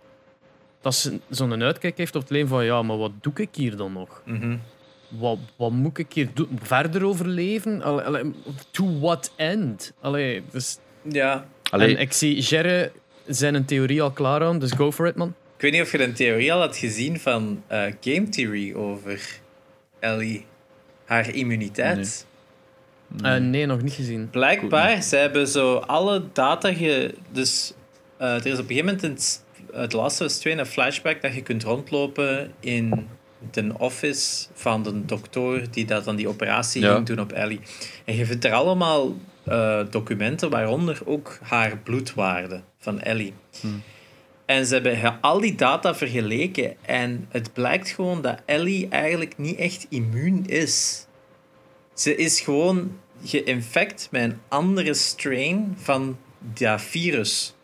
dat ze zo'n uitkijk heeft op het leven van: ja, maar wat doe ik hier dan nog? Mm wat, wat moet ik hier doen? Verder overleven? Allee, allee, to what end? Allee, dus... Ja. Allee. En ik zie Jerry zijn een theorie al klaar aan, dus go for it, man. Ik weet niet of je een theorie al had gezien van uh, Game Theory over Ellie. Haar immuniteit. Nee. Uh, nee, nog niet gezien. Blijkbaar, ze hebben zo alle data. Ge, dus uh, er is op een gegeven moment in het Last of Us 2 een flashback dat je kunt rondlopen in de office van de dokter die dat dan die operatie ja. ging doen op Ellie. En je vindt er allemaal uh, documenten, waaronder ook haar bloedwaarde van Ellie. Hm. En ze hebben al die data vergeleken en het blijkt gewoon dat Ellie eigenlijk niet echt immuun is. Ze is gewoon geïnfect met een andere strain van dat virus.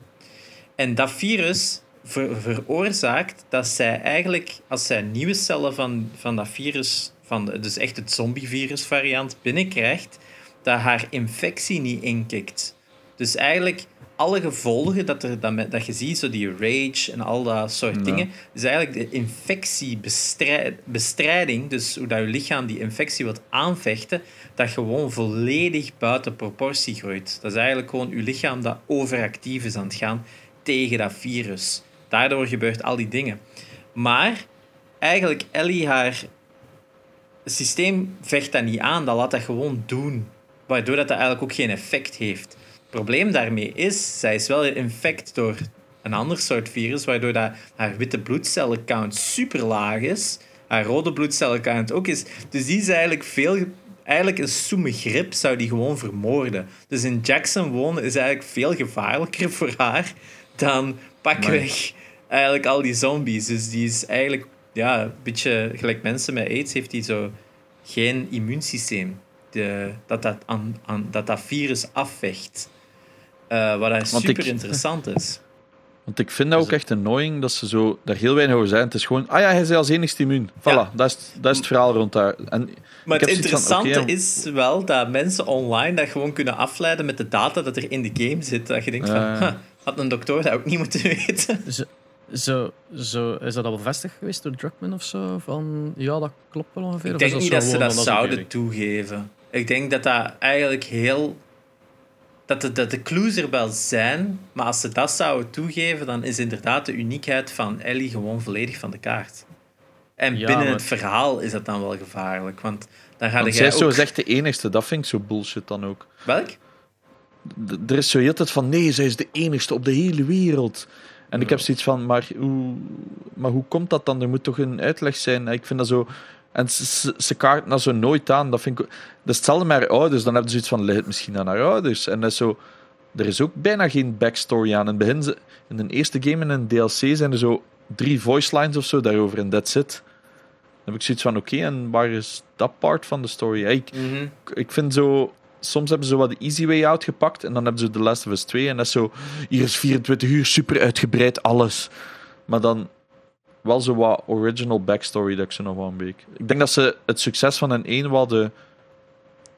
En dat virus ver veroorzaakt dat zij eigenlijk, als zij nieuwe cellen van, van dat virus, van de, dus echt het zombievirus variant, binnenkrijgt, dat haar infectie niet inkikt. Dus eigenlijk alle gevolgen dat, er, dat, dat je ziet, zo die rage en al dat soort dingen, is eigenlijk de infectiebestrijding, dus hoe dat je lichaam die infectie wilt aanvechten, dat gewoon volledig buiten proportie groeit. Dat is eigenlijk gewoon je lichaam dat overactief is aan het gaan tegen dat virus. Daardoor gebeurt al die dingen. Maar eigenlijk Ellie, haar systeem vecht dat niet aan, dat laat dat gewoon doen. Waardoor dat, dat eigenlijk ook geen effect heeft probleem daarmee is, zij is wel infect door een ander soort virus, waardoor dat haar witte bloedcellencount super laag is. Haar rode bloedcellencount ook is. Dus die is eigenlijk veel... Eigenlijk een soeme grip zou die gewoon vermoorden. Dus in Jackson wonen is eigenlijk veel gevaarlijker voor haar dan pakweg eigenlijk al die zombies. Dus die is eigenlijk ja, een beetje gelijk mensen met AIDS heeft die zo geen immuunsysteem. De, dat, dat, aan, aan, dat dat virus afvecht. Uh, wat super interessant is. Want ik vind dat ook echt annoying dat ze zo daar heel weinig over zijn. Het is gewoon, ah ja, hij is als enigste immuun. Voilà, ja. dat, is, dat is het verhaal rond daar. En maar het interessante van, is wel dat mensen online dat gewoon kunnen afleiden met de data dat er in de game zit. Dat je denkt uh, van, had een dokter dat ook niet moeten weten. Zo, zo, zo, is dat al bevestigd geweest door Druckmann of zo? Van, ja, dat klopt wel ongeveer. Ik denk niet dat ze dat zouden toegeven. Ik denk dat dat eigenlijk heel dat de, dat de clues er wel zijn, maar als ze dat zouden toegeven, dan is inderdaad de uniekheid van Ellie gewoon volledig van de kaart. En binnen het verhaal is dat dan wel gevaarlijk, want dan ga want zij is zo zegt de enigste, dat vind ik zo bullshit dan ook. Welk? er is zo heel tijd van, nee, zij is de enigste op de hele wereld. En ik heb zoiets van, maar hoe, maar hoe komt dat dan? Er moet toch een uitleg zijn? Ik vind dat zo... En ze, ze kaarten dat zo nooit aan. Dat, vind ik, dat is hetzelfde met haar ouders. Dan hebben ze iets van, ligt misschien aan haar ouders. En dat is zo... Er is ook bijna geen backstory aan. In het begin, in de eerste game in een DLC zijn er zo drie voice lines of zo daarover. En that's it. Dan heb ik zoiets van, oké, en waar is dat part van de story? Ik, mm ik vind zo... Soms hebben ze wat de easy way out gepakt. En dan hebben ze The Last of Us 2. En dat is zo... Hier is 24 uur, super uitgebreid, alles. Maar dan wel zo wat original backstory dat ik ze nog wel een week. Ik denk dat ze het succes van een 1 wel de.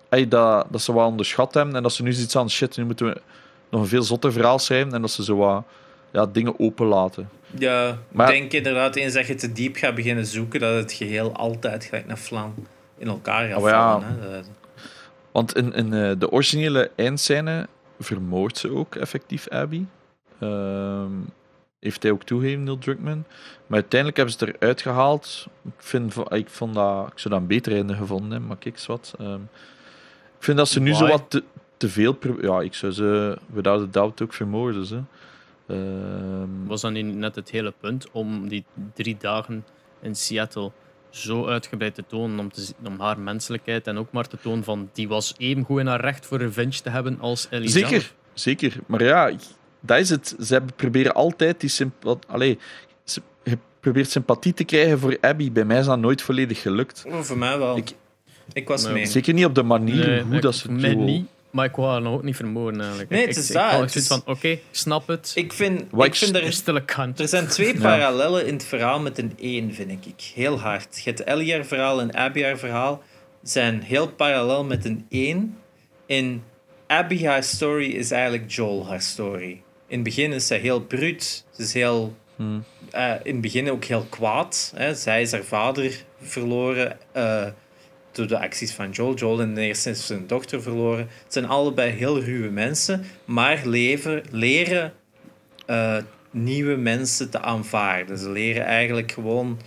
Hey, dat, dat ze wel onderschat hebben en dat ze nu iets aan shit. Nu moeten we nog een veel zotter verhaal schrijven en dat ze zo wat ja, dingen openlaten. Ja, maar, ik denk inderdaad, eens dat je te diep gaat beginnen zoeken, dat het geheel altijd gelijk naar Flan in elkaar gaat oh, vallen. Hè? Want in, in uh, de originele eindscène vermoordt ze ook effectief Abby. Uh, heeft hij ook toegegeven, Neil Druckmann. Maar uiteindelijk hebben ze het eruit gehaald. Ik, vind, ik, vond dat, ik zou dat een beter einde gevonden hebben, maar kijk eens wat. Um, ik vind dat ze nu zo wat te, te, veel... Ja, ik zou ze without a doubt ook vermoorden. Ze. Um, Was dan niet net het hele punt om die drie dagen in Seattle zo uitgebreid te tonen om, te, om haar menselijkheid en ook maar te tonen van die was even goed in haar recht voor revenge te hebben als Ellie Zeker, zeker. Maar ja, dat is het. Ze proberen altijd die sympathie... ze probeert sympathie te krijgen voor Abby. Bij mij is dat nooit volledig gelukt. Oh, voor mij wel. Ik, ik was mee. Zeker niet op de manier hoe dat ze het niet. Maar ik wou haar nog ook niet vermoorden eigenlijk. Nee, het is daar. Ik, ik van, oké, snap het. Ik vind, ik vind er, stille kant. er zijn twee parallellen in het verhaal met een één, vind ik. Heel hard. Je hebt Ellie verhaal en Abby haar verhaal zijn heel parallel met een één. In Abby haar story is eigenlijk Joel haar story. In het begin is ze heel bruut. Ze is heel... Hmm. Uh, in het begin ook heel kwaad. Hè. Zij is haar vader verloren... Uh, door de acties van Joel. Joel in de eerste instantie zijn dochter verloren. Het zijn allebei heel ruwe mensen, maar leven, leren uh, nieuwe mensen te aanvaarden. Ze leren eigenlijk gewoon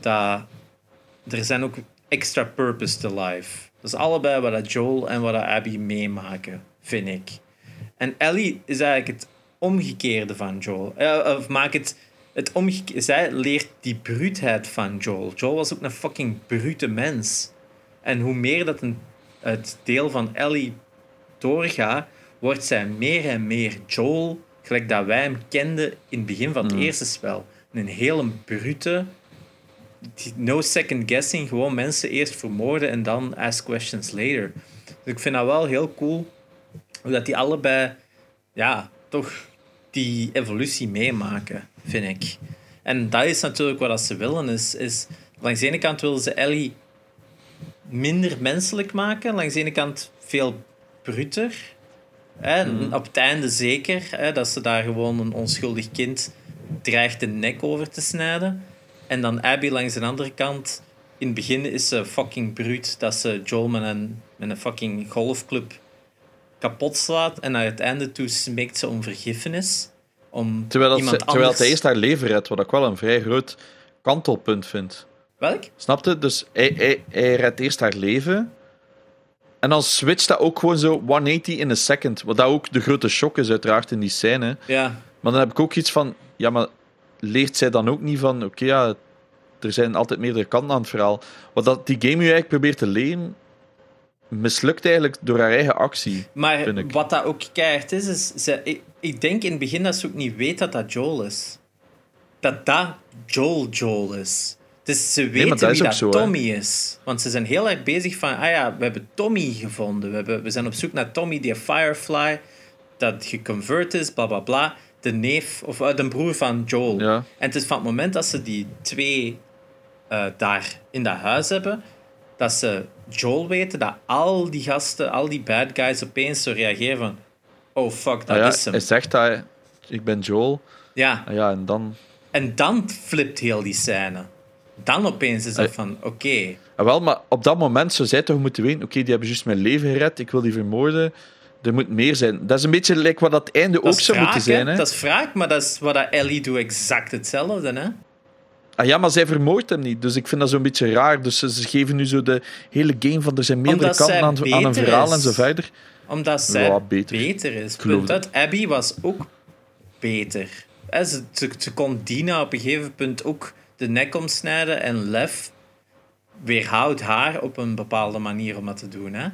dat er zijn ook extra purpose to life. Dat is allebei wat Joel en wat Abby meemaken, vind ik. En Ellie is eigenlijk het omgekeerde van Joel. Uh, of maak het, het omgekeerde. Zij leert die bruutheid van Joel. Joel was ook een fucking brute mens. En hoe meer dat een, het deel van Ellie doorgaat, wordt zij meer en meer Joel, gelijk dat wij hem kenden in het begin van het mm. eerste spel. Een hele brute, no second guessing, gewoon mensen eerst vermoorden en dan ask questions later. Dus ik vind dat wel heel cool, dat die allebei, ja, toch die evolutie meemaken, vind ik. En dat is natuurlijk wat ze willen. Is, is, langs de ene kant willen ze Ellie minder menselijk maken. Langs de ene kant veel bruter. Hè? Mhm. Op het einde zeker, hè, dat ze daar gewoon een onschuldig kind dreigt de nek over te snijden. En dan Abby langs de andere kant. In het begin is ze fucking bruut dat ze Joel met een, met een fucking golfclub kapot slaat. En naar het einde toe smeekt ze om vergiffenis. Om terwijl, iemand ze, terwijl hij eerst haar leven redt, wat ik wel een vrij groot kantelpunt vind. Welk? Snapte? Dus hij, hij, hij redt eerst haar leven. En dan switcht dat ook gewoon zo 180 in een second. Wat dat ook de grote shock is, uiteraard, in die scène. Ja. Maar dan heb ik ook iets van... Ja, maar leert zij dan ook niet van... Oké, ja, er zijn altijd meerdere kanten aan het verhaal. Wat dat die game nu eigenlijk probeert te leren... Mislukt eigenlijk door haar eigen actie. Maar wat dat ook keihard is, is... Ze, ik, ik denk in het begin dat ze ook niet weet dat dat Joel is. Dat dat Joel Joel is. Dus ze weten wie dat Tommy is. Want ze zijn heel erg bezig van, ah ja, we hebben Tommy gevonden. We, hebben, we zijn op zoek naar Tommy, die Firefly, dat geconvert is, bla bla bla. De neef, of uh, de broer van Joel. Ja. En het is van het moment dat ze die twee uh, daar in dat huis hebben, dat ze Joel weten, dat al die gasten, al die bad guys opeens zo reageren van, oh fuck, dat ah ja, is hem. Hij zegt dat, ik ben Joel. Ja. Ah ja, en dan... En dan flipt heel die scène dan opeens is dat van, oké. Okay. Ah, wel, maar op dat moment zou zij toch moeten weten, oké, die hebben juist mijn leven gered, ik wil die vermoorden. Er moet meer zijn. Dat is een beetje like wat dat einde ook zou moeten zijn. Hè? Dat is wraak, maar dat is wat dat Ellie doet exact hetzelfde. Hè? Ah ja, maar zij vermoordt hem niet. Dus ik vind dat zo'n beetje raar. Dus ze, geven nu zo de hele game van er zijn meerdere kanten aan, aan, een verhaal en zo verder. Omdat zij beter. is. Punt uit. Abby was ook beter. Ze, ze, ze kon Dina op een gegeven punt ook de nek omsnijden en Lef weerhoudt haar op een bepaalde manier om dat te doen. Hè?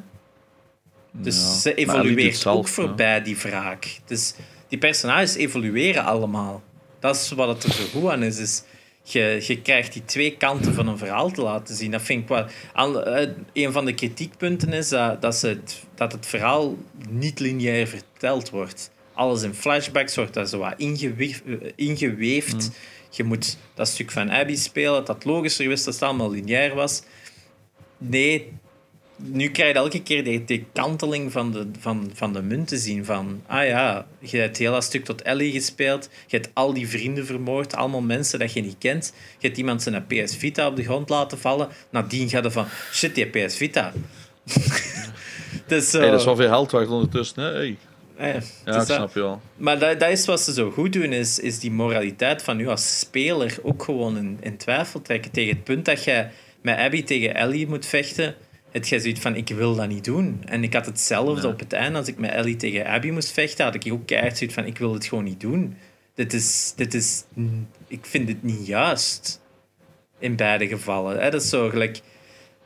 Dus ze evolueert ook voorbij die wraak. Dus die personages evolueren allemaal. Dat is wat het er zo goed aan is. is je, je krijgt die twee kanten van een verhaal te laten zien. Dat vind ik wel... Eh, een van de kritiekpunten is dat, dat, ze het, dat het verhaal niet lineair verteld wordt. Alles in flashbacks wordt dat zo wat ingeweefd. ingeweefd. Mm je moet dat stuk van Abby spelen, dat dat logischer wist, dat het allemaal lineair was. Nee, nu krijg je elke keer die, die kanteling van de, van, van de munt te zien. Van, ah ja, je hebt heel dat stuk tot Ellie gespeeld. Je hebt al die vrienden vermoord. Allemaal mensen dat je niet kent. Je hebt iemand zijn PS Vita op de grond laten vallen. Nadien gaat er van, shit, die PS Vita. dus, hey, dat is wel veel geld waard ondertussen. Hè? Hey. Ja, ja ik snap je wel. Maar dat, dat is wat ze zo goed doen, is, is die moraliteit van u als speler ook gewoon in, in twijfel trekken. Tegen het punt dat je met Abby tegen Ellie moet vechten, het jij zoiets van, ik wil dat niet doen. En ik had hetzelfde op het einde, als ik met Ellie tegen Abby moest vechten, had ik ook keihard zoiets van, ik wil het gewoon niet doen. Dit is, dit is, ik vind het niet juist. In beide gevallen. Hè? Dat is zo gelijk,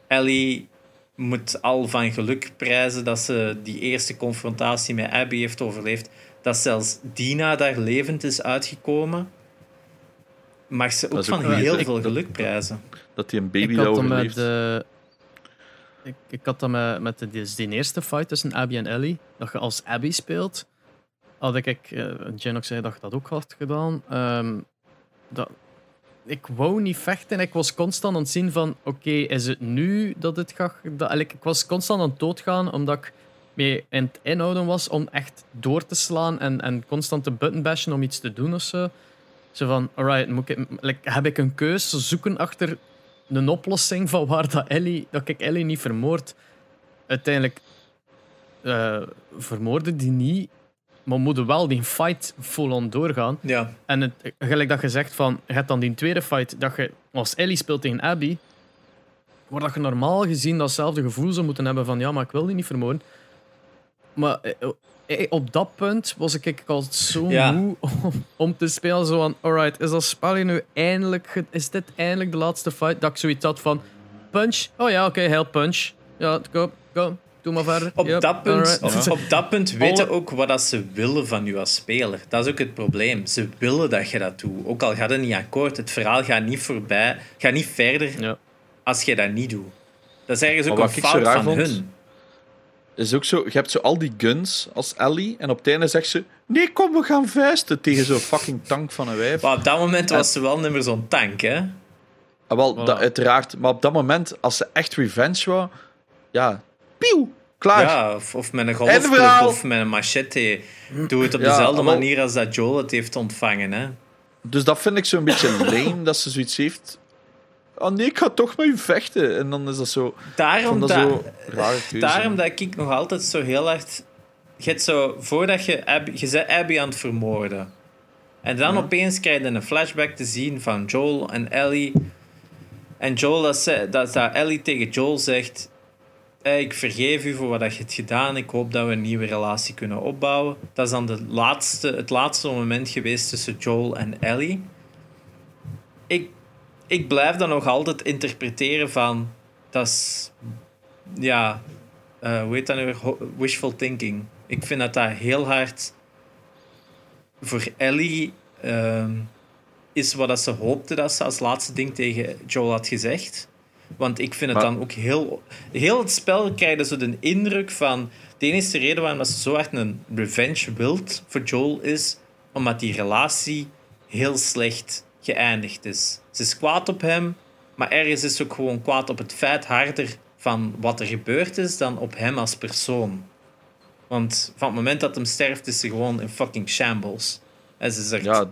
Ellie moet al van geluk prijzen dat ze die eerste confrontatie met Abby heeft overleefd. Dat zelfs Dina daar levend is uitgekomen. Mag ze ook, van heel veel geluk prijzen. Dat hij een baby overleeft. De... Ik, ik had dat met, met de, die eerste fight tussen Abby en Ellie. Dat je als Abby speelt. Had ik, uh, Jen ook zei dat je dat ook had gedaan. Um, dat, ik wou niet vechten. Ik was constant aan het zien van, oké, is het nu dat het gaat... Dat, ik was constant aan het doodgaan, omdat ik mee in het inhouden was om echt door te slaan en, en constant te button bashen om iets te doen of zo. Zo van, alright, moet ik, heb ik een keus? Zoeken achter een oplossing van waar dat, Ellie, dat ik Ellie niet vermoord. Uiteindelijk uh, vermoorde die niet maar moeten wel die fight full-on doorgaan. Ja. En het, gelijk dat je zegt van, je hebt dan die tweede fight, dat je als Ellie speelt tegen Abby, waar dat je normaal gezien datzelfde gevoel zou moeten hebben van, ja, maar ik wil die niet vermoorden. Maar eh, op dat punt was ik al zo moe om, te spelen. Zo van, alright, is dat spel nu eindelijk... Is dit eindelijk de laatste fight? Dat ik zoiets had van, punch. Oh ja, oké, heel punch. Ja, go, go. Doe maar verder. Op, dat, punt, op dat punt weten ook wat dat ze willen van je als speler. Dat is ook het probleem. Ze willen dat je dat doet. Ook al gaat het niet akkoord. Het verhaal gaat niet voorbij, gaat niet verder ja. als je dat niet doet. Dat is ergens ook een fout van vond, hun. Is ook zo, je hebt zo al die guns als Ellie en op het einde zegt ze: Nee, kom, we gaan vuisten tegen zo'n fucking tank van een wijf. Maar op dat moment was ze wel niet meer zo'n tank, hè? Ah, wel, dat, uiteraard. Maar op dat moment, als ze echt revenge wou, ja, pieuw, klaar. Ja, of, of met een golfclub of met een machete. Doe het op dezelfde manier als dat Joel het heeft ontvangen. Hè. Dus dat vind ik zo'n beetje lame, dat ze zoiets heeft. Oh nee, ik ga toch met u vechten. En dan is dat zo. Daarom dat, zo daarom dat ik nog altijd zo heel hard. Je hebt zo, voordat je Abby, je bent Abby aan het vermoorden. En dan opeens krijg je een flashback te zien van Joel en Ellie. En Joel, dat, dat, dat Ellie tegen Joel zegt: ik vergeef u voor wat je hebt gedaan. Ik hoop dat we een nieuwe relatie kunnen opbouwen. Dat is dan de laatste, het laatste moment geweest tussen Joel en Ellie. Ik, blijf dan nog altijd interpreteren van... Dat is... Ja... Uh, hoe heet dat nu Wishful thinking. Ik vind dat dat heel hard... Voor Ellie... Uh, is wat dat ze hoopte dat ze als laatste ding tegen Joel had gezegd. Want ik vind het dan ook heel... Heel het spel krijgt zo de indruk van... De enige reden waarom ze zo echt een revenge wilt voor Joel is... Omdat die relatie heel slecht geëindigd is. Ze is kwaad op hem, maar ergens is ze ook gewoon kwaad op het feit harder van wat er gebeurd is dan op hem als persoon. Want van het moment dat hem sterft, is ze gewoon in fucking shambles. En ze zegt... Ja,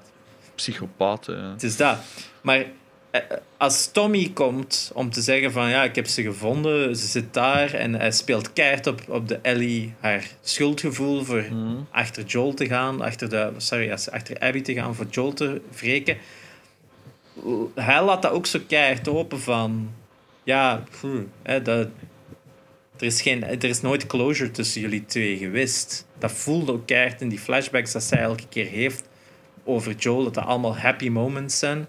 psychopaat. Het is dat. Maar eh, als Tommy komt om te zeggen van ja, ik heb ze gevonden, ze zit daar en hij speelt keihard op, op de Ellie haar schuldgevoel voor mhm. achter Joel te gaan, achter, de, sorry, achter Abby te gaan voor Joel te wreken. Hij laat dat ook zo keihard open van ja, hè, dat, er, is geen, er is nooit closure tussen jullie twee geweest. Dat voelde ook keihard in die flashbacks dat zij elke keer heeft over Joel, dat dat allemaal happy moments zijn.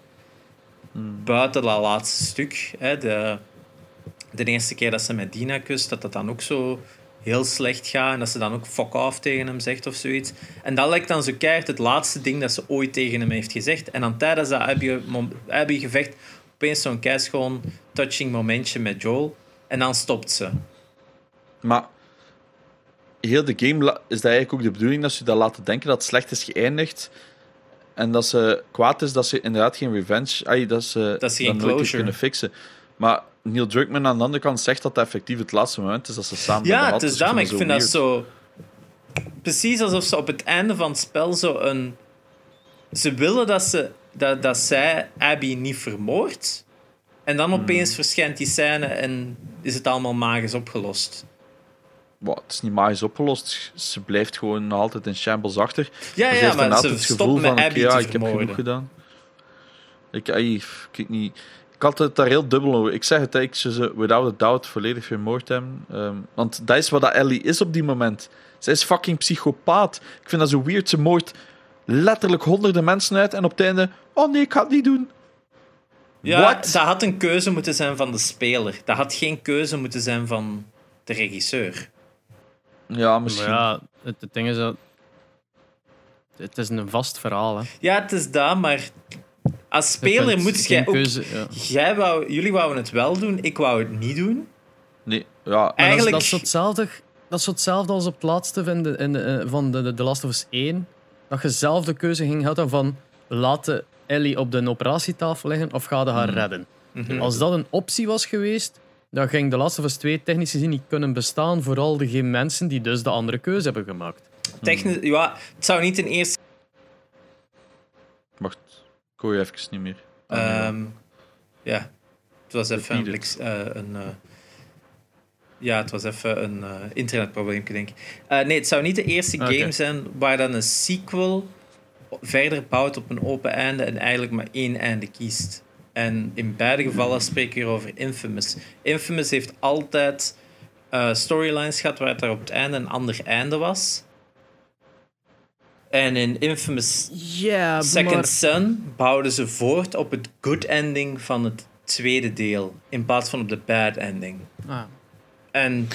Buiten dat laatste stuk, hè, de, de eerste keer dat ze met Dina kust, dat dat dan ook zo heel slecht gaat en dat ze dan ook fuck off tegen hem zegt of zoiets. En dat lijkt dan zo keihard het laatste ding dat ze ooit tegen hem heeft gezegd. En dan tijdens dat Abby gevecht opeens zo'n gewoon touching momentje met Joel en dan stopt ze. Maar heel de game is dat eigenlijk ook de bedoeling dat ze dat laten denken dat het slecht is geëindigd en dat ze kwaad is dat ze inderdaad geen revenge... Ay, dat ze, dat ze geen closure kunnen fixen. Maar Neil Druckmann aan de andere kant zegt dat effectief het laatste moment is dat ze samen Ja, het is maar ik vind dat zo... Precies alsof ze op het einde van het spel zo een... Ze willen dat, ze, dat, dat zij Abby niet vermoordt. En dan opeens verschijnt die scène en is het allemaal magisch opgelost. Wow, het is niet magisch opgelost. Ze blijft gewoon altijd in shambles achter. Ja, Maar ze ja, heeft maar ze het gevoel met van, Abby ja, te ik heb genoeg gedaan. Ik, ai, ik weet niet. Ik had het daar heel dubbel over. Ik zeg het, ik zou ze without a doubt volledig vermoord hebben. Ehm, want dat is wat dat Ellie is op die moment. Zij is fucking psychopaat. Ik vind dat zo weird. Ze moordt letterlijk honderden mensen uit en op het einde... Oh nee, ik ga het niet doen. Ja, What? dat had een keuze moeten zijn van de speler. Dat had geen keuze moeten zijn van de regisseur. Ja, Maar misschien. ja, het, het ding is dat... Het is een vast verhaal, hè. Ja, het is dat, maar als speler moet jij ook... keuze, ja. Jij wou, jullie wouden het wel doen, ik wou het niet doen. Nee, ja. Eigenlijk- Dat is, dat, is hetzelfde, dat is hetzelfde als op het laatste van de, in de, eh, van de, de, The Last of Us 1. Dat je zelf de keuze ging houden van laten Ellie op de operatietafel liggen of ga je haar redden. Mhm. Als dat een optie was geweest, dan ging The Last of Us 2 technisch gezien niet kunnen bestaan. Vooral de geen mensen die dus de andere keuze hebben gemaakt. Technisch, ja, het zou niet een eerste... Ik hoor je even niet meer. Ah, ja, het was even een, een ja, het was even een eh, internetprobleem, denk ik. Eh, nee, het zou niet de eerste Oké. game zijn waar dan een sequel verder bouwt op een open einde en eigenlijk maar één einde kiest. En in beide gevallen spreek ik hier over Infamous. Infamous heeft altijd eh, storylines gehad waar het er op het einde een ander einde was. En in Infamous Ja, Second Son bouwden ze voort op het good ending van het tweede deel, in plaats van op de bad ending. Ah. En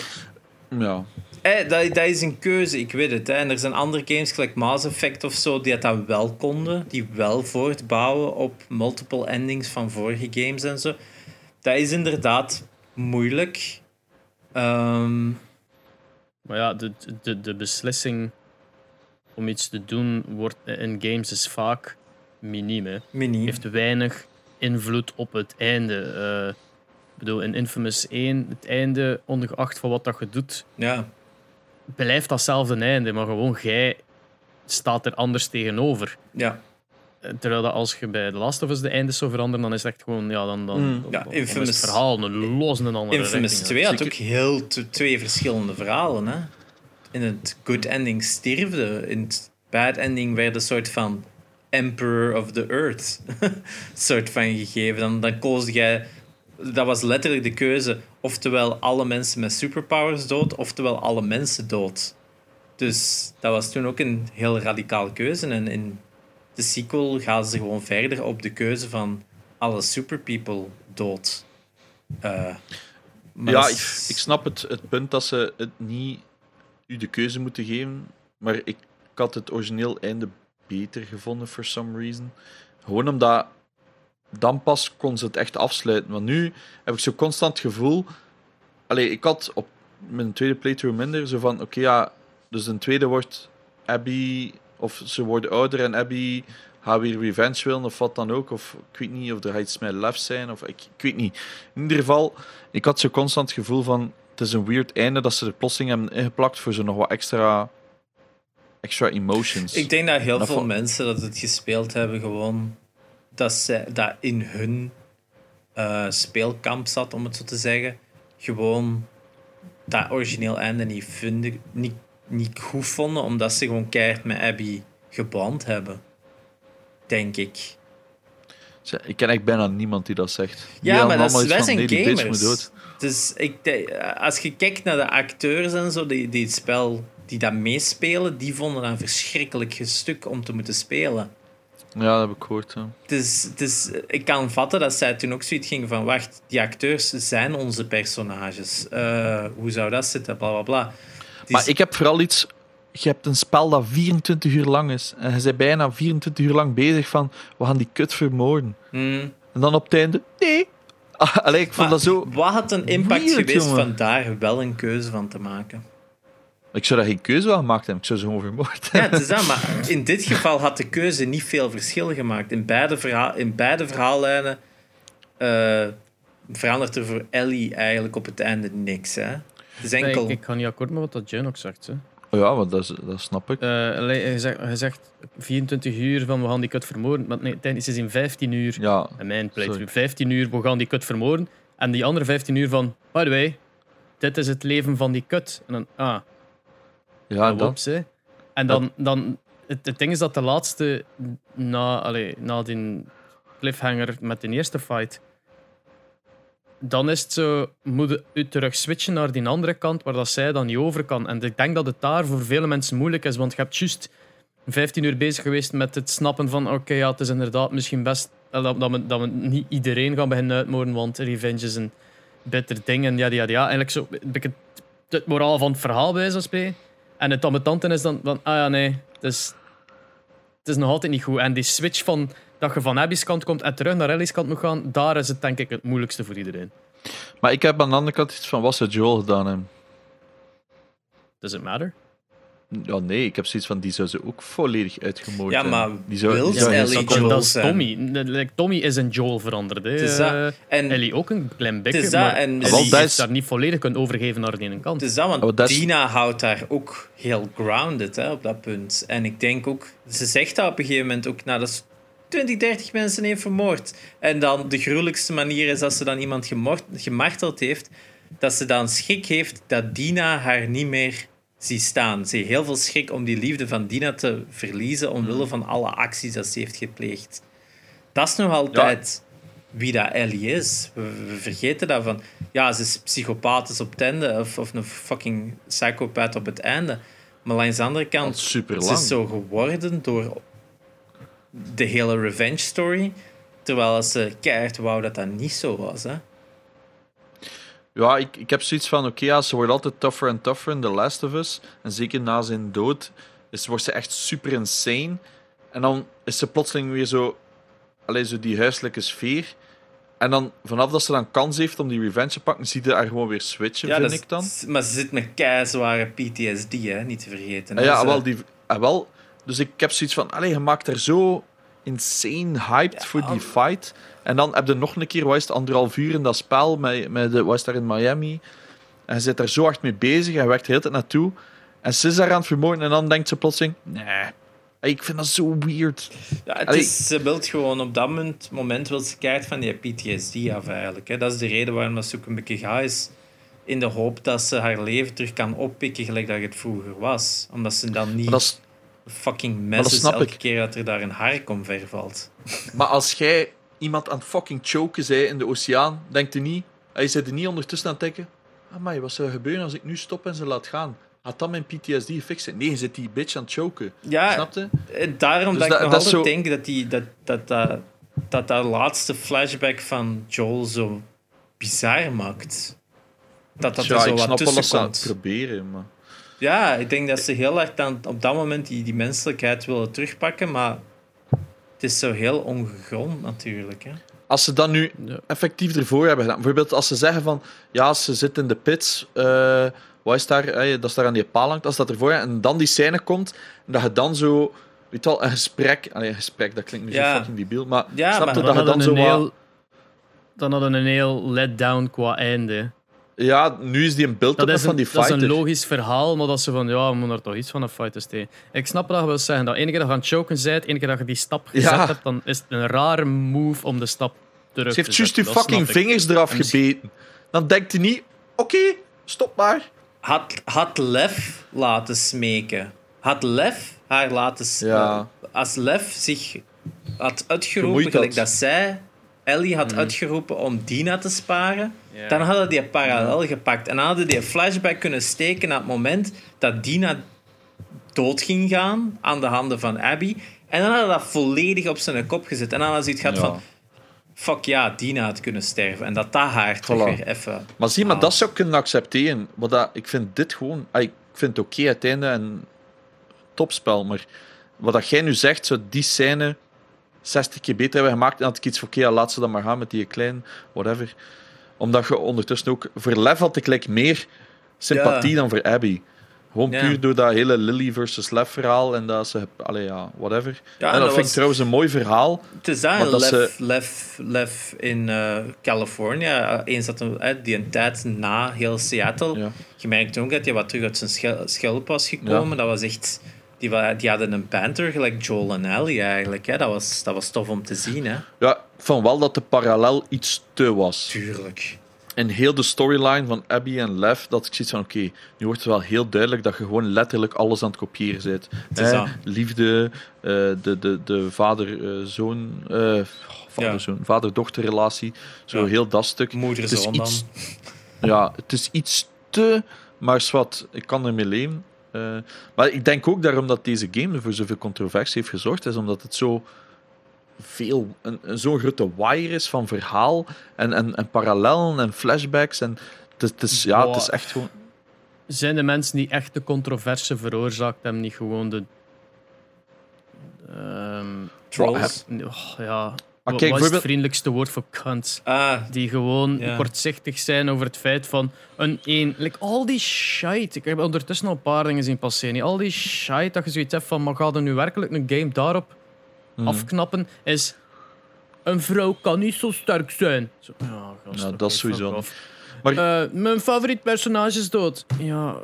Ja. eh, dat, dat is een keuze, ik weet het. Hè. En er zijn andere games, gelijk Mass Effect of zo, die dat wel konden, die wel voortbouwen op multiple endings van vorige games en zo. Dat is inderdaad moeilijk. Ehm, Maar ja, de, de, de beslissing om iets te doen wordt in games is vaak miniem. Hè. mini. heeft weinig invloed op het einde. Eh, ik bedoel, in Infamous 1, het einde, ongeacht van wat dat je doet, Ja. blijft datzelfde einde, maar gewoon jij staat er anders tegenover. Ja. Eh, Terwijl dat als je bij The Last of Us de eindes zou veranderen, dan is het echt gewoon, ja, dan, dan, Mm. dan- Ja, dan Infamous- is het verhaal een los een andere Infamous richting. 2 had ook heel twee verschillende verhalen. Hè? In het good ending stierfde. In het bad ending werd een soort van Emperor of the Earth soort van gegeven. Dan, dan koos jij... Dat was letterlijk de keuze. Oftewel alle mensen met superpowers dood, oftewel alle mensen dood. Dus dat was toen ook een heel radicale keuze. En in de sequel gaan ze gewoon verder op de keuze van alle superpeople dood. Eh, ja, ik, ik snap het, het punt dat ze het niet u de keuze moeten geven. Maar ik, had het origineel einde beter gevonden, for some reason. Gewoon omdat dan pas kon ze het echt afsluiten. Want nu heb ik zo constant gevoel. Allee, ik had op mijn tweede playthrough minder zo van: oké, ja, dus een tweede wordt Abby, of ze worden ouder en Abby gaat weer revenge willen, of wat dan ook. Of ik weet niet of er iets met lef zijn, of ik, ik weet niet. In ieder geval, ik had zo constant het gevoel van: het is een weird einde dat ze er plotseling hebben ingeplakt voor zo nog wat extra, extra emotions. Ik denk dat heel Dat veel mensen dat het gespeeld hebben gewoon dat, ze, dat in hun eh, speelkamp zat, om het zo te zeggen. Gewoon dat origineel einde niet, vinden, niet, niet goed vonden, omdat ze gewoon keihard met Abby geband hebben. Denk ik. Ik ken echt bijna niemand die dat zegt. Ja, maar dat is, wij zijn gamers. Dus ik, denk, als je kijkt naar de acteurs en zo die, die het spel die dat meespelen, die vonden dat een verschrikkelijk stuk om te moeten spelen. Ja, dat heb ik gehoord. Ja. Het is, het is, ik kan vatten dat zij toen ook zoiets ging van wacht, die acteurs zijn onze personages. Eh, hoe zou dat zitten? Bla bla bla. Maar ik heb vooral iets. Je hebt een spel dat 24 uur lang is. En je bent bijna 24 uur lang bezig van. We gaan die kut vermoorden. Hmm. En dan op het einde. Nee. Allee, ik vond Maar dat zo. Wat had een impact weird, geweest jongen. van daar wel een keuze van te maken? Ik zou daar geen keuze van gemaakt hebben. Ik zou ze gewoon vermoord Ja, hebben. het is dat, maar in dit geval had de keuze niet veel verschil gemaakt. In beide, verhaal, in beide verhaallijnen eh, verandert er voor Ellie eigenlijk op het einde niks. Hè? Het is enkel... Nee, ik, ik ga niet akkoord met wat dat Jen ook zegt. Hè. Ja, want dat, dat snap ik. Hij, hij zegt, hij zegt 24 uur van we gaan die kut vermoorden. Maar nee, tijdens is in 15 uur. Ja, En mijn. Sorry. 15 uur, we gaan die kut vermoorden. En die andere 15 uur van, by the way, dit is het leven van die kut. En dan, ah, ja dat. wops, hè. En dan, dan het, het ding is dat de laatste, na, allee, na die cliffhanger met de eerste fight, dan is het zo, moet je terug switchen naar die andere kant, waar dat zij dan niet over kan. En ik denk dat het daar voor vele mensen moeilijk is, want je hebt juist 15 uur bezig geweest met het snappen van, oké, ja, het is inderdaad misschien best eh, dat, dat, we, dat we niet iedereen gaan beginnen uitmoorden, want revenge is een bitter ding. En ja, ja, ja, eigenlijk zo, het, het moraal van het verhaal bij zo'n spreken. En het ambetante is dan van, ah ja, nee, het is, het is nog altijd niet goed. En die switch van dat je van Abby's kant komt en terug naar Ellie's kant moet gaan, daar is het denk ik het moeilijkste voor iedereen. Maar ik heb aan de andere kant iets van wat ze Joel gedaan hebben. Does it matter? Ja, nee, ik heb zoiets van, die zou ze ook volledig uitgemoord Ja, maar die zou, wil die Ellie Joel dat is? Tommy. Tommy is een Joel veranderd. Hè. Het is dat. En Ellie ook een klein beetje, Het maar en Ellie is- daar niet volledig kunnen overgeven naar die ene kant. Het is dat, want Oh, Dina houdt daar ook heel grounded hè, op dat punt. En ik denk ook, ze zegt dat op een gegeven moment ook, nou, dat is 20, 30 mensen heeft vermoord. En dan de gruwelijkste manier is als ze dan iemand gemarteld heeft, dat ze dan schrik heeft dat Dina haar niet meer ziet staan. Ze heeft heel veel schrik om die liefde van Dina te verliezen omwille van alle acties dat ze heeft gepleegd. Dat is nog altijd wie dat Ellie is. We, we vergeten dat van... Ja, ze is psychopaat op het einde of, of een fucking psychopaat op het einde. Maar langs de andere kant, ze is zo geworden door de hele revenge story. Terwijl ze keihard wou dat dat niet zo was. Hè? Ja, ik, ik heb zoiets van, oké, ja, ze wordt altijd tougher en tougher in The Last of Us. En zeker na zijn dood is, wordt ze echt super insane. En dan is ze plotseling weer zo, alleen zo die huiselijke sfeer. En dan, vanaf dat ze dan kans heeft om die revenge te pakken, zie je haar gewoon weer switchen, vind dat ik dan. Maar ze zit met keizware PTSD, hè? niet te vergeten. Ah ja, Ze- wel, die, ah, wel. Dus ik heb zoiets van, allee, je maakt er zo insane hyped voor die fight. En dan heb je nog een keer, wat is het, anderhalf uur in dat spel, met, met de, wat is daar in Miami. En je zit daar zo hard mee bezig, en werkt de hele tijd naartoe. En ze is daar aan het vermoorden, en dan denkt ze plotseling, nee, ik vind dat zo weird. Ja, het is, ze wilt gewoon op dat moment, moment wil ze keihard van die PTSD af eigenlijk. Hè. Dat is de reden waarom dat ze ook een beetje gaat is. In de hoop dat ze haar leven terug kan oppikken gelijk dat het vroeger was. Omdat ze dan niet fucking dat mes is snap elke ik. keer dat er daar een hark omver valt. maar als jij iemand aan het fucking choken zei in de oceaan, denkt u niet, hij zit er niet ondertussen aan het denken, amai, wat zou er gebeuren als ik nu stop en ze laat gaan? Had dat mijn PTSD fixen? Nee, je zit die bitch aan het choken. Ja, Snap je? En daarom Dus dat, dat- ik nog dat altijd zo- denk dat, die, dat, dat, dat, dat dat laatste flashback van Joel zo bizar maakt. Dat dat ja, er zo wat tussen komt. proberen, maar... Ja, ik denk dat ze heel erg dan op dat moment die, die menselijkheid willen terugpakken, maar het is zo heel ongegrond natuurlijk. Hè. Als ze dat nu effectief ervoor hebben gedaan, bijvoorbeeld als ze zeggen van, ja, ze zit in de pits, eh, wat is daar, eh, dat is daar aan die paal hangt, als dat ervoor en dan die scène komt, en dat je dan zo, weet je wel, een gesprek, allee, een gesprek, dat klinkt misschien Ja. fucking debiel, maar Ja, snap maar je dat je dan zo wat- heel, dan hadden een heel letdown qua einde. Ja, nu is die een beeld van die dat is fighter. een logisch verhaal, maar dat ze van ja, we moeten er toch iets van een fight steken. Ik snap dat je wil zeggen dat ene keer dat je aan het choken bent, ene keer dat je die stap gezet Ja. hebt, dan is het een rare move om de stap terug Ze heeft te juist zetten. je Dat fucking snap ik. vingers eraf misschien- gebeten. Dan denkt hij niet, oké, stop maar. Had, had Lef laten smeken. Had Lef haar laten... s- Ja. Als Lef zich had uitgeroepen, gelijk dat zij Ellie had Mhm. uitgeroepen om Dina te sparen, dan hadden die parallel gepakt. En dan hadden die flashback kunnen steken naar het moment dat Dina dood ging gaan aan de handen van Abby. En dan hadden dat volledig op zijn kop gezet. En dan had ze iets gehad Ja. van... Fuck ja, Dina had kunnen sterven. En dat dat haar Voilà. weer even... Maar zie, maar dat zou ik kunnen accepteren. Maar dat, ik vind dit gewoon... Ik vind het oké het einde en topspel, maar wat dat jij nu zegt, zou die scène 60 keer beter hebben gemaakt. En had ik iets van, oké, ja, laat ze dan maar gaan met die klein, whatever. Omdat je ondertussen ook... Voor Lev had ik like, meer sympathie Ja. dan voor Abby. Gewoon Ja. puur door dat hele Lily versus Lev verhaal en dat ze... Allee, ja, whatever. Ja, en dat, dat vind ik trouwens een mooi verhaal. Het is dat Lev, ze- Lev, Lev in eh California. Eens dat hem, eh, die een tijd na heel Seattle. Je merkte ook dat hij wat terug uit zijn schel- schelp was gekomen. Dat was echt... Die, die hadden een banter gelijk Joel en Ellie eigenlijk. Hè. Dat, was, dat was tof om te zien. Hè. Ja, vond wel dat de parallel iets te was. Tuurlijk. En heel de storyline van Abby en Lev, dat ik zoiets van, oké, nu wordt het wel heel duidelijk dat je gewoon letterlijk alles aan het kopiëren bent. Liefde, eh, de, de, de vader-zoon, eh vader-zoon, vader-dochterrelatie, zo Ja. heel dat stuk. Moeder Het is zoon dan. Ja, het is iets te, maar zwart, ik kan ermee leven. Eh, maar ik denk ook daarom dat deze game voor zoveel controversie heeft gezorgd, is omdat het zo veel, een, een zo'n grote wire is van verhaal en, en, en parallellen en flashbacks. En het, is- het is, ja, het is echt gewoon. Zijn de mensen die echt de controverse veroorzaakt hebben, niet gewoon de. ehm, Trolls. oh, ja. Maar Wat kijk, is het vriendelijkste woord voor cunts? Ah, Die gewoon Ja. kortzichtig zijn over het feit van een één. Like, al die shite. Ik heb ondertussen al een paar dingen zien passeren. Al die shite dat je zoiets hebt van. Maar gaat er nu werkelijk een game daarop Mhm. afknappen? Is. Een vrouw kan niet zo sterk zijn. Zo, ja, gast, Ja, dat is sowieso. Maar- Eh, mijn favoriet personage is dood. Ja,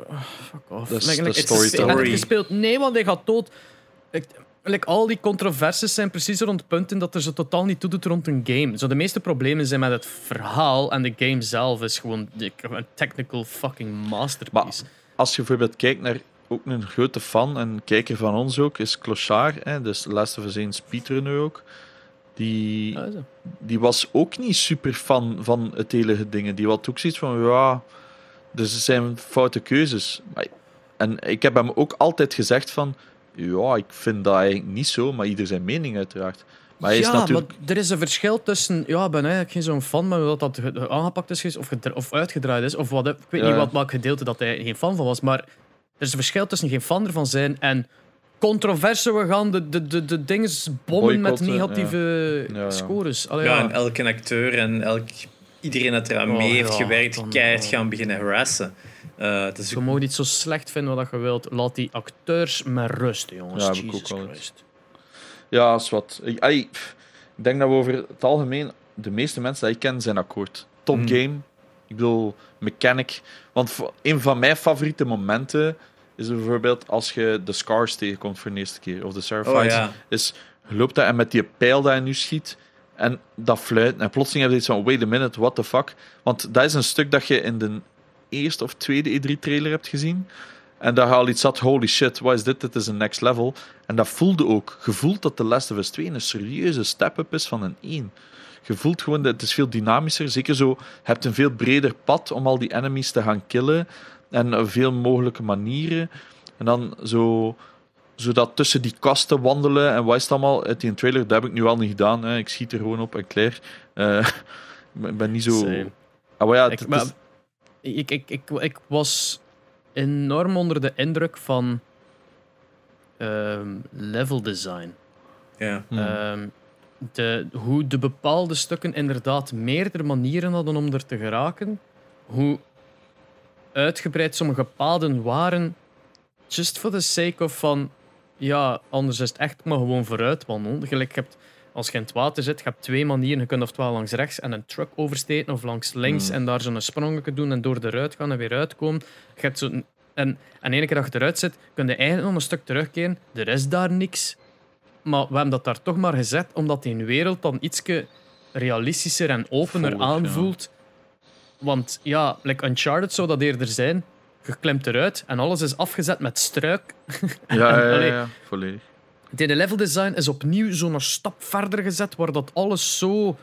fuck off. Dat is- Like, storytelling. heb je gespeeld? Nee, want hij gaat dood. Ik, like, al die controversies zijn precies rond punten dat er zo totaal niet toe doet rond een game. Zo, de meeste problemen zijn met het verhaal en de game zelf is gewoon een technical fucking masterpiece. als je bijvoorbeeld kijkt naar ook een grote fan en kijker van ons ook, is Clochard, hè, dus Last of Us 1 speedrunner ook. Die, zo. die was ook niet super fan van het hele ding. Die had ook zoiets van, ja, dus er zijn foute keuzes. Maar, en ik heb hem ook altijd gezegd van, ja, ik vind dat eigenlijk niet zo, maar ieder zijn mening uiteraard. Maar hij is ja, natuurlijk... maar er is een verschil tussen. Ja, ik ben eigenlijk geen zo'n fan, maar dat dat ge- aangepakt is of, gedra- of uitgedraaid is. Of wat, ik weet Ja. niet wat welk gedeelte dat hij geen fan van was. Maar er is een verschil tussen geen fan ervan zijn en controverse. We gaan de, de, de, de dingen bommen met negatieve Ja, ja. scores. Allee, ja, ja. en elke acteur en elk, iedereen dat eraan Oh, mee heeft ja, gewerkt, keihard gaan beginnen harassen. Eh, het is Je mag niet zo slecht vinden wat je wilt. Laat die acteurs met rust, jongens. Ja, Jesus ook wel Christ. Ja, is wat. Ik, ik denk dat we over het algemeen, de meeste mensen die ik ken, zijn akkoord. Top Mm. game. Ik bedoel, mechanic. Want een van mijn favoriete momenten is bijvoorbeeld als je de Scars tegenkomt voor de eerste keer. Of de Seraphites. Oh ja. Is, je loopt daar en met die pijl dat je nu schiet. En dat fluit. En plotseling heb je iets van, wait a minute, what the fuck. Want dat is een stuk dat je in de eerste of tweede E3-trailer hebt gezien. En daar al iets zat, holy shit, wat is dit? Dit is een next level. En dat voelde ook. Je voelt dat The Last of Us 2 een serieuze step-up is van een 1. Je voelt gewoon dat het is veel dynamischer. Zeker zo, je hebt een veel breder pad om al die enemies te gaan killen. En veel mogelijke manieren. En dan zo, zo dat tussen die kasten wandelen en wat is het allemaal. Uit die trailer, dat heb ik nu al niet gedaan. Hè. Ik schiet er gewoon op en klaar. Eh, ik ben- niet zo... Ah, maar ja, Ik, het is- ik, ik, ik, ik was enorm onder de indruk van ehm, level design. Ja. Hmm. Ehm, de, hoe de bepaalde stukken inderdaad meerdere manieren hadden om er te geraken. Hoe uitgebreid sommige paden waren. Just for the sake of van... Ja, anders is het echt maar gewoon vooruit wandelen. Gelijk, je hebt, als je in het water zit, je hebt twee manieren. Je kunt oftewel langs rechts en een truck oversteken, of langs links Hmm. en daar zo'n sprongetje doen en door eruit gaan en weer uitkomen. Je hebt zo'n... En, en ene keer dat je eruit zit, kun je eigenlijk nog een stuk terugkeren. Er is daar niks. Maar we hebben dat daar toch maar gezet, omdat die wereld dan iets realistischer en opener ja. aanvoelt. Want ja, like Uncharted zou dat eerder zijn. Je klimt eruit en alles is afgezet met struik. ja, ja, ja, ja, volledig. Het hele level design is opnieuw zo'n stap verder gezet, waar dat alles zo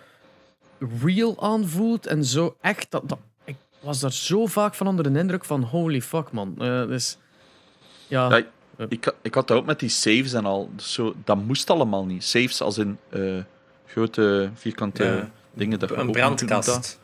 real aanvoelt en zo echt. Dat, dat, ik was daar zo vaak van onder de indruk van holy fuck man. Eh, dus, ja, Ja, Ik, ik had dat ook met die saves en al. Dus zo, dat moest allemaal niet. Saves als in eh, grote vierkante Ja. dingen. Dat je Een brandkast.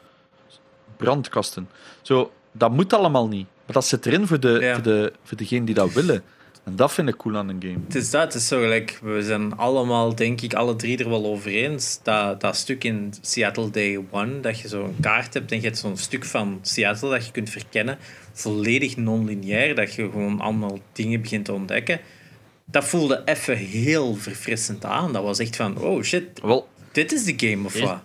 Brandkasten. Zo, dat moet allemaal niet. Maar dat zit erin voor, de, Ja. voor, de, voor degenen die dat willen. En dat vind ik cool aan een game. Het is dat, het is zo gelijk. We zijn allemaal, denk ik, alle drie er wel over eens. Dat, dat stuk in Seattle Day One, dat je zo'n kaart hebt en je hebt zo'n stuk van Seattle dat je kunt verkennen, volledig non-lineair, dat je gewoon allemaal dingen begint te ontdekken. Dat voelde even heel verfrissend aan. Dat was echt van, oh shit, Wel, dit is de game of wat?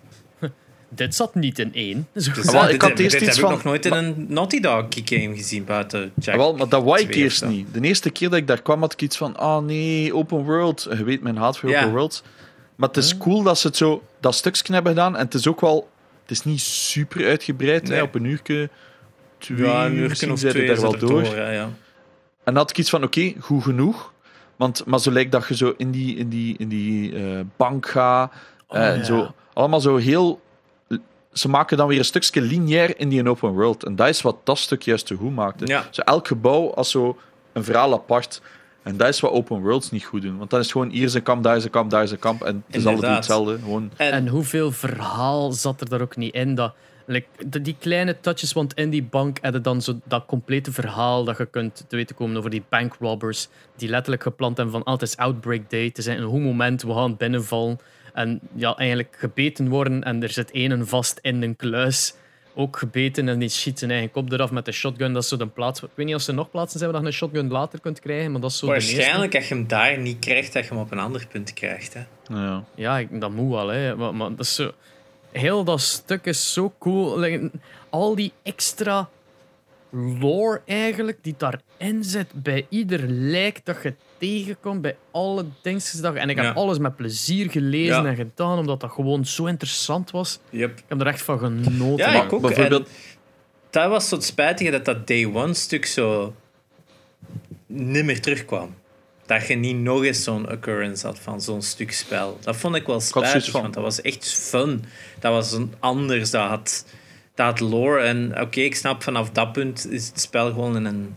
Dit zat niet in één. Zo. Dus dat- ik had dit eerst heb iets ik van- nog nooit in een Naughty Dog game gezien buiten Jack. wel, maar dat wou ik 2 of eerst niet. De eerste keer dat ik daar kwam, had ik iets van, ah nee, open world. Je weet mijn haat voor open worlds. Maar het is cool dat ze het zo, dat stukje hebben gedaan. En het is ook wel, het is niet super uitgebreid. Nee. Hè, op een uurtje, twee Ja, een uur of zijn we twee daar wel door. ja. En dan had ik iets van, oké, goed genoeg. Want, maar zo lijkt dat je zo in die, in die, in die eh, bank gaat. eh, Oh, en ja. zo, allemaal zo heel... Ze maken dan weer een stukje lineair in die open world. En dat is wat dat stuk juist te goed maakte. Ja. Zo elk gebouw als zo een verhaal apart. En dat is wat open worlds niet goed doen. Want dan is gewoon hier is een kamp, daar is een kamp, daar is een kamp. En het is Inderdaad. hetzelfde. Gewoon, En, En hoeveel verhaal zat er daar ook niet in? Dat, like, die kleine touches, want in die bank je dan zo dat complete verhaal dat je kunt te weten komen over die bankrobbers, die letterlijk gepland hebben van ah, het is Outbreak Day, het is een goed moment, we gaan binnenvallen. En ja, eigenlijk gebeten worden en er zit één vast in een kluis. Ook gebeten en die schiet zijn eigen kop eraf met de shotgun. Dat is zo de plaats. Ik weet niet of er nog plaatsen zijn waar je een shotgun later kunt krijgen, maar dat is zo de eerste. waarschijnlijk als je hem daar niet krijgt, dat je hem op een ander punt krijgt. Hè. ja. Ja, ik, dat moet wel. Hè. Maar, maar dat is zo, heel dat stuk is zo cool. Al die extra lore eigenlijk die daarin zit bij ieder lijk dat je tegenkomt, bij alle dingetjes En ik heb Ja. alles met plezier gelezen Ja. en gedaan, omdat dat gewoon zo interessant was. Yep. Ik heb er echt van genoten. Ja, Maar ik ook. bijvoorbeeld- En dat was zo het spijtige dat dat Day One stuk zo nimmer terugkwam. Dat je niet nog eens zo'n occurrence had van zo'n stuk spel. Dat vond ik wel spijtig, want dat was echt fun. Dat was een anders, dat had, dat lore. En oké, ik snap vanaf dat punt is het spel gewoon in een,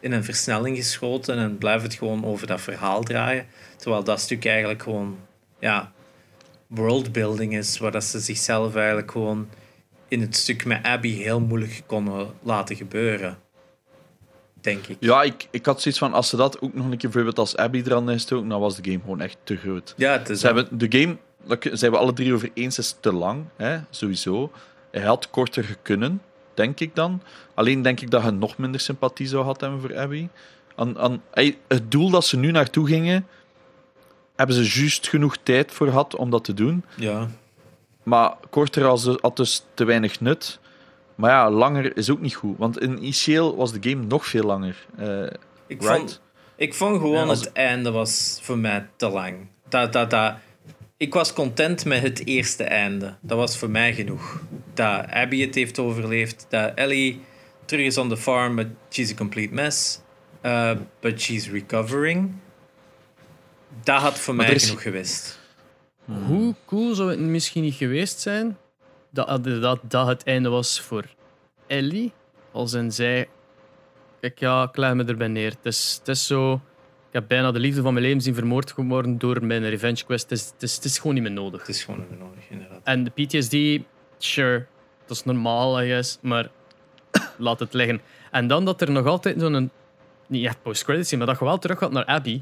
in een versnelling geschoten en blijft het gewoon over dat verhaal draaien. Terwijl dat stuk eigenlijk gewoon, ja, worldbuilding is, waar dat ze zichzelf eigenlijk gewoon in het stuk met Abby heel moeilijk konden laten gebeuren. Denk ik. Ja, ik, ik had zoiets van, als ze dat ook nog een keer bijvoorbeeld als Abby er aan gestoken, dan was de game gewoon echt te groot. Ja, het is Ze hebben, de game, daar zijn we alle drie over eens, is te lang, hè, sowieso. Hij had korter gekunnen, denk ik dan. Alleen denk ik dat je nog minder sympathie zou had hebben voor Abby. Aan, aan, ey, het doel dat ze nu naartoe gingen, hebben ze juist genoeg tijd voor gehad om dat te doen. Ja. Maar korter als, had dus te weinig nut. Maar ja, langer is ook niet goed. Want initieel was de game nog veel langer. Eh, Ik, Right. vond, ik vond gewoon Ja, als- het einde was voor mij te lang. Dat, dat, dat, ik was content met het eerste einde. Dat was voor mij genoeg. Dat Abby het heeft overleefd. Dat Ellie terug is on the farm, but she's a complete mess. Uh, but she's recovering. Dat had voor Maar mij is- genoeg geweest. Hoe cool zou het misschien niet geweest zijn dat dat, dat het einde was voor Ellie? Als in zij... Kijk, ja, ik leg me erbij neer. Het is, het is zo... Ik heb bijna de liefde van mijn leven zien vermoord geworden door mijn revenge quest. Het is, het is, het is gewoon niet meer nodig. Het is gewoon even nodig, inderdaad. En de PTSD, sure, dat is normaal, I guess, maar laat het liggen. En dan dat er nog altijd zo'n, niet echt post-credits maar dat je wel terug gaat naar Abby,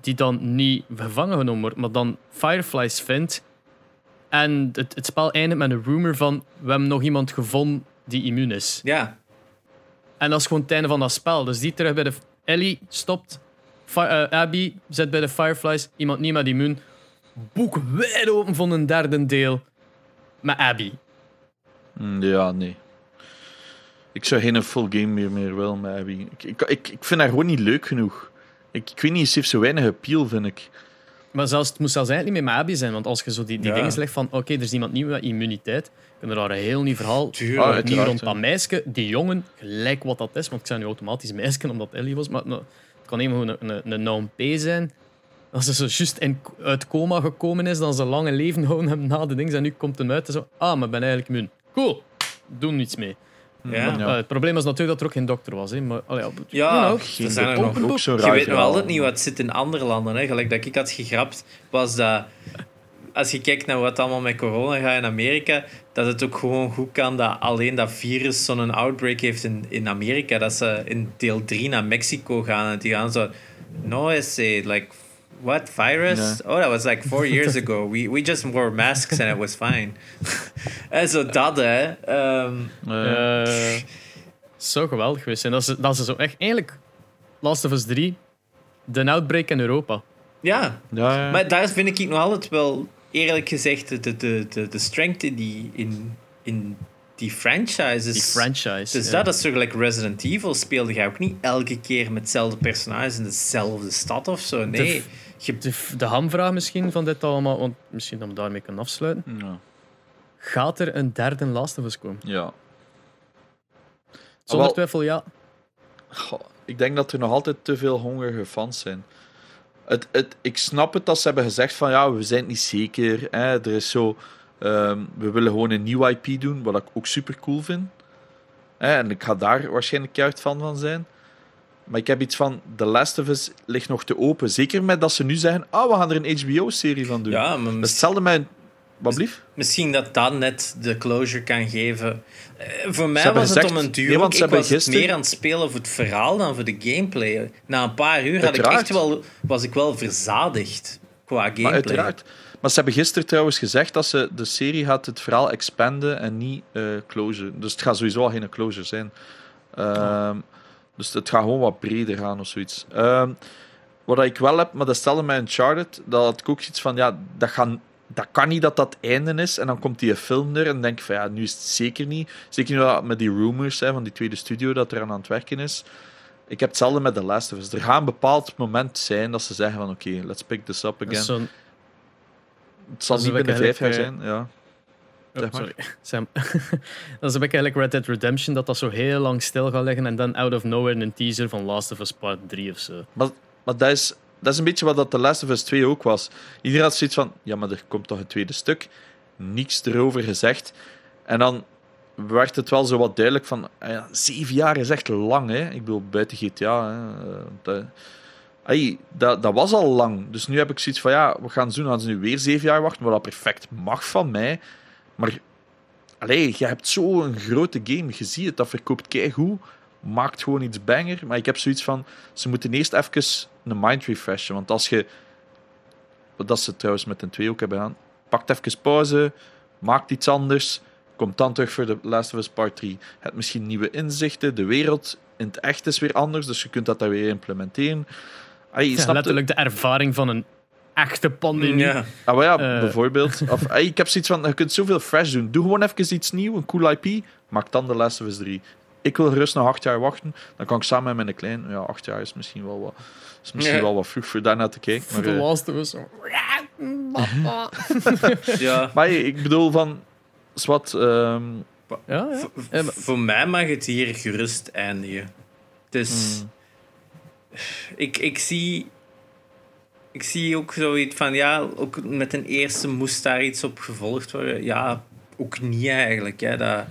die dan niet gevangen genomen wordt, maar dan Fireflies vindt. En het, het spel eindigt met een rumor van, we hebben nog iemand gevonden die immuun is. Ja, En dat is gewoon het einde van dat spel. Dus die terug bij de... Ellie stopt. Fi- eh, Abby zit bij de Fireflies. Iemand niet met immuun. Boek wijd open van een derde deel. Met Abby. mm, ja, nee. Ik zou geen full game meer, meer willen met Abby. Ik, ik, ik, ik vind haar gewoon niet leuk genoeg. Ik, ik weet niet, ze heeft zo weinig appeal, vind ik. Maar zelfs, het moest zelfs eigenlijk niet met Abby zijn. Want als je zo die, die Ja. dingen zegt van... Oké, er is iemand nieuw met immuniteit. Kun je daar een heel nieuw verhaal... tuurlijk. Ah, Nieuw uiteraard, rond dat meisje. Die jongen, gelijk wat dat is. Want ik zei nu automatisch meisje, omdat Ellie was. Maar nou, kan even gewoon een, een, een naam P zijn. Als ze zo juist in, uit coma gekomen is, dan ze een lange leven houden hebben na de ding. En nu komt hem uit en zo... Ah, maar ik ben eigenlijk immuun. Cool. Doe niets mee. Ja. Maar, eh, het probleem was natuurlijk dat er ook geen dokter was. Hè. Maar, allee, ja, know, er zijn er open nog. Ook zo Je weet nog altijd niet wat zit in andere landen. Hè. Gelijk dat ik had gegrapt, was dat... Als je kijkt naar wat allemaal met corona gaat in Amerika, dat het ook gewoon goed kan dat alleen dat virus zo'n outbreak heeft in, in Amerika. Dat ze in deel 3 naar Mexico gaan en die gaan zo... no essay. Like, what virus? Oh, that was like four years ago. We, we just wore masks and it was fine. en zo dat, hè. Um, uh, zo geweldig geweest zijn. Dat ze, dat ze zo echt... Eigenlijk, Last of Us 3, de outbreak in Europa. Ja. ja, ja. maar daar vind ik nog altijd wel, eerlijk gezegd, de, de, de, de strength in die... In, in die franchises. Die franchise. Dus dat is toch like Resident Evil speelde je ook niet elke keer met hetzelfde personage in dezelfde stad of zo. Nee. De, de, de hamvraag misschien van dit allemaal, want misschien dat we daarmee kunnen afsluiten. Ja. Gaat er een derde Last of Us komen? Ja. Zonder twijfel, ja. Goh, ik denk dat er nog altijd te veel hongerige fans zijn. Het, het, ik snap het dat ze hebben gezegd van ja, we zijn niet zeker. Hè. Er is zo Ehm, we willen gewoon een nieuw IP doen, wat ik ook super cool vind. en ik ga daar waarschijnlijk juist van van zijn. Maar ik heb iets van The Last of Us ligt nog te open. Zeker met dat ze nu zeggen: oh, we gaan er een HBO-serie van doen. Ja, maar hetzelfde met. Wat blief? Misschien dat dat net de closure kan geven. Uh, voor mij was het om een duur. Nee, ik was gisteren... meer aan het spelen voor het verhaal dan voor de gameplay. Na een paar uur had ik echt wel, was ik wel verzadigd qua gameplay. Maar uiteraard. Maar ze hebben gisteren trouwens gezegd dat ze de serie gaat het verhaal expanden en niet uh, closure. Dus het gaat sowieso al geen closure zijn. Uh, Dus het gaat gewoon wat breder gaan of zoiets. Uh, wat ik wel heb, maar dat stelde mij Uncharted, dat had ik ook iets van, ja, dat, gaan, dat kan niet dat dat het einde is. En dan komt die film er en denk van, ja, nu is het zeker niet. Zeker nu met die rumors hè, van die tweede studio dat er aan het werken is. Ik heb hetzelfde met The Last of Us. Er gaat een bepaald moment zijn dat ze zeggen van, oké, let's pick this up again. Het zal niet binnen vijf jaar zijn, ja. Oh, sorry. Sam. dat is een beetje eigenlijk Red Dead Redemption, dat dat zo heel lang stil gaat liggen en dan out of nowhere een teaser van Last of Us Part 3 of zo. Maar, maar dat, is, dat is een beetje wat dat The Last of Us 2 ook was. Iedereen had zoiets van, ja, maar er komt toch een tweede stuk. Niks erover gezegd. En dan werd het wel zo wat duidelijk van, ah ja, zeven jaar is echt lang, hè. Ik bedoel, buiten GTA, hè. Eh, Hey, dat, dat was al lang. Dus nu heb ik zoiets van, ja, we gaan zo, gaan ze nu weer zeven jaar wachten, wat dat perfect mag van mij. Maar, allee, je hebt zo'n grote game, je ziet het, dat verkoopt keigoed, maakt gewoon iets banger. Maar ik heb zoiets van, ze moeten eerst even een mind refreshen. Want als je, wat ze trouwens met een 2 ook hebben gedaan, pakt even pauze, maakt iets anders, komt dan terug voor de Last of Us Part 3. Je hebt misschien nieuwe inzichten, de wereld in het echt is weer anders, dus je kunt dat daar weer implementeren. Ay, ja, letterlijk de ervaring van een echte pandemie. Ja. Ah, maar ja, uh. bijvoorbeeld. Of, ik heb zoiets van, je kunt zoveel fresh doen. Doe gewoon even iets nieuws, een cool IP. Maak dan de Last of Us 3. Ik wil gerust nog acht jaar wachten. Dan kan ik samen met mijn klein... Ja, acht jaar is misschien wel wat, is misschien wel wat vroeg voor daarna te kijken. Maar, de uh, Last of Us. ja. Maar ik bedoel van... Zwat... Um, ja, ja. Voor mij mag het hier gerust eindigen. Het is... Mm ik, ik zie. Ik zie ook zoiets van, ja, ook met een eerste moest daar iets op gevolgd worden. Ja, ook niet eigenlijk. Hè, dat...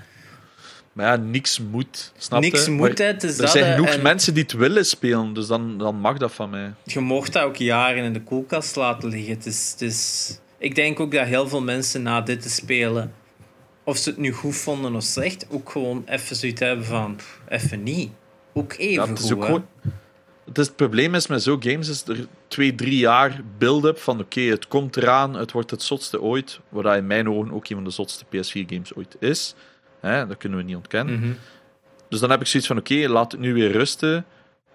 Maar ja, niks moet. Snap niks moet, het. er zijn genoeg mensen die het willen spelen, dus dan, dan mag dat van mij. Je mocht dat ook jaren in de koelkast laten liggen. Het is, het is... Ik denk ook dat heel veel mensen na dit te spelen, of ze het nu goed vonden of slecht, ook gewoon even zoiets hebben van, even niet. Ook even ja, het is goed, het, is, het probleem is met zo'n games is er twee, drie jaar build-up van oké, het komt eraan, het wordt het zotste ooit. Wat in mijn ogen ook een van de zotste PS4-games ooit is. Hè, dat kunnen we niet ontkennen. Mhm. Dus dan heb ik zoiets van oké, laat het nu weer rusten.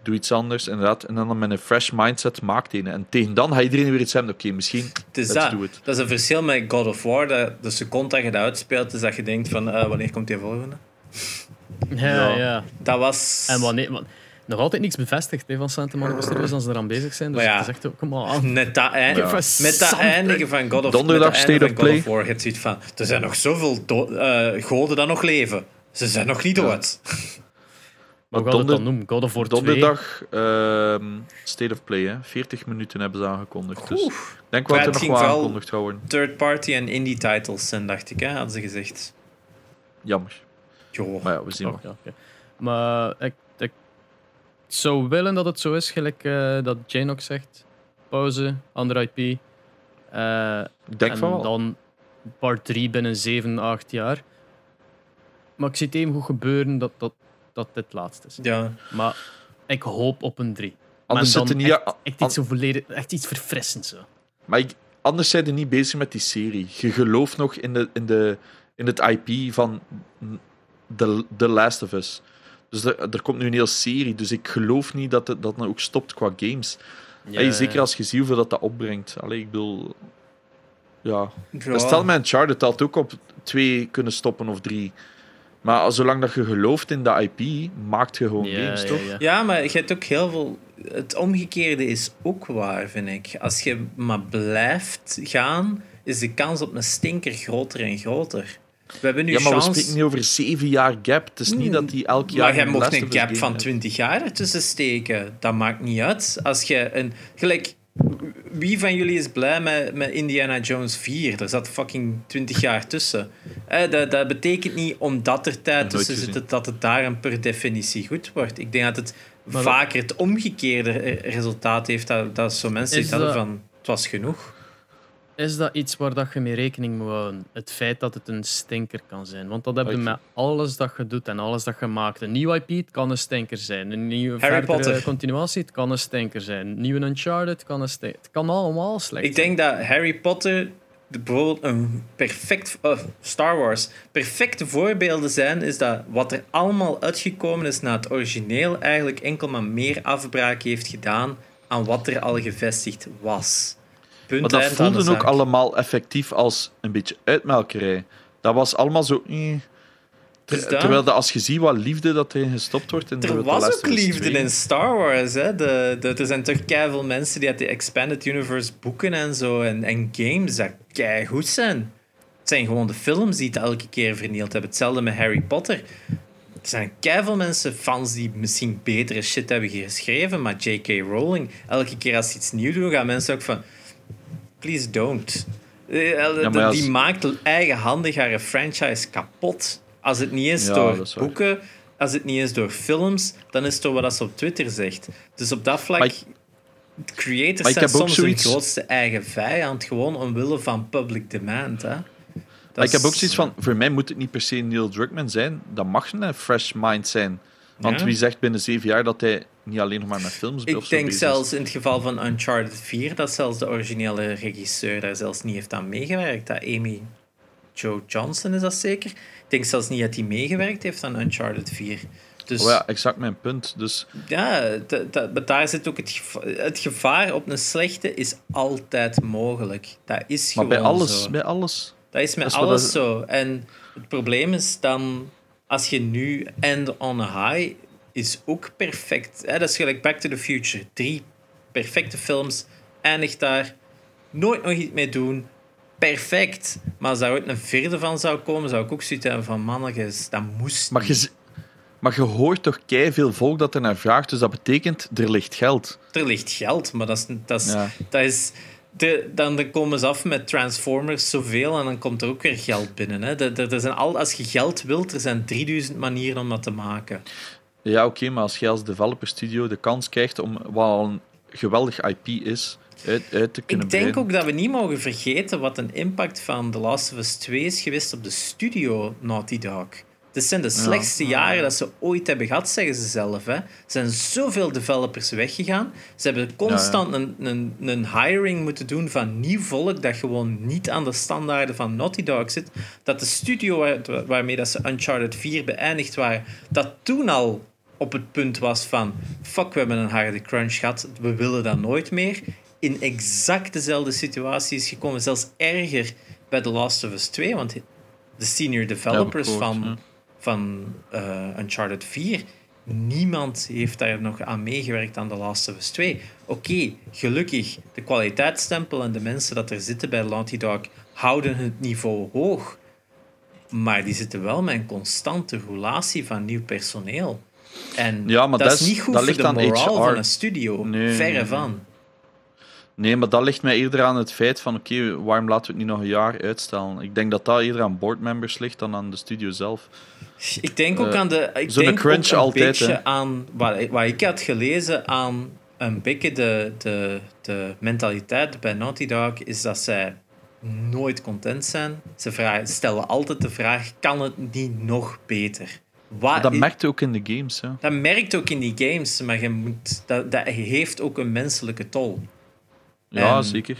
Doe iets anders, inderdaad. En dan met een fresh mindset maak het En tegen dan gaat iedereen weer iets hebben. Oké, misschien. Het is dat. dat is een verschil met God of War. Dat de seconde dat je dat uitspeelt, is dat je denkt van uh, wanneer komt die volgende? Ja, ja, Dat was. En wanneer nog altijd niks bevestigd hè, van Santa Monica Studios als ze eraan bezig zijn. Dus ja, het kom maar Met dat, eind, ja. met dat eindigen van God of, Donderdag State of Play. War, het ziet van, er zijn nog zoveel uh, goden dat nog leven. Ze zijn nog niet dood. Ja. Maar donder, dan noemen? God of War Donderdag uh, State of Play, hè. 40 minuten hebben ze aangekondigd. Dus ik denk wel dat er nog wel aangekondigd gaat worden. Third party en indie titles zijn, dacht ik, hè, hadden ze gezegd. Jammer. Jo. Maar ja, we zien oh, wel. Maar ik zou willen dat het zo is, gelijk uh, dat Jane ook zegt. Pauze, andere IP. Uh, ik denk en van dan part 3 binnen 7, 8 jaar. Maar ik zie het even goed gebeuren dat, dat, dat dit laatst is. Ja. Maar ik hoop op een 3. Anders dan zitten niet... echt, echt iets, zo volledig, echt iets verfrissends. Zo. Maar ik, anders zijn ze niet bezig met die serie. Je gelooft nog in, de, in, de, in het IP van The, The Last of Us. Dus er, er komt nu een hele serie, dus ik geloof niet dat het dat dan ook stopt qua games. Ja, Hey, zeker als je ziet hoeveel dat, dat opbrengt. Allee, ik bedoel... Ja. Ja. Stel met Uncharted had ook op twee kunnen stoppen of drie. Maar zolang dat je gelooft in dat IP, maakt je gewoon Ja, games, ja, toch? ja. Ja, maar je hebt ook heel veel. Het omgekeerde is ook waar, vind ik. Als je maar blijft gaan, is de kans op een stinker groter en groter. We hebben nu Ja, maar we spreken niet over zeven jaar gap. Het is niet dat die elk jaar... maar jij een mocht een gap van. 20 jaar ertussen steken. Dat maakt niet uit. Als je een. Gelijk. Wie van jullie is blij met, met Indiana Jones 4? Er zat fucking 20 jaar tussen. Eh, dat, dat betekent niet omdat er tijd tussen zit dat het daarom per definitie goed wordt. Ik denk dat het Maar dat- vaker het omgekeerde resultaat heeft. Dat, dat zo mensen dat- van het was genoeg. Is dat iets waar dat je mee rekening moet houden? Het feit dat het een stinker kan zijn. Want dat heb je met alles dat je doet en alles dat je maakt. Een nieuw IP, het kan een stinker zijn. Een nieuwe Harry Potter. continuatie, het kan een stinker zijn. Een nieuwe Uncharted, het kan een stinker Het kan allemaal slecht Ik denk dat Harry Potter de- bijvoorbeeld een perfect oh, Star Wars perfecte voorbeelden zijn is dat wat er allemaal uitgekomen is na het origineel eigenlijk enkel maar meer afbraak heeft gedaan aan wat er al gevestigd was. Maar dat voelde ook allemaal effectief als een beetje uitmelkerij. Dat was allemaal zo... eh. Ter- Dus terwijl dat als je ziet wat liefde dat erin gestopt wordt... In Er was ook liefde 2. in Star Wars. Hè? De, de, er zijn toch veel mensen die uit de Expanded Universe boeken en zo en, en games dat goed zijn. Het zijn gewoon de films die het elke keer vernield hebben. Hetzelfde met Harry Potter. Er zijn veel mensen, fans die misschien betere shit hebben geschreven, maar J.K. Rowling, elke keer als ze iets nieuws doen, gaan mensen ook van... Please don't. Eh, als- Die maakt eigenhandig haar franchise kapot. Als het niet is Ja, door is boeken, als het niet is door films, dan is het door wat ze op Twitter zegt. Dus op dat vlak, ik- creators ik zijn soms zoiets- hun grootste eigen vijand, gewoon omwille van public demand. Hè. Dat ik heb ook zoiets van... Voor mij moet het niet per se Neil Druckmann zijn. Dat mag een fresh mind zijn. Want Ja. wie zegt binnen zeven jaar dat hij niet alleen nog maar met films of Ik denk bezig is? zelfs in het geval van Uncharted 4 dat zelfs de originele regisseur daar zelfs niet heeft aan meegewerkt. Dat Amy Joe Johnson is dat zeker. Ik denk zelfs niet dat hij meegewerkt heeft aan Uncharted 4. Dus Oh ja, exact mijn punt. Dus Ja, maar daar zit ook het gevaar. Het gevaar op een slechte is altijd mogelijk. Dat is Maar gewoon bij alles, zo. bij alles. Dat is met dat is wat alles dat- zo. En het probleem is dan, als je nu End on a High is ook perfect. Hè? Dat is gelijk Back to the Future. Drie perfecte films, eindigt daar. Nooit nog iets mee doen. Perfect. Maar als daar ooit een vierde van zou komen, zou ik ook zoiets hebben van mannetjes, dat moest Maar je, maar je hoort toch kei veel volk dat er naar vraagt. Dus dat betekent, er ligt geld. Er ligt geld, maar dat is... Dat is, Ja. dat is de, dan, dan komen ze af met Transformers zoveel en dan komt er ook weer geld binnen. Hè. Er, er zijn al, als je geld wilt, er zijn 3000 manieren om dat te maken. Ja, oké, maar als jij als developer studio de kans krijgt om wat een geweldig IP is, uit, uit te kunnen Ik denk breiden. ook dat we niet mogen vergeten wat een impact van The Last of Us 2 is geweest op de studio Naughty Dog. Dit zijn de slechtste jaren dat ze ooit hebben gehad, zeggen ze zelf. Hè. Er zijn zoveel developers weggegaan. Ze hebben constant Een, een, een hiring moeten doen van nieuw volk dat gewoon niet aan de standaarden van Naughty Dog zit. Dat de studio waar- waarmee dat ze Uncharted 4 beëindigd waren, dat toen al op het punt was van fuck, we hebben een harde crunch gehad, we willen dat nooit meer. In exact dezelfde situatie is gekomen, zelfs erger bij The Last of Us 2, want de senior developers van. Van eh, Uncharted 4, niemand heeft daar nog aan meegewerkt aan The Last of Us 2. Oké, gelukkig, de kwaliteitsstempel en de mensen dat er zitten bij Naughty Dog houden het niveau hoog. Maar die zitten wel met een constante roulatie van nieuw personeel. En Ja, maar dat, dat is niet goed dat voor ligt de moraal HR. van een studio. Nee, Verre nee, van. Nee, maar dat ligt mij eerder aan het feit van, oké, waarom laten we het niet nog een jaar uitstellen? Ik denk dat dat eerder aan boardmembers ligt dan aan de studio zelf. Ik denk ook Eh, aan de. Ik zo'n denk crunch ook een altijd, beetje hè. aan wat, wat ik had gelezen aan een beetje de, de, de mentaliteit bij Naughty Dog is dat zij nooit content zijn. Ze vragen, stellen altijd de vraag: kan het niet nog beter? Wat, dat merkt ook in de games. Ja. Dat merkt ook in die games, maar je moet, dat, dat heeft ook een menselijke tol. Ja, En zeker.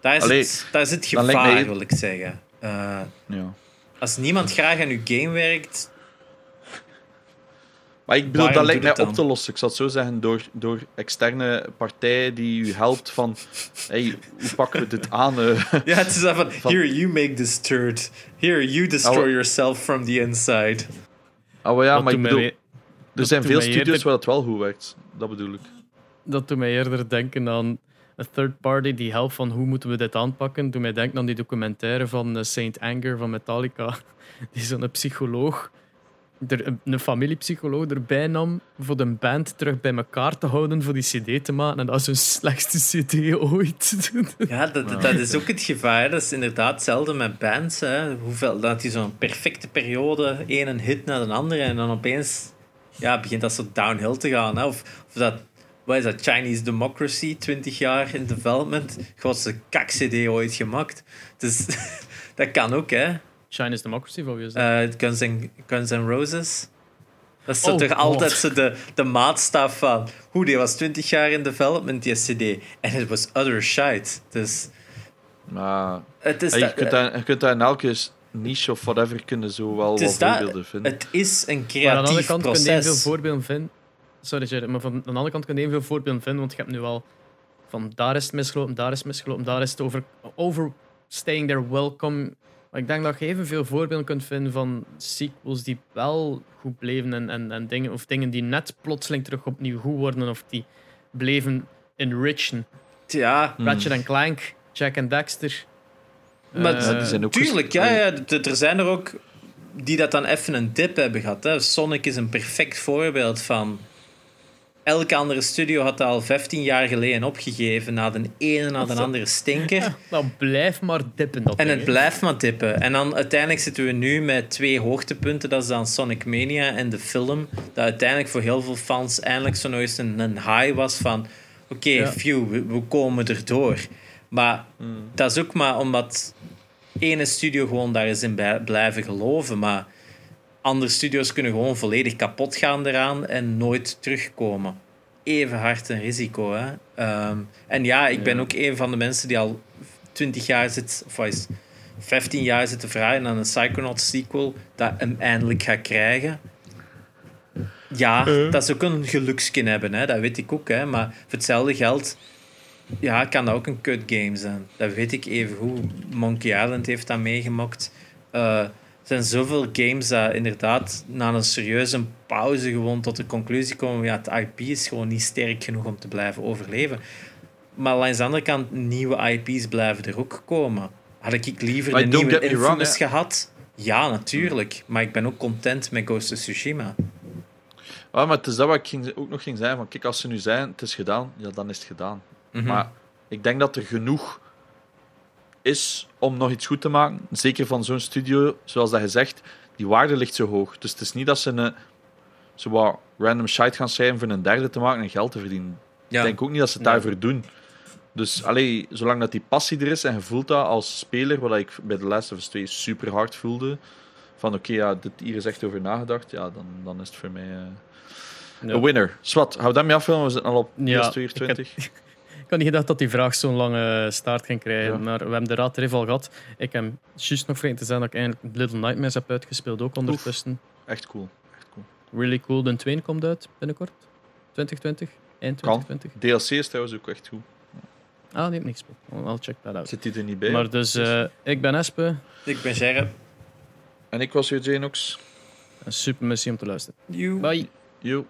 Daar is, Allee, het, daar dan lijkt gevaar, mij- wil ik zeggen. Eh, ja. Als niemand graag aan je game werkt, maar ik bedoel, dat lijkt mij op te lossen. Ik zal het zo zeggen, door, door externe partij die u helpt van... Hey, hoe pakken we dit aan? eh? Ja, het is dan van, here, you make this turd. Here, you destroy Oh. yourself from the inside. Ah, wel ja, dat maar ik doet bedoel, mij, er dat zijn veel studios eerder- waar het wel goed werkt. Dat bedoel ik. dat doet mij eerder denken aan een third party die helpt van hoe moeten we dit aanpakken. Doet mij denken aan die documentaire van eh, Saint Anger van Metallica. Die zo'n psycholoog, een- familiepsycholoog erbij nam voor de band terug bij elkaar te houden voor die cd te maken. En dat is hun slechtste cd ooit. Ja, dat, is ook het gevaar. Dat is inderdaad hetzelfde met bands. Hè. Hoeveel, dat die zo'n perfecte periode, één hit na de andere, en dan opeens ja, begint dat zo downhill te gaan. Hè. Of, of dat, wat is dat, Chinese Democracy, 20 jaar in development, grootste kak-cd ooit gemaakt. Dus dat kan ook, hè. Chinese Democracy, van wie is dat? Eh, Guns, N' Roses. Dat is Oh, toch God. altijd zo de, de maatstaf van... Hoe, die was 20 jaar in development, die cd. En het was utter shite. Dus Maar het is... hey, je, dat- kunt dat, je kunt dat in elke niche of whatever kunnen zo wel wat dat- voorbeelden vinden. Het is een Maar aan de andere creatief kant kun je veel proces. voorbeelden vinden. Sorry, Jerry, maar van de andere kant kun je veel voorbeelden vinden, want je hebt nu al van daar is het misgelopen, daar is het misgelopen, daar is het over, overstaying their welcome. Maar ik denk dat je evenveel voorbeelden kunt vinden van sequels die wel goed bleven en, en, en dingen, of dingen die net plotseling terug opnieuw goed worden of die bleven enrichen. Ja, Hmm. Ratchet Clank, Jack and Dexter. Maar Ja, die zijn ook tuurlijk. Ja, ja, er zijn er ook die dat dan even een dip hebben gehad. Hè. Sonic is een perfect voorbeeld van... Elke andere studio had dat al 15 jaar geleden opgegeven na de ene na de andere stinker. nou, blijf maar dippen dat En ding, het blijft maar dippen. En dan uiteindelijk zitten we nu met twee hoogtepunten. Dat is dan Sonic Mania en de film. Dat uiteindelijk voor heel veel fans eindelijk zo eens een, een high was van... Oké, Ja. phew, we, we komen erdoor. Maar dat is ook maar omdat ene studio gewoon daar is in blijven geloven. Maar andere studios kunnen gewoon volledig kapot gaan eraan en nooit terugkomen. Even hard een risico. Hè? Ehm, en ja, ik ben Ja. ook een van de mensen die al 20 jaar zit, of wat is het, 15 jaar zit te vragen aan een Psychonauts sequel dat hem eindelijk gaat krijgen. Ja, dat is ook een gelukskin hebben, hè? dat weet ik ook. Hè? Maar voor hetzelfde geld ja, kan dat ook een kut game zijn. Dat weet ik even hoe. Monkey Island heeft dat meegemaakt. Eh, er zijn zoveel games dat inderdaad na een serieuze pauze gewoon tot de conclusie komen: ja, het IP is gewoon niet sterk genoeg om te blijven overleven. Maar langs de andere kant, nieuwe IP's blijven er ook komen. Had ik liever don't nieuwe wrong, Infamous gehad? Ja, natuurlijk. Maar ik ben ook content met Ghost of Tsushima. Ah, maar het is dat wat ik ging, ook nog ging zeggen. Van, kijk, als ze nu zijn, het is gedaan, ja, dan is het gedaan. Mhm. Maar ik denk dat er genoeg is om nog iets goed te maken. Zeker van zo'n studio, zoals dat je zegt, die waarde ligt zo hoog. Dus het is niet dat ze een, zo wat random shite gaan schrijven voor een derde te maken en geld te verdienen. ja. Ik denk ook niet dat ze het Nee. daarvoor doen. Dus allee, zolang dat die passie er is en je voelt dat als speler, wat ik bij The Last of Us 2 super hard voelde, van oké, ja, dit hier is echt over nagedacht, ja, dan, dan is het voor mij eh, Ja. een winner. Swat, hou dat mee af, we zitten al op Ja, PS 22. Ik had niet gedacht dat die vraag zo'n lange staart ging krijgen, Ja. maar we hebben de raad er even al gehad. Ik heb juist nog vreemd te zijn dat ik eigenlijk Little Nightmares heb uitgespeeld, ook ondertussen. Echt cool. Echt cool. Really Cool, de 2 komt uit binnenkort. 2020, eind Kan. 2020. DLC is trouwens ook echt goed. Ah, die heb ik niks gespeeld. I'll check that out. Zit die er niet bij? Maar dus, eh, ik ben Espe. Ik ben Gerrit. En ik was weer Janox. Een super missie om te luisteren. You. Bye. Yo.